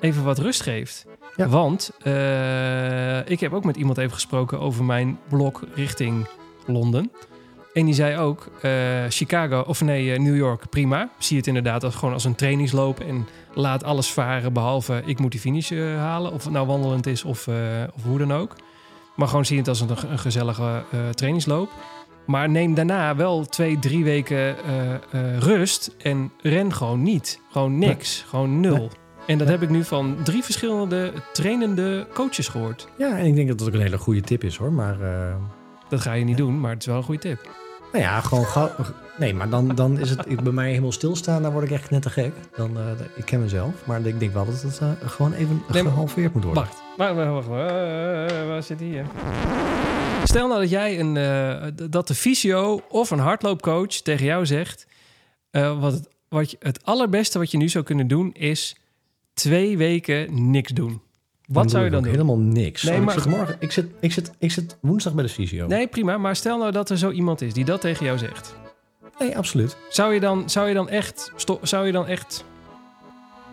even wat rust geeft. Ja. Want eh, ik heb ook met iemand even gesproken over mijn blok richting Londen. En die zei ook, eh, Chicago, of nee, eh, New York, prima. Zie het inderdaad als, gewoon als een trainingsloop. En laat alles varen, behalve ik moet die finish eh, halen. Of het nou wandelend is of, of hoe dan ook. Maar gewoon zie het als een, een gezellige trainingsloop. Maar neem daarna wel twee, drie weken rust en ren gewoon niet. Gewoon niks. Gewoon nul. En dat heb ik nu van drie verschillende trainende coaches gehoord. Ja, en ik denk dat dat ook een hele goede tip is hoor. Maar Dat ga je niet doen, maar het is wel een goede tip. nou ja, gewoon. Nee, maar dan, dan is het ik, bij mij helemaal stilstaan. Dan word ik echt net te gek. Dan, eh, ik ken mezelf. Maar ik denk wel dat het eh, gewoon even Nee, gehalveerd moet worden. Wacht, wacht, wacht. Eh, waar zit die hier? Stel nou dat jij een, dat de fysio of een hardloopcoach tegen jou zegt... wat, het, wat je, het allerbeste wat je nu zou kunnen doen is twee weken niks doen. Wat zou je dan doe doen? ik Helemaal niks. Nee, maar- ik, zit morgen, ik, zit, ik, zit, ik zit woensdag bij de fysio. Nee, prima. Maar stel nou dat er zo iemand is die dat tegen jou zegt. Nee, absoluut. Zou je dan, zou je dan echt... zou je dan echt...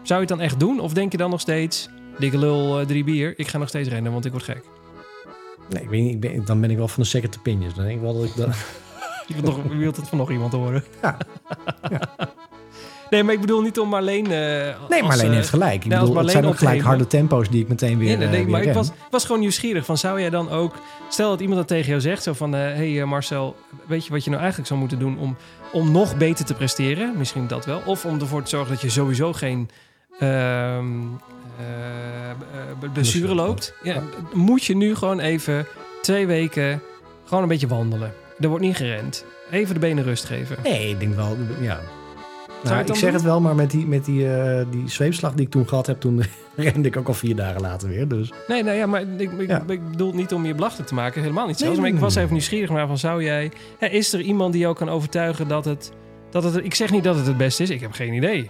Zou je het dan echt doen? Of denk je dan nog steeds... Dikke lul, eh, drie bier. Ik ga nog steeds rennen, want ik word gek. Nee, ik weet niet, ik ben, dan ben ik wel van de second opinions. Dan denk ik wel dat ik dat... (laughs) Je wilt, nog, je wilt het van nog iemand horen. Ja. (laughs) Nee, maar ik bedoel niet om Marleen... eh, Nee, Marleen eh, heeft gelijk. Ik bedoel, het zijn ook gelijk harde tempo's die ik meteen weer, Nee, nee, eh, nee, maar ik was, was gewoon nieuwsgierig van... Zou jij dan ook... Stel dat iemand dat tegen jou zegt. Zo van... Hé hey, Marcel, weet je wat je nou eigenlijk zou moeten doen... Om, om nog beter te presteren? Misschien dat wel. Of om ervoor te zorgen dat je sowieso geen... ehm eh, eh, blessure Blessure loopt. Ja, moet je nu gewoon even twee weken... Gewoon een beetje wandelen. Er wordt niet gerend. Even de benen rust geven. Nee, ik denk wel, ja. Nou, ik zeg doen? het wel, maar met die, met die, eh, die zweepslag die ik toen gehad heb, toen (laughs) rende ik ook al vier dagen later weer. Dus Nee, nou ja, maar ik, ik, Ja. ik bedoel niet om je belachelijk te maken. Helemaal niet Nee, zelfs. maar ik was even nieuwsgierig naar van zou jij... Hè, is er iemand die jou kan overtuigen dat het, dat het... Ik zeg niet dat het het beste is. Ik heb geen idee.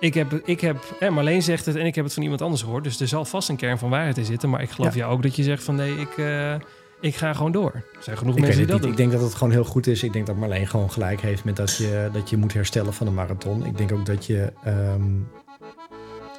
Ik heb, ik heb hè, Marleen zegt het en ik heb het van iemand anders gehoord. Dus er zal vast een kern van waarheid in zitten. Maar ik geloof Ja. jou ook dat je zegt van nee, ik, eh, ik ga gewoon door. Er zijn genoeg ik mensen die dat niet. doen. Ik denk dat het gewoon heel goed is. Ik denk dat Marleen gewoon gelijk heeft met dat je, dat je moet herstellen van een marathon. Ik denk ook dat je ehm,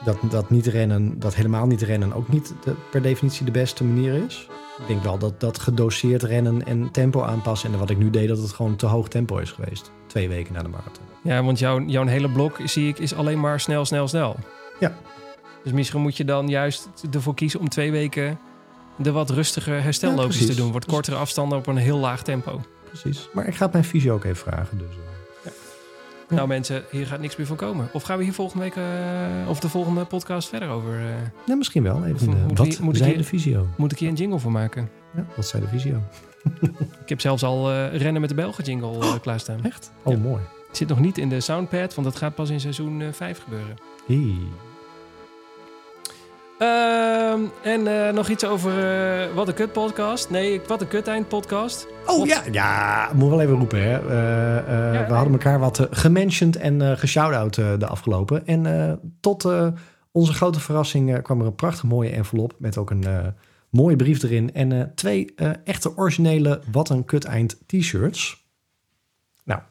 dat, dat niet rennen, dat helemaal niet rennen ook niet de- per definitie de beste manier is. Ik denk wel dat dat gedoseerd rennen en tempo aanpassen. En wat ik nu deed, dat het gewoon te hoog tempo is geweest. Twee weken na de marathon. Ja, want jouw, jouw hele blok, zie ik, is alleen maar snel, snel, snel. Ja. Dus misschien moet je dan juist ervoor kiezen om twee weken de wat rustiger herstelloopjes te doen. Wordt kortere afstanden op een heel laag tempo. Precies. Maar ik ga het mijn fysio ook even vragen. Dus, eh. Ja. Nou mensen, hier gaat niks meer van komen. Of gaan we hier volgende week, eh, of de volgende podcast verder over? eh, Nee, misschien wel. Even, Moet- moet wat ik- moet ik hier- de fysio? moet ik hier een jingle voor maken? Ja, wat zei de fysio? (laughs) Ik heb zelfs al rennen met de Belgen jingle eh, klaarstaan. Echt? Oh, mooi. Het zit nog niet in de soundpad, want dat gaat pas in seizoen 5 gebeuren. Hey. Ehm, en eh, nog iets over eh, Wat een Kut podcast. Nee, Wat een Kut eind podcast. Oh ja, ja, moet wel even roepen. Hè. Eh, Ja, we hadden elkaar wat uh, gementioned en uh, geshout-out uh, de afgelopen. En uh, tot onze grote verrassing kwam er een prachtig mooie envelop met ook een mooie brief erin. En twee echte originele Wat een Kut eind t-shirts. Nou,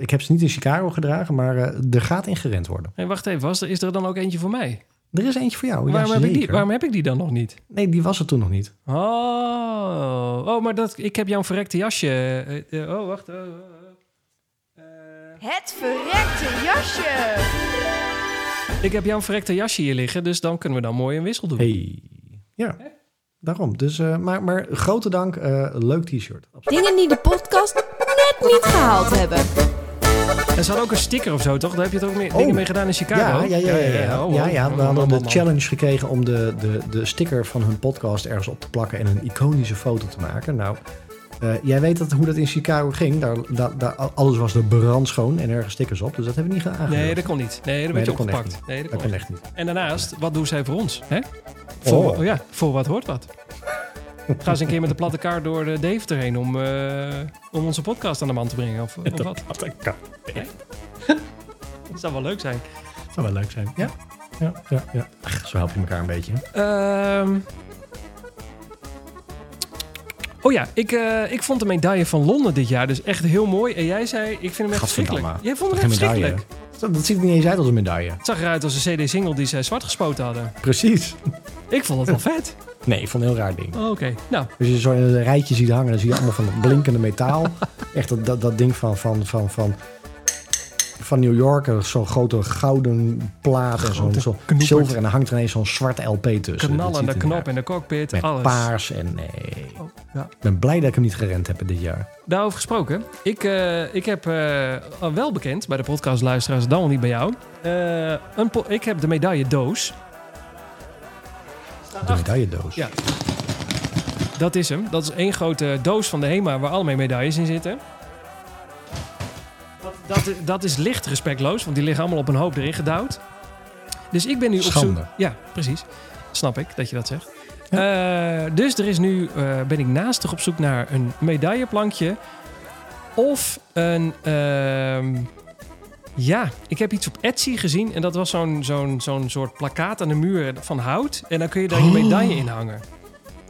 ik heb ze niet in Chicago gedragen, maar er gaat in gerend worden. Hey, wacht even, was er, is er dan ook eentje voor mij? Er is eentje voor jou. Waarom, ja, heb ik die, waarom heb ik die dan nog niet? Nee, die was er toen nog niet. Oh, oh maar dat, ik heb jouw verrekte jasje. Uh, uh, oh, wacht. Uh, Het verrekte jasje. ik heb jouw verrekte jasje hier liggen, dus dan kunnen we dan mooi een wissel doen. Hey. Ja, Hè? daarom. Dus, uh, maar, maar grote dank. Uh, leuk t-shirt. Dingen die de podcast net niet gehaald hebben. En ze hadden ook een sticker of zo, toch? Daar heb je het ook mee, Oh. dingen mee gedaan in Chicago. Ja, ja, ja. ja, ja. oh, ja, ja. oh, we hadden oh, de oh, oh. challenge gekregen om de, de, de sticker van hun podcast ergens op te plakken en een iconische foto te maken. Nou, uh, jij weet dat, hoe dat in Chicago ging. Daar, daar, daar, alles was er brandschoon en ergens stickers op. Dus dat hebben we niet gedaan. Nee, dat kon niet. Nee, dat werd nee, je dat opgepakt. Nee, dat, dat kon echt niet. En daarnaast, wat doen zij voor ons? Hè? Voor, Oh. oh. ja, voor wat hoort wat. Ga eens een keer met de platte kaart door de Deventer heen om, uh, om onze podcast aan de man te brengen. Of, of (laughs) wat? Platte kaart. Nee? (laughs) dat zou wel leuk zijn. Dat zou wel leuk zijn. Ja, ja, ja. ja. Ach, zo help je elkaar een beetje. Uh, oh ja, ik, uh, ik vond de medaille van Londen dit jaar dus echt heel mooi. En jij zei, ik vind hem echt verschrikkelijk. Jij vond hem echt verschrikkelijk. Dat, dat ziet er niet eens uit als een medaille. Het zag eruit als een CD-single die zij zwart gespoten hadden. Precies. Ik vond het wel vet. Nee, ik vond het een heel raar ding. Oh, Oké, nou. Als je zo in een rijtje ziet hangen, dan zie je allemaal van blinkende metaal. (laughs) Echt dat, dat, dat ding van, van, van, van, van New York. Zo'n grote gouden plaat en zo'n zo zilver. En dan hangt er ineens zo'n zwart LP tussen. Knallende knop in de cockpit, Met alles. paars en nee. Oh, ja. Ik ben blij dat ik hem niet gerend heb dit jaar. Daarover gesproken. Ik, uh, ik heb uh, wel bekend bij de podcastluisteraars, dan wel niet bij jou. Uh, een ik heb de medaille doos. De medailledoos. Ja. Dat is hem. Dat is één grote doos van de HEMA waar allemaal medailles in zitten. Dat, dat, dat is licht respectloos, want die liggen allemaal op een hoop erin gedouwd. Dus ik ben nu op zoek... Ja, precies. Snap ik dat je dat zegt. Eh, dus er is nu, eh, ben ik naastig op zoek naar een medailleplankje. Of een... ehm, ja, ik heb iets op Etsy gezien. En dat was zo'n zo'n zo'n soort plakkaat aan de muur van hout. En dan kun je daar je Oh. medaille in hangen.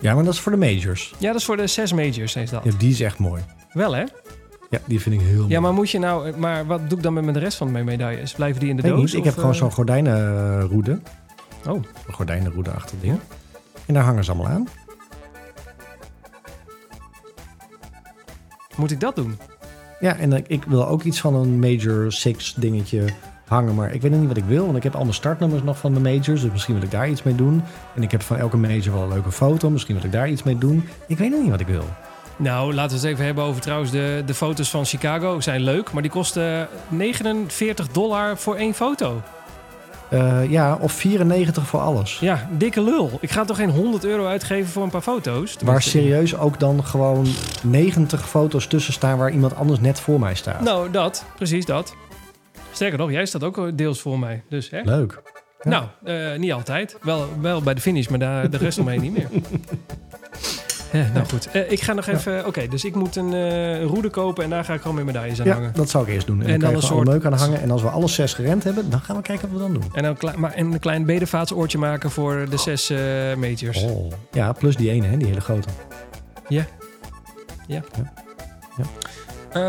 Ja, maar dat is voor de majors. Ja, dat is voor de zes majors, is dat. Ja, die is echt mooi. Wel, hè? Ja, die vind ik heel mooi. Ja, maar moet je nou... Maar wat doe ik dan met de rest van mijn medailles? Blijven die in de Weet doos? niet. Ik of, heb gewoon eh, zo'n gordijnenroede. Oh, Een gordijnenroede achter ding. En daar hangen ze allemaal aan. moet ik dat doen? Ja, en ik- ik wil ook iets van een Major Six dingetje hangen. Maar ik weet nog niet wat ik wil. Want ik heb al mijn startnummers nog van de majors. Dus misschien wil ik daar iets mee doen. En ik heb van elke major wel een leuke foto. Misschien wil ik daar iets mee doen. Ik weet nog niet wat ik wil. Nou, laten we het even hebben over trouwens de, de foto's van Chicago. Zijn leuk, maar die kosten 49 dollar voor één foto. Eh, ja, of 94 voor alles. Ja, dikke lul. Ik ga toch geen 100 euro uitgeven voor een paar foto's? Waar serieus ook dan gewoon 90 foto's tussen staan waar iemand anders net voor mij staat. Nou, dat. Precies dat. Sterker nog, jij staat ook deels voor mij. Dus, hè? Leuk. Ja. Nou, eh, niet altijd. Wel, wel bij de finish, maar daar, de rest omheen niet meer. (laughs) Ja, nou goed. Eh, ik ga nog even... Oké, dus ik moet een eh, roede kopen en daar ga ik gewoon mijn medailles aan Ja, hangen. dat zou ik eerst doen. En, En dan, een soort- leuk aan hangen. En als we alle zes gerend hebben, dan gaan we kijken wat we dan doen. En, dan maar, en een klein bedevaatsoortje maken voor de zes eh majors. Oh. Ja, plus die ene, hè, die hele grote. Eh,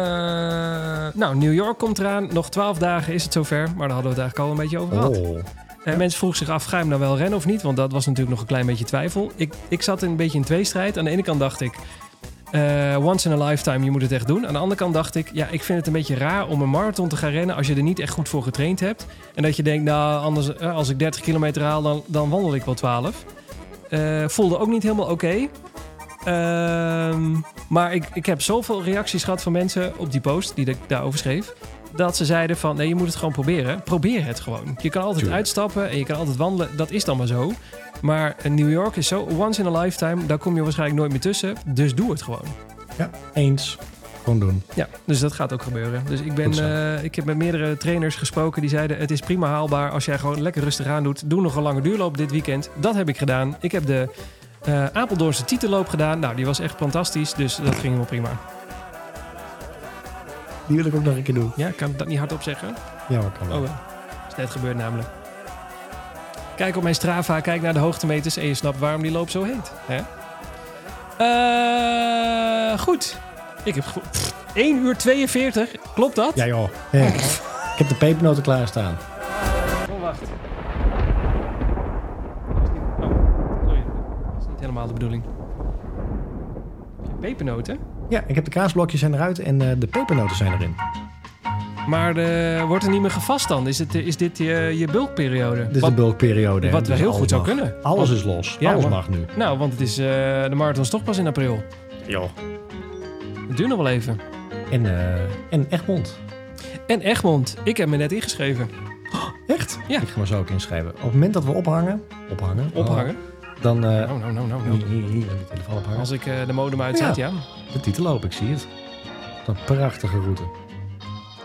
nou, New York komt eraan. Nog 12 dagen is het zover. Maar daar hadden we het eigenlijk al een beetje over gehad. Oh. En mensen vroegen zich af, ga je hem nou wel rennen of niet? Want dat was natuurlijk nog een klein beetje twijfel. Ik, ik zat een beetje in tweestrijd. Aan de ene kant dacht ik, eh, once in a lifetime, je moet het echt doen. Aan de andere kant dacht ik, ja, ik vind het een beetje raar om een marathon te gaan rennen als je er niet echt goed voor getraind hebt. En dat je denkt, nou, anders, eh, als ik 30 kilometer haal, dan, dan wandel ik wel 12. Eh, voelde ook niet helemaal oké. Ehm, maar ik, ik heb zoveel reacties gehad van mensen op die post die ik daarover schreef. Dat ze zeiden van nee, je moet het gewoon proberen. Probeer het gewoon. Je kan altijd Tuurlijk. uitstappen en je kan altijd wandelen. Dat is dan maar zo. Maar New York is zo once in a lifetime. Daar kom je waarschijnlijk nooit meer tussen. Dus doe het gewoon. Ja, eens. Gewoon doen. Ja, dus dat gaat ook gebeuren. Dus ik, ben, eh, ik heb met meerdere trainers gesproken die zeiden... het is prima haalbaar als jij gewoon lekker rustig aan doet. Doe nog een lange duurloop dit weekend. Dat heb ik gedaan. Ik heb de eh Apeldoornse titelloop gedaan. Nou, die was echt fantastisch. Dus dat ging helemaal prima. Die wil ik ook nog een keer doen. Ja, kan ik dat niet hardop zeggen? Ja, maar kan wel. Oh, wel. is net gebeurd namelijk. Kijk op mijn Strava, kijk naar de hoogtemeters en je snapt waarom die loop zo heet. Hè? Eh, goed. Ik heb go- pff, 1 uur 42. Klopt dat? Ja joh. (laughs) Ik heb de pepernoten klaarstaan. Oh, wacht. Oh, sorry. Dat is niet helemaal de bedoeling. Pepernoten? Ja, ik heb de kaasblokjes zijn eruit en eh, de pepernoten zijn erin. Maar eh, wordt er niet meer gevast dan? Is, het, eh, is dit je, je bulkperiode? Dit is Wat- de bulkperiode. wat dus heel goed zou mag. kunnen. Alles is los. Ja, alles mag nu. Nou, want het is, eh, de marathon is toch pas in april. Joh. Het duurt nog wel even. En, eh en Egmond. En Egmond, ik heb me net ingeschreven. Echt? Ja. Ik ga me zo ook inschrijven. Op het moment dat we ophangen, ophangen, Ophangen. oh, dan eh de telefoon ophangen. Als ik eh, de modem uitzet, ja. De titelloop, ik zie het. Een prachtige route.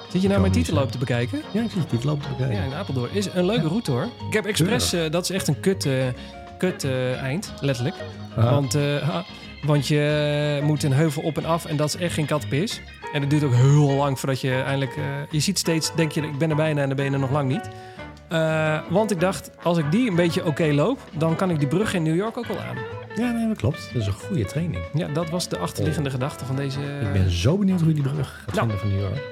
Zit je nou mijn titelloop te bekijken? Ja, ik zie de titelloop te bekijken. Ja, in Apeldoorn. Is een leuke route hoor. Ik heb expres, eh, dat is echt een kut, kut eind, letterlijk. Ah, Want, want je moet een heuvel op en af en dat is echt geen kattenpis. En het duurt ook heel lang voordat je eindelijk... je ziet steeds, denk je, ik ben er bijna en dan ben je er nog lang niet. Eh, want ik dacht, als ik die een beetje oké loop, dan kan ik die brug in New York ook wel aan. Ja, nee, dat klopt. Dat is een goede training. Ja, dat was de achterliggende gedachte van deze... Ik ben zo benieuwd hoe je die brug gaat Nou. vinden van New York.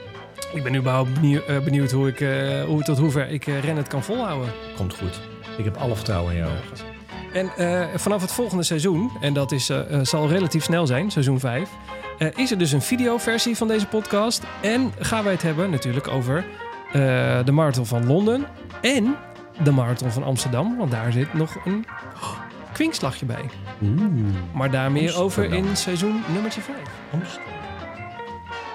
Ik ben überhaupt benieuwd, eh, benieuwd hoe ik, eh, hoe, tot hoever ik rennen het kan volhouden. Komt goed. Ik heb alle vertrouwen in jou. En vanaf het volgende seizoen, en dat is, zal relatief snel zijn, seizoen 5, eh, is er dus een videoversie van deze podcast. En gaan wij het hebben natuurlijk over de marathon van Londen en de marathon van Amsterdam. Want daar zit nog een kwinkslagje bij. Maar daar meer over in seizoen nummertje 5. Amsterdam.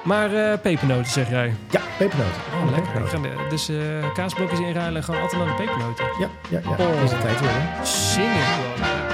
Maar eh, pepernoten zeg jij. Ja, pepernoten. Oh, lekker. Ga dus eh, kaasblokjes inruilen en gewoon altijd naar de pepernoten. Ja, ja, ja. Oh. Is de tijd weer, hè? Zingen gewoon.